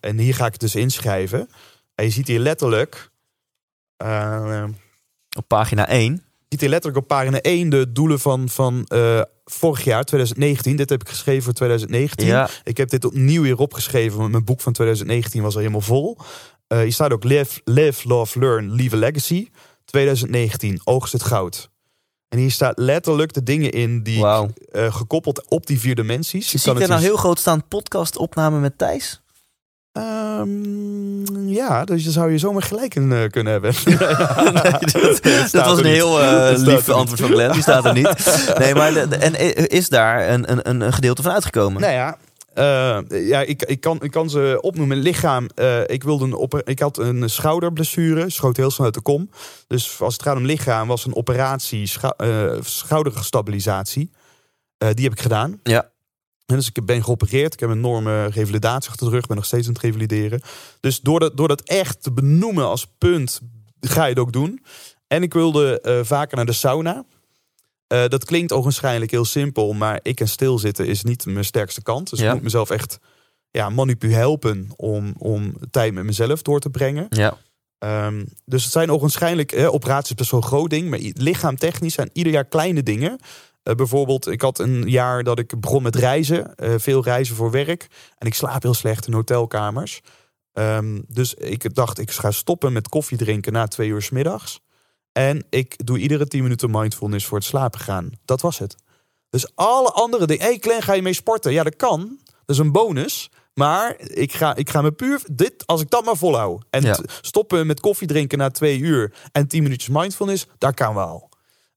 En hier ga ik het dus inschrijven. En je ziet hier letterlijk. Op pagina 1. Je ziet hier letterlijk op pagina 1 de doelen van, van uh, vorig jaar, 2019. Dit heb ik geschreven voor 2019. Ja. Ik heb dit opnieuw weer opgeschreven, want mijn boek van 2019 was al helemaal vol. Uh, hier staat ook live, live, love, learn, leave a legacy. 2019, oogst het goud. En hier staat letterlijk de dingen in die Wauw. uh, gekoppeld op die vier dimensies. Je ik er nou heel groot staan podcast opname met Thijs? Um, ja, dus je zou je zomaar gelijk in uh, kunnen hebben. nee, dat, dat was een heel uh, lief antwoord van Glenn. Die staat er niet. Nee, maar de, de, en is daar een, een, een gedeelte van uitgekomen? Nou ja, uh, ja, ik, ik, kan, ik kan ze opnoemen. Lichaam, uh, ik, wilde een ik had een schouderblessure, schoot heel snel uit de kom. Dus als het gaat om lichaam, was een operatie schou, uh, schouderstabilisatie. die heb ik gedaan. Ja. En dus ik ben geopereerd. Ik heb een enorme revalidatie achter de rug. ben nog steeds aan het revalideren. Dus door dat, door dat echt te benoemen als punt, ga je het ook doen. En ik wilde vaker naar de sauna. Uh, dat klinkt ogenschijnlijk heel simpel, maar ik en stilzitten is niet mijn sterkste kant. Dus Ja. ik moet mezelf echt ja, manipu helpen om, om tijd met mezelf door te brengen. Ja. Um, dus het zijn ogenschijnlijk, hè, operaties best wel een groot ding, maar lichaamtechnisch zijn ieder jaar kleine dingen. Uh, bijvoorbeeld, ik had een jaar dat ik begon met reizen, uh, veel reizen voor werk. En ik slaap heel slecht in hotelkamers. Um, dus ik dacht, ik ga stoppen met koffie drinken na twee uur s middags. En ik doe iedere 10 minuten mindfulness voor het slapen gaan. Dat was het. Dus alle andere dingen. Hé, hey Glenn, ga je mee sporten? Ja, dat kan. Dat is een bonus. Maar ik ga, ik ga me puur. Dit, als ik dat maar volhoud. En Ja. stoppen met koffie drinken na twee uur. En 10 minuutjes mindfulness, daar kan wel.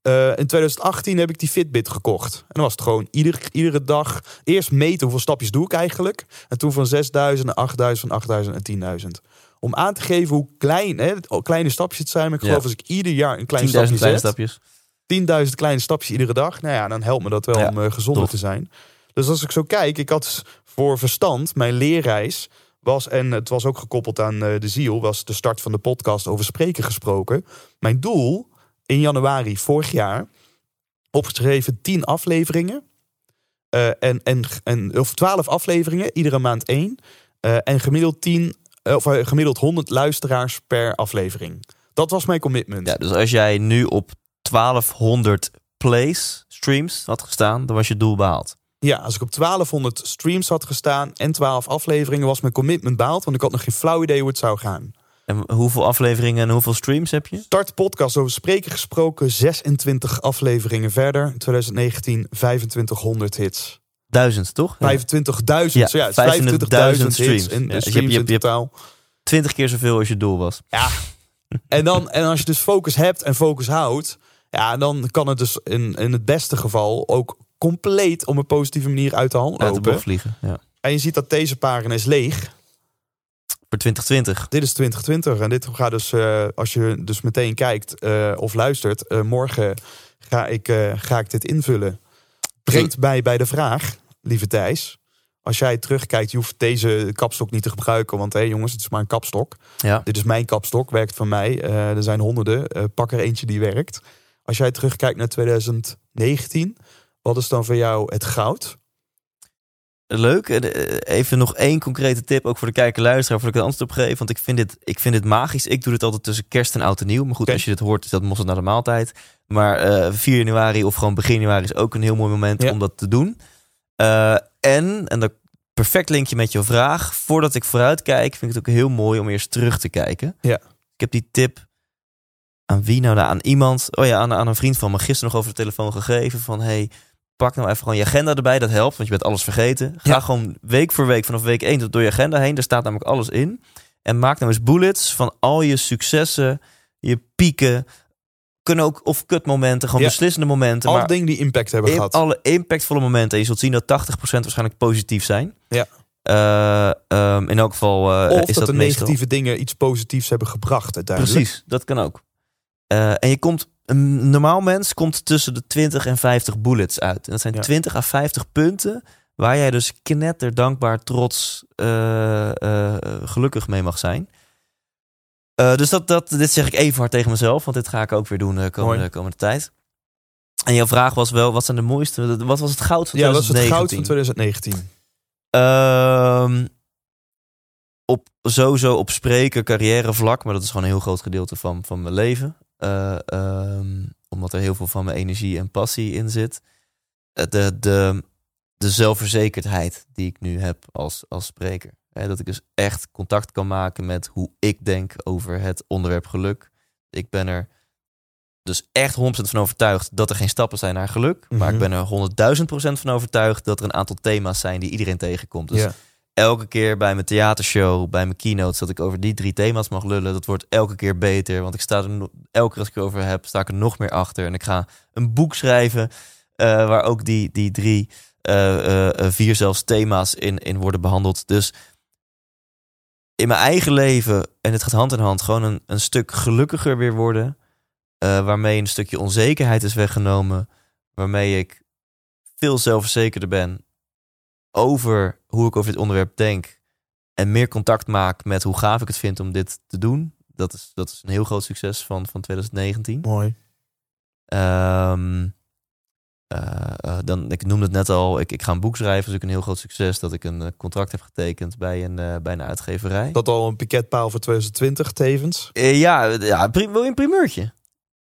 Eh, in 2018 heb ik die Fitbit gekocht. En dan was het gewoon ieder, iedere dag eerst meten hoeveel stapjes doe ik eigenlijk. En toen van 6000 naar 8000, van 8000 naar 10.000. Om aan te geven hoe klein, hè, kleine stapjes het zijn. Maar ik geloof Ja. als ik ieder jaar een klein 10.000 stapje kleine stapjes. 10.000 kleine stapjes iedere dag. Nou ja, dan helpt me dat wel Ja, om eh, gezonder tof. te zijn. Dus als ik zo kijk, ik had voor verstand, mijn leerreis was, en het was ook gekoppeld aan eh, de ziel, was de start van de podcast over spreken gesproken. Mijn doel in januari vorig jaar, opgeschreven 10 afleveringen. eh, en, en, en, of 12 afleveringen, iedere maand één. eh, en gemiddeld 10, eh, of gemiddeld 100 luisteraars per aflevering. Dat was mijn commitment. Ja, dus als jij nu op 1200 plays, streams had gestaan, dan was je doel behaald. Ja, als ik op 1200 streams had gestaan en 12 afleveringen, was mijn commitment behaald. Want ik had nog geen flauw idee hoe het zou gaan. En hoeveel afleveringen en hoeveel streams heb je? Start podcast over spreken gesproken, 26 afleveringen verder. In 2019 2500 hits. Duizend, toch? Ja. 25.000, Ja, ja, 25.000 25.000 hits streams. in, Ja, dus je streams hebt- je in hebt- totaal. 20 keer zoveel als je doel was. Ja. En, dan, en als je dus focus hebt en focus houdt, ja, dan kan het dus in, in het beste geval ook compleet op een positieve manier uit de hand Uit de lopen. vliegen. Ja. En je ziet dat deze pagina is leeg. Voor 2020. Dit is 2020 en dit gaat dus, eh, als je dus meteen kijkt eh, of luistert, eh, morgen ga ik, ga ik dit invullen. Brengt mij bij de vraag, lieve Thijs. Als jij terugkijkt, je hoeft deze kapstok niet te gebruiken, want hé jongens, het is maar een kapstok. Ja. Dit is mijn kapstok, werkt van mij. Er zijn honderden, pak er eentje die werkt. Als jij terugkijkt naar 2019, wat is dan voor jou het goud? Leuk. Eh, Even nog één concrete tip, ook voor de kijker luisteraar, voordat ik het antwoord op geef. Want ik vind, dit, ik vind dit magisch. Ik doe dit altijd tussen kerst en oud en nieuw. Maar goed, als je dit hoort, is dat mosterd naar de maaltijd. Maar eh 4 januari of gewoon begin januari is ook een heel mooi moment Ja. om dat te doen. Eh, en, en dat perfect linkje met je vraag. Voordat ik vooruit kijk, vind ik het ook heel mooi om eerst terug te kijken. Ja. Ik heb die tip aan wie nou? Nou, aan iemand. Oh ja, aan, aan een vriend van me gisteren nog over de telefoon gegeven. Van hey, pak nou even gewoon je agenda erbij. Dat helpt, want je bent alles vergeten. Ga Ja. gewoon week voor week vanaf week 1 tot door je agenda heen. Daar staat namelijk alles in. En maak nou eens bullets van al je successen, je pieken. Kunnen ook, of kutmomenten, gewoon Ja. beslissende momenten. Alle maar dingen die impact hebben in gehad. alle impactvolle momenten. En je zult zien dat 80% waarschijnlijk positief zijn. Ja. Eh, ehm, in elk geval eh, of is dat, dat de negatieve dingen iets positiefs hebben gebracht uiteindelijk. Precies, dat kan ook. Eh, en je komt, een normaal mens komt tussen de 20 en 50 bullets uit. En dat zijn Ja. 20 à 50 punten waar jij dus knetter, dankbaar, trots, eh, eh, gelukkig mee mag zijn. Eh, dus dat, dat, dit zeg ik even hard tegen mezelf, want dit ga ik ook weer doen de komende, komende tijd. En jouw vraag was wel, wat zijn de mooiste, wat was het goud van Ja, dat is het 2019? goud van 2019. Ehm, op, sowieso op spreken, carrière vlak, maar dat is gewoon een heel groot gedeelte van, van mijn leven. Eh, ehm, omdat er heel veel van mijn energie en passie in zit. Eh, De, de, de zelfverzekerdheid die ik nu heb als, als spreker. Dat ik dus echt contact kan maken met hoe ik denk over het onderwerp geluk. Ik ben er dus echt 100% van overtuigd dat er geen stappen zijn naar geluk. Maar ik Mhm. ben er 100.000% van overtuigd dat er een aantal thema's zijn die iedereen tegenkomt. Dus ja. Elke keer bij mijn theatershow, bij mijn keynotes, dat ik over die drie thema's mag lullen. Dat wordt elke keer beter. Want ik sta er elke keer als ik erover heb, sta ik er nog meer achter. En ik ga een boek schrijven eh, waar ook die, die drie, eh, eh, vier zelfs thema's in, in worden behandeld. Dus in mijn eigen leven, en het gaat hand in hand, gewoon een, een stuk gelukkiger weer worden. waarmee een stukje onzekerheid is weggenomen. Waarmee ik veel zelfverzekerder ben over hoe ik over dit onderwerp denk. En meer contact maak met hoe gaaf ik het vind om dit te doen. Dat is, dat is een heel groot succes van, van 2019. Mooi. Ehm, eh, eh, dan, ik noemde het net al, ik, ik ga een boek schrijven. Dat is ook een heel groot succes dat ik een eh, contract heb getekend bij een, bij een uitgeverij. Dat al een piketpaal voor 2020 tevens. Ja, ja wil je een primeurtje?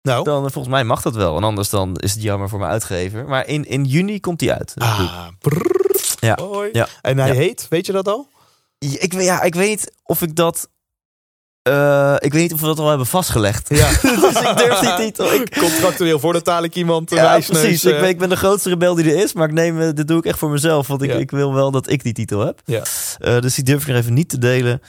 Nou, Dan, volgens mij mag dat wel. En anders dan is het jammer voor mijn uitgever. Maar in, in juni komt die uit. ah, brrr, Ja. Ja. En hij Ja. heet, weet je dat al? Ja, Ik, weet- ja, ik weet of ik dat... eh, ik weet niet of we dat al hebben vastgelegd. Ja. dus ik durf die titel. Ik, Contractueel voordat dadelijk iemand ja, wijsneus, precies. eh, Ik, weet, ik ben de grootste rebel die er is. Maar ik neem, eh, dit doe ik echt voor mezelf. Want ik, Ja. ik wil wel dat ik die titel heb. Ja. Eh, dus die durf ik nog even niet te delen.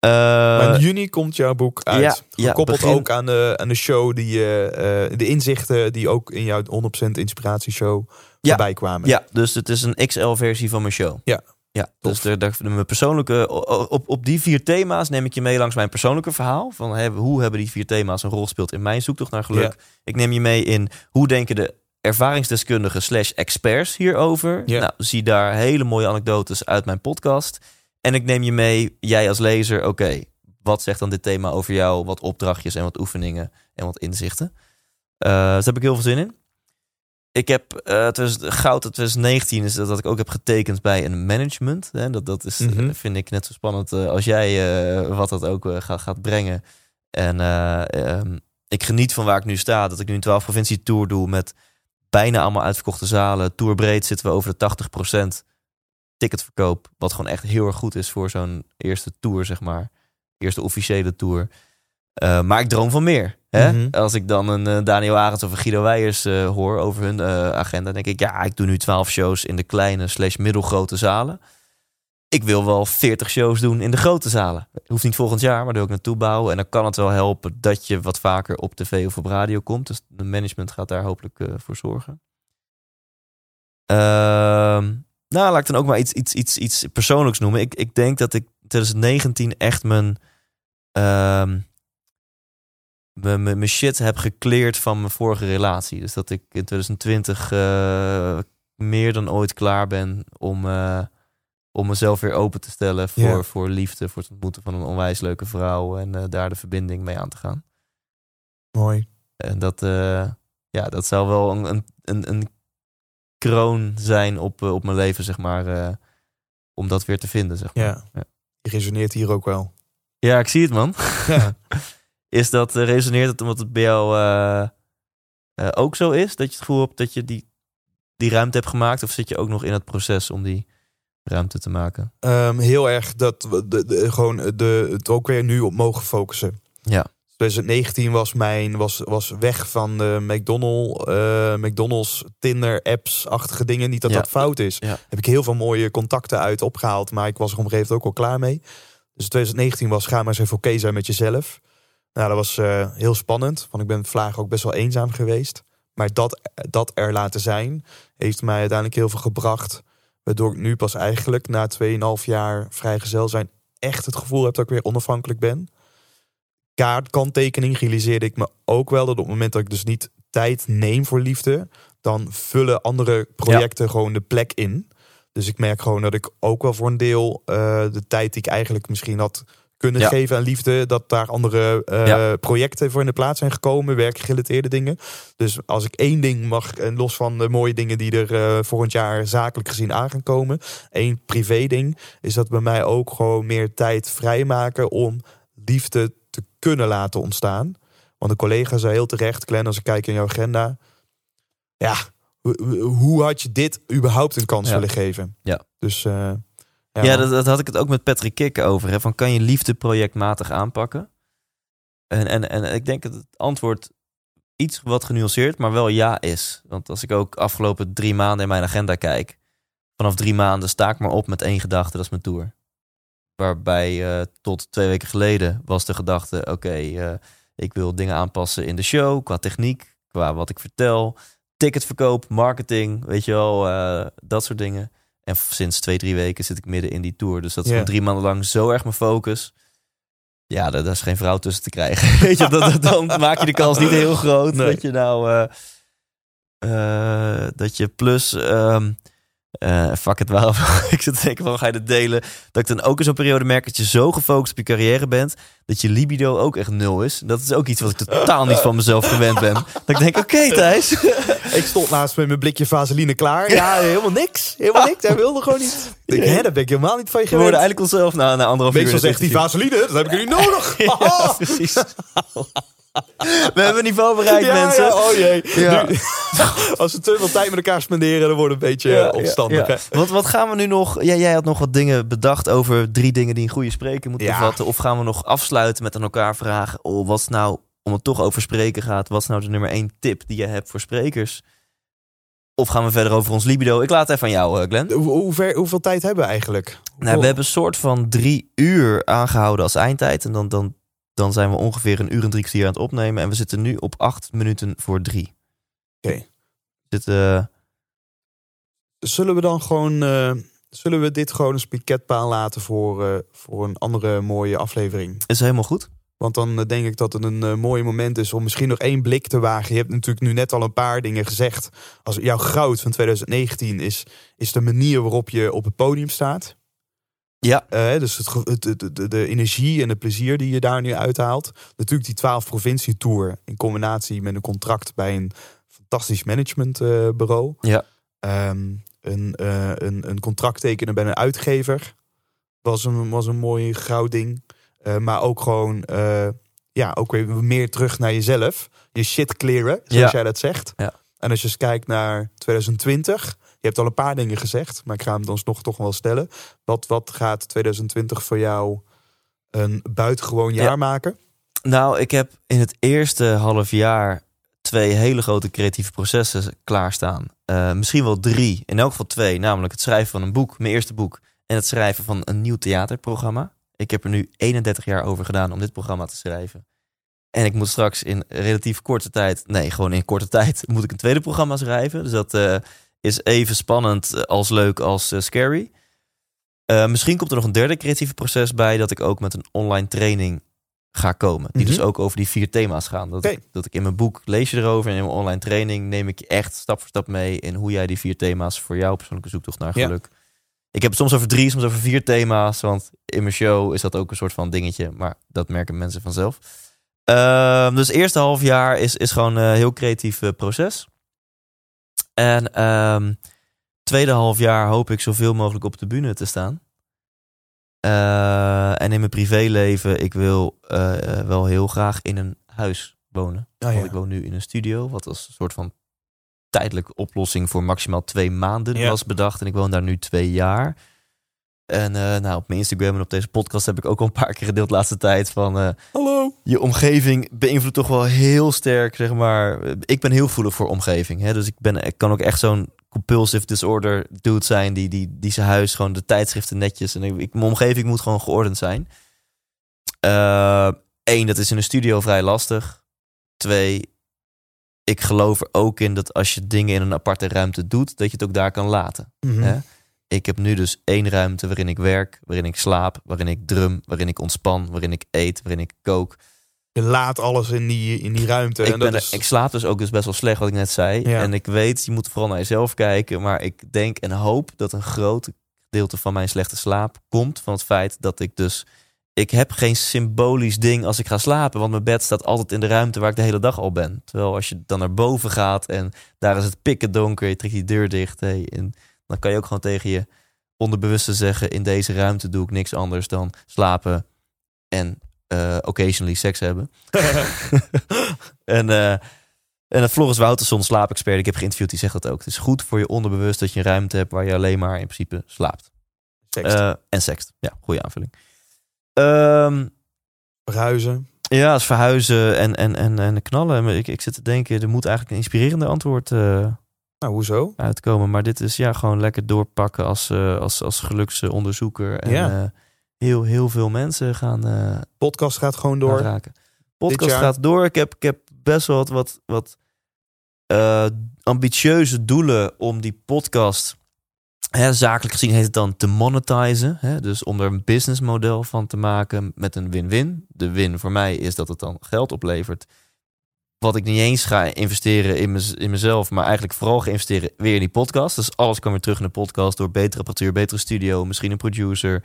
maar in juni komt jouw boek uit. Ja, ja, Gekoppeld begin- ook aan de, aan de show, die, eh, eh, de inzichten die ook in jouw 100% inspiratieshow Ja. voorbij kwamen. Ja, dus het is een XL-versie van mijn show. Ja. Ja, Tof. dus de, de, mijn persoonlijke, op, op die vier thema's neem ik je mee langs mijn persoonlijke verhaal. Van hè, hoe hebben die vier thema's een rol gespeeld in mijn zoektocht naar geluk. Ik neem je mee in hoe denken de ervaringsdeskundigen slash experts hierover. Ja. Nou, zie daar hele mooie anekdotes uit mijn podcast. En ik neem je mee, jij als lezer, oké, wat zegt dan dit thema over jou? Wat opdrachtjes en wat oefeningen en wat inzichten. Dus daar heb ik heel veel zin in. Ik heb eh, het was goud uit 2019 is dat, dat ik ook heb getekend bij een management. Hè? Dat, dat is, Mhm. eh, vind ik net zo spannend eh, als jij eh, wat dat ook eh, gaat, gaat brengen. En eh, ehm, ik geniet van waar ik nu sta. Dat ik nu een 12 provincie tour doe met bijna allemaal uitverkochte zalen. Tourbreed zitten we over de 80% ticketverkoop. Wat gewoon echt heel erg goed is voor zo'n eerste tour, zeg maar. Eerste officiële tour. Eh, maar ik droom van meer. Hè? Mhm. Als ik dan een eh, Daniel Arends of een Guido Weijers eh, hoor over hun eh, agenda, denk ik, ja, ik doe nu 12 shows in de kleine slash middelgrote zalen. Ik wil wel 40 shows doen in de grote zalen. Hoeft niet volgend jaar, maar daar wil ik naartoe bouwen. En dan kan het wel helpen dat je wat vaker op tv of op radio komt. Dus de management gaat daar hopelijk voor zorgen. Ehm, nou, laat ik dan ook maar iets, iets, iets, iets persoonlijks noemen. Ik, ik denk dat ik 2019 echt mijn, ehm, mijn, shit heb gekleerd van mijn vorige relatie. Dus dat ik in 2020 eh, meer dan ooit klaar ben om, eh, om mezelf weer open te stellen voor, voor liefde, voor het ontmoeten van een onwijs leuke vrouw en eh, daar de verbinding mee aan te gaan. Mooi. En dat, ja, dat zou wel een, een, een, kroon zijn op, op mijn leven, zeg maar. om dat weer te vinden, zeg maar. Ja. Ja, Je resoneert hier ook wel. Ja, ik zie het, man. Ja. Is dat, eh, resoneert het omdat het bij jou eh, eh, ook zo is? Dat je het gevoel hebt dat je die, die ruimte hebt gemaakt? Of zit je ook nog in het proces om die ruimte te maken? Ehm, heel erg dat we de, de, gewoon de, het ook weer nu op mogen focussen. Ja. 2019 was mijn was, was weg van de McDonald's, eh, McDonald's Tinder apps-achtige dingen. Niet dat Ja. dat fout is. Ja. Heb ik heel veel mooie contacten uit opgehaald, maar ik was er op een gegeven moment ook al klaar mee. Dus 2019 was ga maar eens even oké zijn met jezelf. Nou, dat was eh, heel spannend, want ik ben vlaag ook best wel eenzaam geweest. Maar dat, dat er laten zijn, heeft mij uiteindelijk heel veel gebracht. Waardoor ik nu pas eigenlijk na 2,5 jaar vrijgezel zijn echt het gevoel heb dat ik weer onafhankelijk ben. Kaartkanttekening realiseerde ik me ook wel dat op het moment dat ik dus niet tijd neem voor liefde, dan vullen andere projecten gewoon de plek in. Dus ik merk gewoon dat ik ook wel voor een deel eh, de tijd die ik eigenlijk misschien had kunnen Ja. geven aan liefde, dat daar andere eh, Ja. projecten voor in de plaats zijn gekomen, werkgerelateerde dingen. Dus als ik één ding mag, en los van de mooie dingen die er eh, volgend jaar zakelijk gezien aan gaan komen, één privé ding, is dat bij mij ook gewoon meer tijd vrijmaken om liefde te kunnen laten ontstaan. Want een collega zei heel terecht, Glenn, als ik kijk in jouw agenda, ja, hoe- had je dit überhaupt een kans Ja. willen geven? Ja. Dus eh, Ja, dat, dat had ik het ook met Patrick Kik over. Hè, van kan je liefde projectmatig aanpakken? En, en, en ik denk dat het antwoord iets wat genuanceerd, maar wel ja is. Want als ik ook afgelopen drie maanden in mijn agenda kijk, vanaf drie maanden sta ik maar op met één gedachte, dat is mijn tour. Waarbij eh, tot twee weken geleden was de gedachte, oké, eh, ik wil dingen aanpassen in de show, qua techniek, qua wat ik vertel, ticketverkoop, marketing, weet je wel, eh, dat soort dingen. En sinds twee, drie weken zit ik midden in die tour. Dus dat is gewoon drie maanden lang zo erg mijn focus. Ja, daar, daar is geen vrouw tussen te krijgen. Weet je, dat, dat- dan maak je de kans niet heel groot. Nee. Dat je nou... eh, eh, dat je plus... ehm eh, fuck het, waarom? ik zit te denken, waarom ga je dit delen? Dat ik dan ook in zo'n periode merk dat je zo gefocust op je carrière bent... dat je libido ook echt nul is. Dat is ook iets wat ik totaal niet van mezelf gewend ben. Dat ik denk, oké Thijs. Ik stond naast met mijn blikje vaseline klaar. Ja, helemaal niks. Helemaal niks. Hij wilde gewoon niet. Ik denk, hè, daar ben ik helemaal niet van je We worden gewend. eigenlijk onszelf na, na anderhalf uur... Meestal zegt die vaseline, dat heb ik nu nodig. Ja, precies. We hebben een niveau bereikt, Ja, mensen. ja, oh jee. Ja. Nu- als we te veel tijd met elkaar spenderen, dan wordt het een beetje eh, opstandig. Wat, wat gaan we nu nog... Ja, jij had nog wat dingen bedacht over drie dingen die een goede spreker moet bevatten. Of gaan we nog afsluiten met aan elkaar vragen... Oh, wat is nou, om het toch over spreken gaat... wat is nou de nummer één tip die je hebt voor sprekers? Of gaan we verder over ons libido? Ik laat het even aan jou, uh, Glenn. Hoe, hoe ver, hoeveel tijd hebben we eigenlijk? Nou, we hebben een soort van drie uur aangehouden als eindtijd. En dan, dan, dan zijn we ongeveer een uur en drie kwartier aan het opnemen. En we zitten nu op acht minuten voor drie. Oké. Dit, uh, Zullen we dan gewoon... Uh, zullen we dit gewoon een piketpaal laten voor, uh, voor een andere mooie aflevering? Is helemaal goed. Want dan denk ik dat het een mooi moment is om misschien nog één blik te wagen. Je hebt natuurlijk nu net al een paar dingen gezegd. Als jouw goud van 2019 is, is de manier waarop je op het podium staat. Ja. Uh, dus het, het, het, de, de, energie en het plezier die je daar nu uithaalt. Natuurlijk die 12 provincie tour in combinatie met een contract bij een fantastisch managementbureau. ja. Um, een, een, een contract tekenen bij een uitgever was een, was een mooi gouding. Uh, maar ook gewoon, ja, ook weer meer terug naar jezelf. Je shit clearen, zoals Ja. jij dat zegt. Ja. En als je eens kijkt naar 2020, je hebt al een paar dingen gezegd, maar ik ga hem dan nog toch wel stellen. Wat, wat gaat 2020 voor jou een buitengewoon jaar Ja. maken? Nou, ik heb in het eerste half jaar twee hele grote creatieve processen klaarstaan. Uh, misschien wel drie, in elk geval twee. Namelijk het schrijven van een boek, mijn eerste boek. En het schrijven van een nieuw theaterprogramma. Ik heb er nu 31 jaar over gedaan om dit programma te schrijven. En ik moet straks in relatief korte tijd, nee, gewoon in korte tijd, moet ik een tweede programma schrijven. Dus dat uh, is even spannend als leuk als uh, scary. Uh, misschien komt er nog een derde creatieve proces bij, dat ik ook met een online training ga komen. Die Mhm. dus ook over die vier thema's gaan. Dat, ik, dat ik in mijn boek lees je erover en in mijn online training neem ik je echt stap voor stap mee in hoe jij die vier thema's voor jouw persoonlijke zoektocht naar Ja. geluk. Ik heb het soms over drie, soms over vier thema's, want in mijn show is dat ook een soort van dingetje, maar dat merken mensen vanzelf. Ehm, dus het eerste half jaar is, is gewoon een heel creatief eh, proces. En ehm tweede half jaar hoop ik zoveel mogelijk op de bühne te staan. Uh, en in mijn privéleven, ik wil uh, wel heel graag in een huis wonen. Ah, ja. Want ik woon nu in een studio, wat als een soort van tijdelijke oplossing voor maximaal twee maanden Ja. was bedacht. En ik woon daar nu twee jaar. En uh, nou, op mijn Instagram en op deze podcast heb ik ook al een paar keer gedeeld de laatste tijd van... uh, Hallo. je omgeving beïnvloedt toch wel heel sterk, zeg maar. Ik ben heel voelig voor omgeving. Hè? Dus ik, ben, ik kan ook echt zo'n compulsive disorder dude zijn... die, die, die zijn huis gewoon de tijdschriften netjes... en ik, ik, mijn omgeving moet gewoon geordend zijn. Eén, uh, dat is in een studio vrij lastig. Twee, ik geloof er ook in dat als je dingen in een aparte ruimte doet... dat je het ook daar kan laten. Mhm. Hè? Ik heb nu dus één ruimte waarin ik werk, waarin ik slaap, waarin ik drum, waarin ik ontspan, waarin ik eet, waarin ik kook. Je laat alles in die, in die ruimte. Ik, en ben dat is... ik slaap dus ook dus best wel slecht, wat ik net zei. Ja. En ik weet, je moet vooral naar jezelf kijken. Maar ik denk en hoop dat een groot gedeelte van mijn slechte slaap komt van het feit dat ik dus... Ik heb geen symbolisch ding als ik ga slapen, want mijn bed staat altijd in de ruimte waar ik de hele dag al ben. Terwijl als je dan naar boven gaat en daar is het pikken donker, je trekt die deur dicht. Hey, en dan kan je ook gewoon tegen je onderbewuste zeggen: in deze ruimte doe ik niks anders dan slapen en eh, occasionally seks hebben. en, uh, en Floris Wouterson, slaapexpert, ik heb geïnterviewd, die zegt dat ook. Het is goed voor je onderbewust dat je een ruimte hebt waar je alleen maar in principe slaapt. Seks. Uh, en sext. Ja, goede aanvulling. Um, Verhuizen. ja, als verhuizen en, en, en, en knallen. Maar ik, ik zit te denken, er moet eigenlijk een inspirerende antwoord uh, Nou, hoezo? uitkomen. Maar dit is ja gewoon lekker doorpakken als, uh, als, als geluksonderzoeker. En Ja. uh, heel, heel veel mensen gaan, uh, Podcast gaat gewoon door. raken. Podcast gaat door. Ik heb, ik heb best wel wat, wat, wat ambitieuze doelen om die podcast. Hè, zakelijk gezien heet het dan te monetizen. Hè? Dus om er een businessmodel van te maken met een win-win. De win voor mij is dat het dan geld oplevert. Wat ik niet eens ga investeren in, in mezelf, maar eigenlijk vooral ga investeren weer in die podcast. Dus alles kan weer terug in de podcast door betere apparatuur, betere studio, misschien een producer.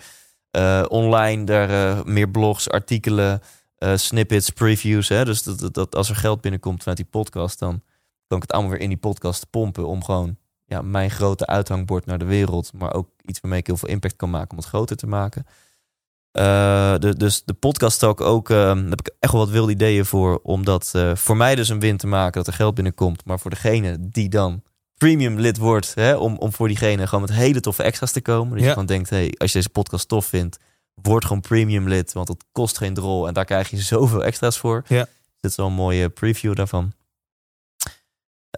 Uh, online, daar uh, meer blogs, artikelen, uh, snippets, previews. Hè? Dus dat, dat, dat als er geld binnenkomt vanuit die podcast, dan kan ik het allemaal weer in die podcast pompen om gewoon ja, mijn grote uithangbord naar de wereld, maar ook iets waarmee ik heel veel impact kan maken om het groter te maken. Uh, de, dus de podcast ook, ook daar heb ik echt wel wat wilde ideeën voor. Om dat uh, voor mij dus een win te maken dat er geld binnenkomt. Maar voor degene die dan premium lid wordt, hè, om, om voor diegene gewoon met hele toffe extra's te komen. Dat Ja. je gewoon denkt, hey, als je deze podcast tof vindt, word gewoon premium lid. Want het kost geen drol en daar krijg je zoveel extra's voor. Ja. Dit is wel een mooie preview daarvan.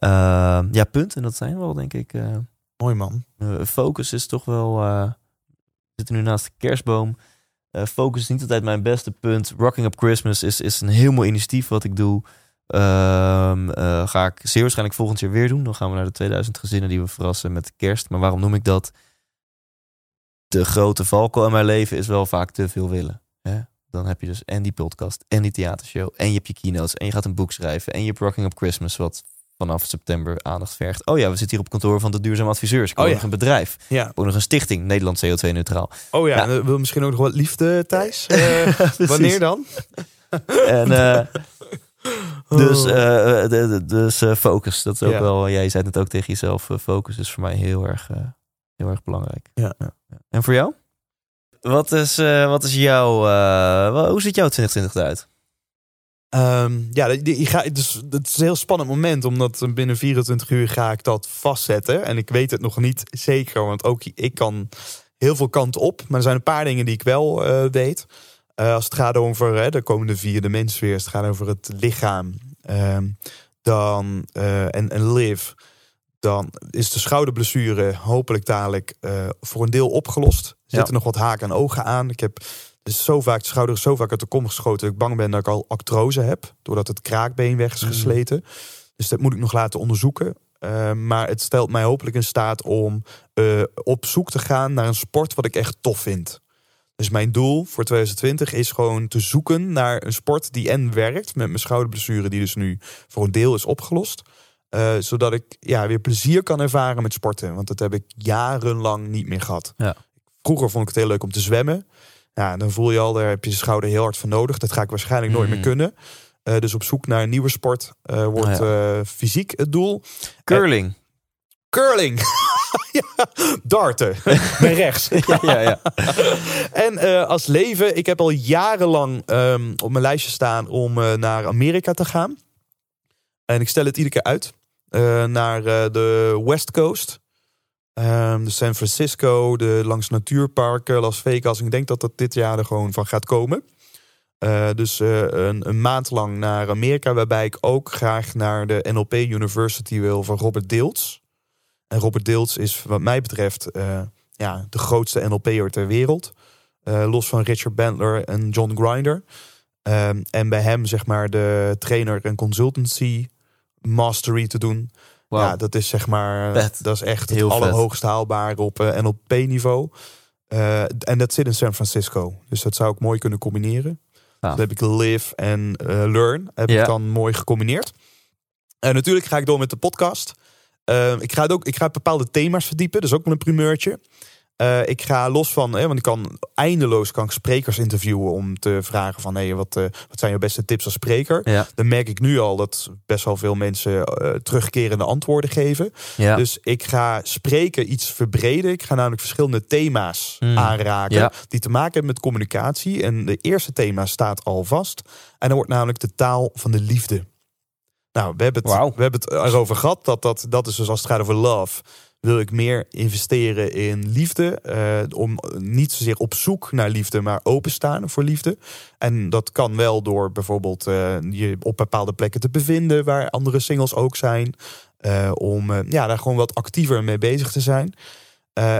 Uh, ja, punten, dat zijn wel, denk ik. Uh, Mooi man. Uh, focus is toch wel. we zitten nu naast de kerstboom. Focus is niet altijd mijn beste punt. Rocking Up Christmas is, is een heel mooi initiatief wat ik doe. Ehm, ga ik zeer waarschijnlijk volgend jaar weer doen. Dan gaan we naar de 2000 gezinnen die we verrassen met kerst. Maar waarom noem ik dat? De grote valko in mijn leven is wel vaak te veel willen. Dan heb je dus en die podcast en die theatershow en je hebt je keynotes en je gaat een boek schrijven en je hebt Rocking Up Christmas wat vanaf september aandacht vergt. Oh ja, we zitten hier op kantoor van de Duurzaam Adviseurs. Ik oh, ja. nog een bedrijf. Ja. Ook nog een stichting, Nederland CO2 neutraal. Oh ja, ja. wil misschien ook nog wat liefde, Thijs? Uh, wanneer dan? en uh, dus, uh, dus focus, dat is ook wel. Jij zei het ook tegen jezelf. focus is voor mij heel erg, heel erg belangrijk. Ja. En voor jou? Wat is, wat is jouw, hoe ziet jouw 2020 eruit? Um, ja, je gaat, dus, het is een heel spannend moment, omdat binnen 24 uur ga ik dat vastzetten. En ik weet het nog niet zeker, want ook ik kan heel veel kanten op. Maar er zijn een paar dingen die ik wel uh, weet. Uh, als het gaat over de komende vier dimensies weer, als het gaat over het lichaam um, dan, uh, en, en live, dan is de schouderblessure hopelijk dadelijk voor een deel opgelost. Er zitten nog wat haken en ogen aan. Ik heb is zo vaak de schouder zo vaak uit de kom geschoten dat ik bang ben dat ik al actrose heb. Doordat het kraakbeen weg is mm. gesleten. Dus dat moet ik nog laten onderzoeken. Uh, maar het stelt mij hopelijk in staat om uh, op zoek te gaan naar een sport wat ik echt tof vind. Dus mijn doel voor 2020 is gewoon te zoeken naar een sport die en werkt met mijn schouderblessure, die dus nu voor een deel is opgelost. Uh, zodat ik ja, weer plezier kan ervaren met sporten. Want dat heb ik jarenlang niet meer gehad. Ja. Vroeger vond ik het heel leuk om te zwemmen. Ja, dan voel je al, daar heb je de schouder heel hard voor nodig. Dat ga ik waarschijnlijk nooit meer hmm. kunnen. Uh, dus op zoek naar een nieuwe sport uh, wordt uh, fysiek het doel. Curling. curling. ja, darten. Met rechts. ja, ja, ja. en als leven, ik heb al jarenlang um, op mijn lijstje staan om naar Amerika te gaan. En ik stel het iedere keer uit. naar de West Coast. Um, de San Francisco, de langs natuurparken, Las Vegas. Ik denk dat dat dit jaar er gewoon van gaat komen. Uh, dus uh, een, een, maand lang naar Amerika, waarbij ik ook graag naar de NLP University wil van Robert Deels. En Robert Deels is wat mij betreft uh, ja, de grootste NLP'er ter wereld. los van Richard Bandler en John Grinder. Ehm, en bij hem zeg maar de trainer en consultancy mastery te doen. Ja, dat is zeg maar, dat is echt Heel het allerhoogst haalbare op uh, eh, NLP-niveau. Uh, eh, en dat zit in San Francisco. Dus dat zou ik mooi kunnen combineren. Ah. heb ik live en uh, learn. Heb ik dan mooi gecombineerd. En natuurlijk ga ik door met de podcast. ik, ga het ook, ik ga bepaalde thema's verdiepen. Dat is ook wel een primeurtje. Uh, ik ga los van, hè, want ik kan eindeloos kan ik sprekers interviewen om te vragen van hey, wat, uh, wat zijn je beste tips als spreker. Ja. Dan merk ik nu al dat best wel veel mensen uh, terugkerende antwoorden geven. Ja. Dus ik ga spreken iets verbreden. Ik ga namelijk verschillende thema's mm. aanraken ja. die te maken hebben met communicatie. En de eerste thema staat al vast. En dat wordt namelijk de taal van de liefde. Nou, we hebben het, wow. we hebben het erover gehad dat, dat dat is dus als het gaat over love wil ik meer investeren in liefde. Uh, om niet zozeer op zoek naar liefde, maar openstaan voor liefde. En dat kan wel door bijvoorbeeld uh, je op bepaalde plekken te bevinden waar andere singles ook zijn. Uh, om ja, daar gewoon wat actiever mee bezig te zijn.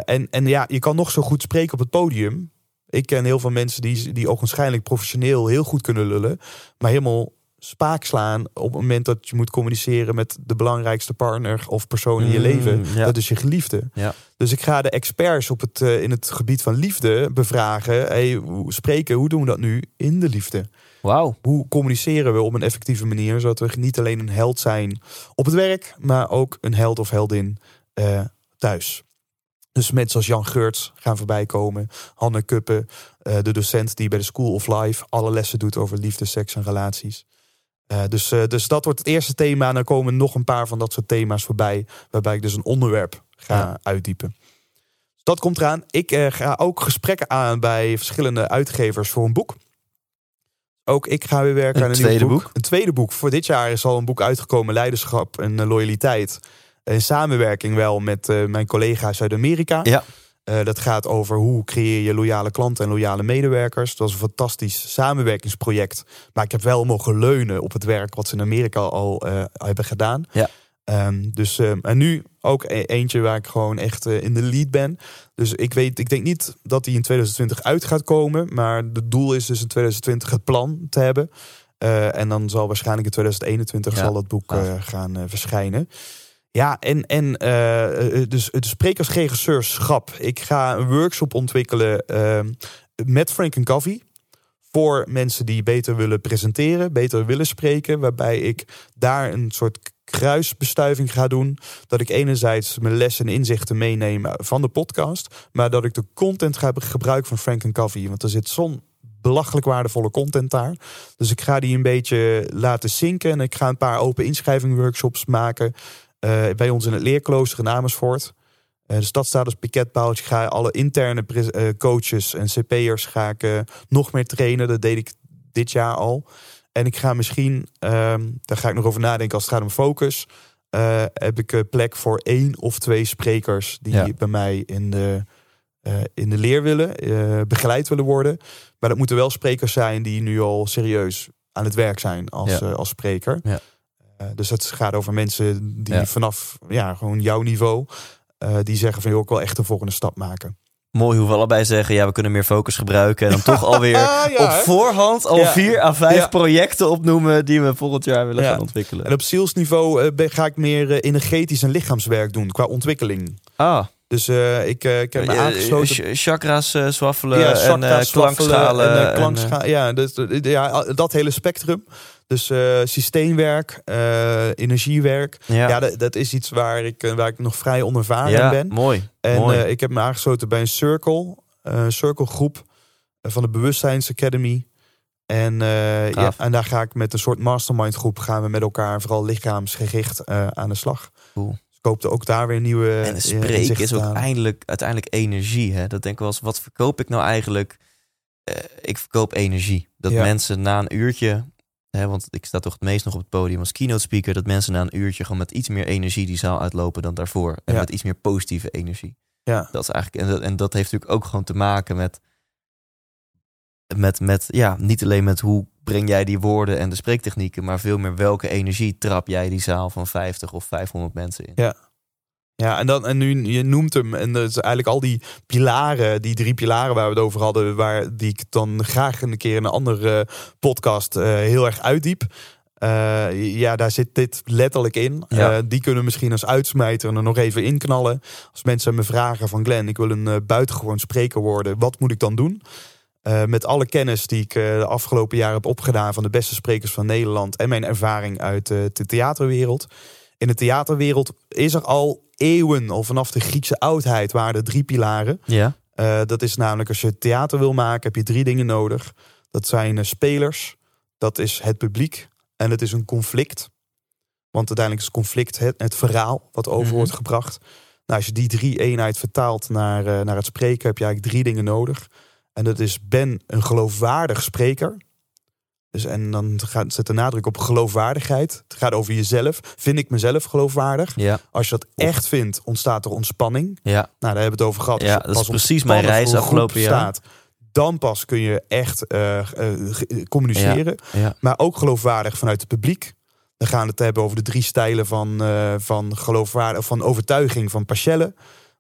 en, en ja, je kan nog zo goed spreken op het podium. Ik ken heel veel mensen die, die ook waarschijnlijk professioneel heel goed kunnen lullen. Maar helemaal spaak slaan op het moment dat je moet communiceren met de belangrijkste partner of persoon in je mm, leven. Dat is je geliefde. Ja. Dus ik ga de experts op het, uh, in het gebied van liefde bevragen. Hey, hoe spreken, hoe doen we dat nu in de liefde? Wow. Hoe communiceren we op een effectieve manier, zodat we niet alleen een held zijn op het werk, maar ook een held of heldin uh, thuis. Dus mensen als Jan Geurts gaan voorbij komen. Hanne Kuppen, uh, de docent die bij de School of Life alle lessen doet over liefde, seks en relaties. Uh, dus, uh, dus dat wordt het eerste thema. En dan komen nog een paar van dat soort thema's voorbij. Waarbij ik dus een onderwerp ga ja. uitdiepen. Dus dat komt eraan. Ik uh, ga ook gesprekken aan bij verschillende uitgevers voor een boek. Ook ik ga weer werken een aan een tweede boek. boek. Een tweede boek. Voor dit jaar is al een boek uitgekomen. Leiderschap en loyaliteit. In samenwerking wel met mijn collega's uit Amerika. Ja. Uh, dat gaat over hoe creëer je loyale klanten en loyale medewerkers. Dat was een fantastisch samenwerkingsproject. Maar ik heb wel mogen leunen op het werk wat ze in Amerika al uh, hebben gedaan. Ja. Ehm, dus, ehm, en nu ook e- eentje waar ik gewoon echt eh, in de lead ben. Dus ik weet, ik denk niet dat die in 2020 uit gaat komen. Maar het doel is dus in 2020 het plan te hebben. Eh, en dan zal waarschijnlijk in 2021 Ja. zal dat boek eh, gaan eh, verschijnen. Ja, en, en eh, dus het sprekersregisseurschap. Ik ga een workshop ontwikkelen ehm, met Frank en Covey. Voor mensen die beter willen presenteren, beter willen spreken. Waarbij ik daar een soort kruisbestuiving ga doen. Dat ik enerzijds mijn lessen en inzichten meeneem van de podcast. Maar dat ik de content ga gebruiken van Frank en Covey. Want er zit zo'n belachelijk waardevolle content daar. Dus ik ga die een beetje laten zinken. En ik ga een paar open inschrijving workshops maken. Eh, bij ons in het leerklooster in Amersfoort. Eh, dus dat staat als piketpaaltje. Ik ga alle interne eh, coaches en CP'ers ga ik eh, nog meer trainen. Dat deed ik dit jaar al. En ik ga misschien, ehm, daar ga ik nog over nadenken als het gaat om focus. eh, heb ik eh, plek voor één of twee sprekers die Ja. bij mij in de, eh, in de leer willen, eh, begeleid willen worden. Maar dat moeten wel sprekers zijn die nu al serieus aan het werk zijn als, Ja. eh, als spreker. Ja. Eh, dus het gaat over mensen die Ja. vanaf ja, gewoon jouw niveau, eh, die zeggen van joh, ik wil echt de volgende stap maken. Mooi hoe we allebei zeggen, ja, we kunnen meer focus gebruiken. En dan toch alweer ja, op voorhand al Ja. vier à vijf Ja. projecten opnoemen die we volgend jaar willen gaan ontwikkelen. En op zielsniveau eh, ben- ga ik meer energetisch en lichaamswerk doen qua ontwikkeling. Ah, Dus ik, ik heb me aangesloten. ch- chakras swaffelen ja, en klankschalen. En, en, klankscha- ja, dus, eh, ja, dat hele spectrum. Dus eh, systeemwerk, eh, energiewerk. ja, Ja, dat, dat is iets waar ik, eh, waar ik nog vrij onervaren Ja, ben. mooi. En mooi. ik heb me aangesloten bij een circle, een circle groep van de Bewustzijns Academy. En, ja, en daar ga ik met een soort mastermind groep gaan we met elkaar vooral lichaamsgericht aan de slag. Cool. Dus ik ook daar weer nieuwe en spreken is ook aan. eindelijk, uiteindelijk energie. Hè? Dat denk ik wel eens, wat verkoop ik nou eigenlijk? Ik verkoop energie. Dat Ja. mensen na een uurtje, want ik sta toch het meest nog op het podium als keynote speaker, dat mensen na een uurtje gewoon met iets meer energie die zaal uitlopen dan daarvoor. En Ja. met iets meer positieve energie. Ja. Dat is eigenlijk, en dat, en dat heeft natuurlijk ook gewoon te maken met, met, met, ja, niet alleen met hoe breng jij die woorden en de spreektechnieken, maar veel meer welke energie trap jij die zaal van 50 of 500 mensen in. Ja. Ja, en, dan, en nu, je noemt hem, en dat is eigenlijk al die pilaren, die drie pilaren waar we het over hadden, waar die ik dan graag een keer in een andere podcast eh, heel erg uitdiep. Eh, ja, daar zit dit letterlijk in. Ja. Eh, die kunnen misschien als uitsmijter er nog even inknallen. Als mensen me vragen van Glenn, ik wil een buitengewoon spreker worden, wat moet ik dan doen? Met alle kennis die ik de afgelopen jaren heb opgedaan van de beste sprekers van Nederland en mijn ervaring uit de theaterwereld. In de theaterwereld is er al eeuwen, al vanaf de Griekse oudheid, waren er drie pilaren. Ja, Eh, dat is namelijk als je theater wil maken, heb je drie dingen nodig. Dat zijn eh, spelers, dat is het publiek en het is een conflict. Want uiteindelijk is conflict het, het verhaal wat over Mhm. wordt gebracht. Nou, als je die drie eenheid vertaalt naar, eh, naar het spreken, heb je eigenlijk drie dingen nodig. En dat is ben een geloofwaardig spreker. Dus en dan gaat, zet de nadruk op geloofwaardigheid. Het gaat over jezelf. Vind ik mezelf geloofwaardig? ja, Als je dat echt vindt, ontstaat er ontspanning. ja. Nou, daar hebben we het over gehad. Ja, dat is precies mijn reis afgelopen jaar. staat, dan pas kun je echt eh, eh, communiceren. ja. Maar ook geloofwaardig vanuit het publiek. Dan gaan we het hebben over de drie stijlen van, eh, van, geloofwaardig, van overtuiging van Pachelle.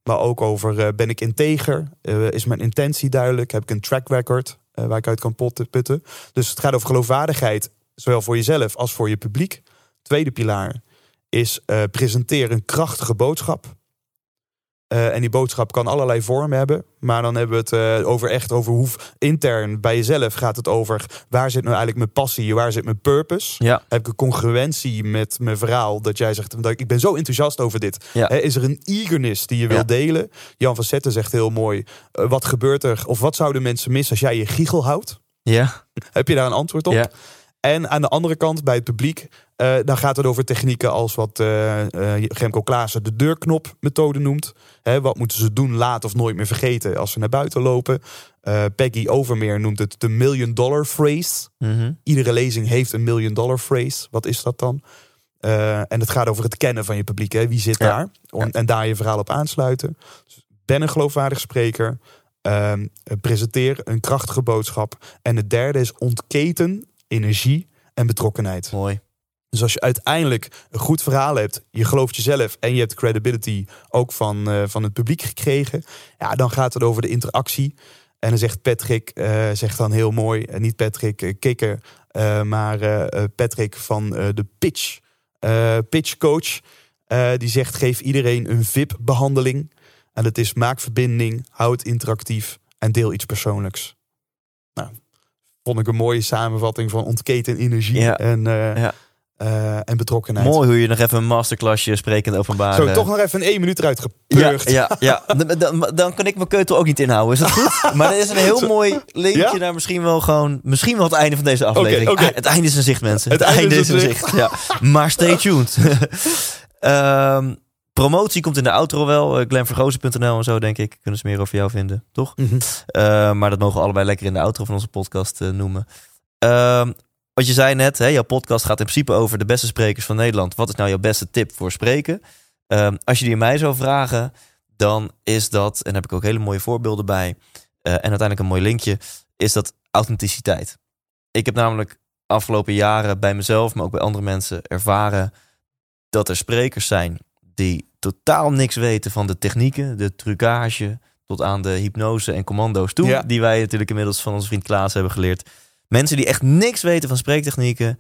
Maar ook over ben ik integer? Is mijn intentie duidelijk? Heb ik een track record waar ik uit kan putten? Dus het gaat over geloofwaardigheid, zowel voor jezelf als voor je publiek. Tweede pilaar is eh, presenteer een krachtige boodschap. Eh, en die boodschap kan allerlei vormen hebben. Maar dan hebben we het eh, over echt over hoe intern bij jezelf gaat het over waar zit nou eigenlijk mijn passie, waar zit mijn purpose? Ja, Heb ik een congruentie met mijn verhaal dat jij zegt dat ik, ben zo enthousiast over dit. Ja. Is er een eagerness die je Ja. wil delen? Jan van Zetten zegt heel mooi: eh, wat gebeurt er of wat zouden mensen missen als jij je giegel houdt? ja, Heb je daar een antwoord op? ja. En aan de andere kant, bij het publiek, eh, dan gaat het over technieken als wat eh eh, Remco Klaassen de deurknopmethode noemt. Hè, wat moeten ze doen, laat of nooit meer vergeten als ze naar buiten lopen. Eh, Peggy Overmeer noemt het de million dollar phrase. Mhm. Iedere lezing heeft een million dollar phrase. Wat is dat dan? Eh, en het gaat over het kennen van je publiek. Hè? Wie zit Ja. daar? Om- En daar je verhaal op aansluiten. Dus ben een geloofwaardig spreker. Ehm, presenteer een krachtige boodschap. En het derde is ontketen energie en betrokkenheid. Mooi. Dus als je uiteindelijk een goed verhaal hebt, je gelooft jezelf en je hebt credibility ook van, uh, van het publiek gekregen, ja, dan gaat het over de interactie. En dan zegt Patrick, uh, zegt dan heel mooi, uh, niet Patrick Kikker, maar Patrick van de pitch, pitch coach. die zegt, geef iedereen een VIP-behandeling. En dat is maak verbinding, hou het interactief en deel iets persoonlijks. Vond ik een mooie samenvatting van ontketen energie Ja. en, uh, Ja. uh, en betrokkenheid. Mooi hoe je nog even een masterclassje sprekend openbaar... Zo, eh, toch nog even een één minuut eruit Ja, gepurgd. ja, ja. Dan, dan, dan kan ik mijn keutel ook niet inhouden, is dat goed? Maar er is een heel mooi linkje naar misschien wel gewoon... Misschien wel het einde van deze aflevering. Ah, het einde is in zicht, mensen. Het einde is in zicht. Ja. Maar stay tuned. Ehm, promotie komt in de outro wel. Uh, Glenvergozen.nl en zo, denk ik. Kunnen ze meer over jou vinden, toch? Mhm. Uh, maar dat mogen we allebei lekker in de outro van onze podcast uh, noemen. Um, wat je zei net, hè, jouw podcast gaat in principe over de beste sprekers van Nederland. Wat is nou jouw beste tip voor spreken? Um, als je die aan mij zou vragen, dan is dat, en daar heb ik ook hele mooie voorbeelden bij, en uiteindelijk een mooi linkje, is dat authenticiteit. Ik heb namelijk afgelopen jaren bij mezelf, maar ook bij andere mensen ervaren dat er sprekers zijn die totaal niks weten van de technieken, de trucage, tot aan de hypnose en commando's toe. Ja. Die wij natuurlijk inmiddels van onze vriend Klaas hebben geleerd. Mensen die echt niks weten van spreektechnieken.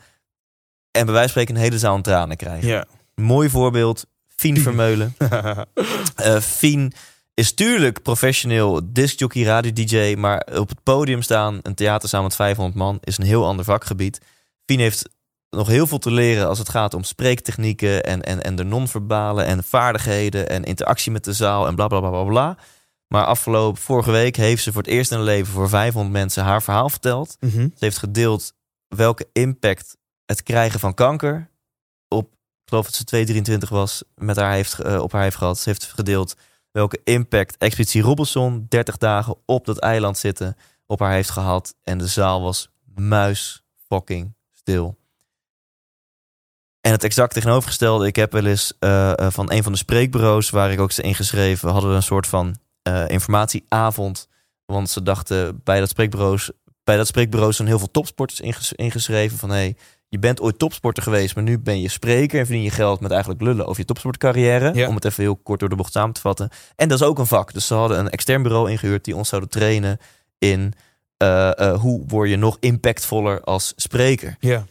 En bij wijze van spreken een hele zaal aan tranen krijgen. Ja. Mooi voorbeeld. Fien Vermeulen. uh, Fien is tuurlijk professioneel discjockey, radio-dj. Maar op het podium staan, een theaterzaal met 500 man, is een heel ander vakgebied. Fien heeft nog heel veel te leren als het gaat om spreektechnieken en, en, en de non-verbale en vaardigheden en interactie met de zaal en bla bla bla bla bla. Maar afgelopen vorige week heeft ze voor het eerst in haar leven voor 500 mensen haar verhaal verteld. Mhm. Ze heeft gedeeld welke impact het krijgen van kanker op, ik geloof dat ze 223 was, met haar heeft, uh, op haar heeft gehad. Ze heeft gedeeld welke impact Expeditie Robinson 30 dagen op dat eiland zitten op haar heeft gehad. En de zaal was muis fucking stil. En het exact tegenovergestelde, ik heb wel eens uh, uh, van een van de spreekbureaus waar ik ook ze ingeschreven, hadden we een soort van uh, informatieavond. Want ze dachten bij dat spreekbureaus, bij dat spreekbureau zijn heel veel topsporters inges ingeschreven van hey, je bent ooit topsporter geweest, maar nu ben je spreker en verdien je geld met eigenlijk lullen over je topsportcarrière. Ja. Om het even heel kort door de bocht samen te vatten. En dat is ook een vak. Dus ze hadden een extern bureau ingehuurd die ons zouden trainen in uh, hoe word je nog impactvoller als spreker. Ja.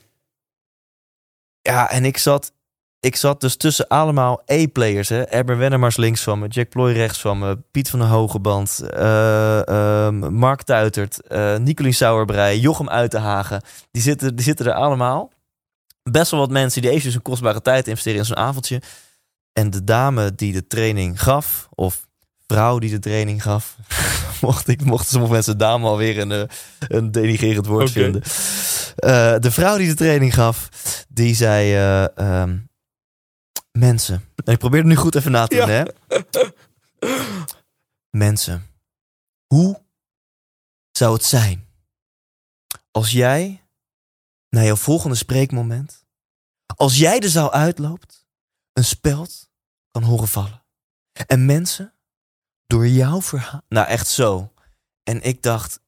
Ja, en ik zat, ik zat dus tussen allemaal E-players. hè Erben Wennemars links van me, Jack Ploy rechts van me, Piet van de Hogeband, uh, uh, Mark Tuitert, uh, Nicolien Sauerbrei, Jochem Uitenhagen. Die zitten, die zitten er allemaal. Best wel wat mensen die eventjes een kostbare tijd investeren in zo'n avondje. En de dame die de training gaf, of vrouw die de training gaf, mocht ik, mochten sommige mensen dame alweer een, eh, een denigerend woord vinden. Uh, de vrouw die de training gaf, die zei: uh, um, Mensen. En ik probeer het nu goed even na te doen, Ja. hè? Mensen. Hoe zou het zijn als jij naar jouw volgende spreekmoment, als jij de zaal uitloopt, een speld kan horen vallen? En mensen door jouw verhaal. Nou, echt zo. En ik dacht: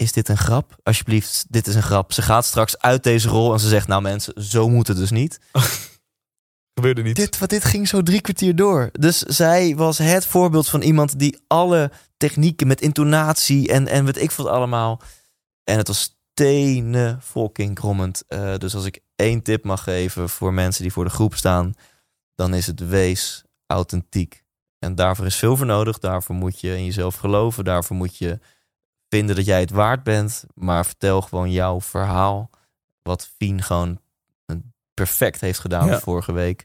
is dit een grap? Alsjeblieft, dit is een grap. Ze gaat straks uit deze rol en ze zegt: Nou, mensen, zo moet het dus niet. Gebeurde niet. Dit, wat dit ging zo drie kwartier door. Dus zij was het voorbeeld van iemand die alle technieken met intonatie en, en weet ik wat allemaal. En het was stenen fucking krommend. Uh, dus als ik één tip mag geven voor mensen die voor de groep staan, dan is het wees authentiek. En daarvoor is veel voor nodig. Daarvoor moet je in jezelf geloven. Daarvoor moet je vinden dat jij het waard bent. Maar vertel gewoon jouw verhaal. Wat Fien gewoon perfect heeft gedaan Ja. vorige week.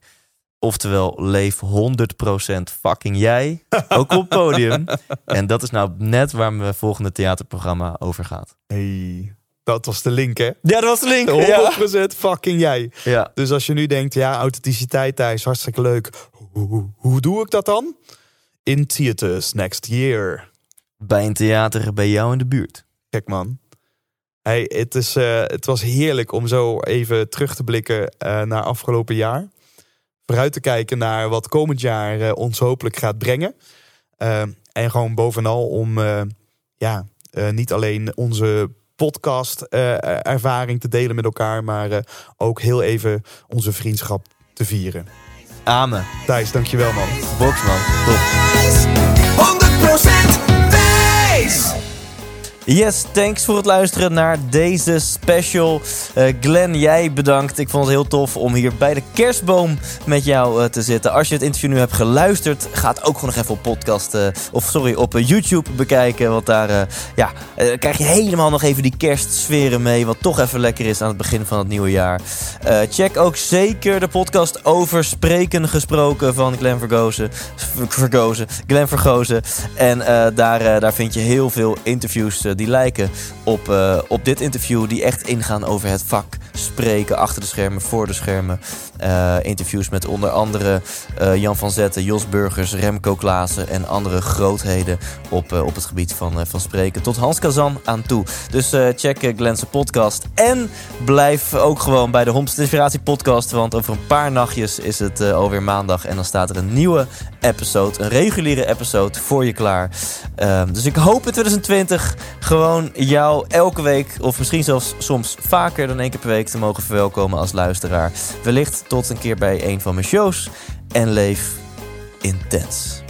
Oftewel, leef 100% fucking jij. Ook op podium. En dat is nou net waar mijn volgende theaterprogramma over gaat. Hey, dat was de link, hè? Ja, dat was de link. 100% fucking jij. ja. Dus als je nu denkt, ja, authenticiteit thuis, hartstikke leuk. Hoe, doe ik dat dan? In theaters next year. Bij een theater bij jou in de buurt. Kijk man. Hey, het, is, uh, het was heerlijk om zo even terug te blikken uh, naar afgelopen jaar. Vooruit te kijken naar wat komend jaar uh, ons hopelijk gaat brengen. en gewoon bovenal om ja, niet alleen onze podcast-ervaring te delen met elkaar. Maar ook heel even onze vriendschap te vieren. Amen. Thijs, dankjewel man. Boxman, top. 100% wijs! Yes, thanks voor het luisteren naar deze special. Uh, Glenn, jij bedankt. Ik vond het heel tof om hier bij de kerstboom met jou uh, te zitten. Als je het interview nu hebt geluisterd, ga het ook gewoon nog even op podcast, uh, of sorry, op YouTube bekijken. Want daar ja, krijg je helemaal nog even die kerstsferen mee. Wat toch even lekker is aan het begin van het nieuwe jaar. check ook zeker de podcast over spreken gesproken van Glenn Vergozen. Vergozen Glenn Vergozen. En daar, daar vind je heel veel interviews die lijken op, uh, op dit interview. Die echt ingaan over het vak spreken achter de schermen, voor de schermen. Uh, interviews met onder andere uh, Jan van Zetten, Jos Burgers, Remco Klaassen en andere grootheden op, uh, op het gebied van, van spreken. Tot Hans Kazan aan toe. Dus check Glenn's podcast. En blijf ook gewoon bij de Homst Inspiratie podcast. Want over een paar nachtjes is het alweer maandag. En dan staat er een nieuwe episode, een reguliere episode voor je klaar. Ehm, dus ik hoop in 2020 gewoon jou elke week, of misschien zelfs soms vaker dan één keer per week, te mogen verwelkomen als luisteraar. Wellicht tot een keer bij een van mijn shows. En leef intens.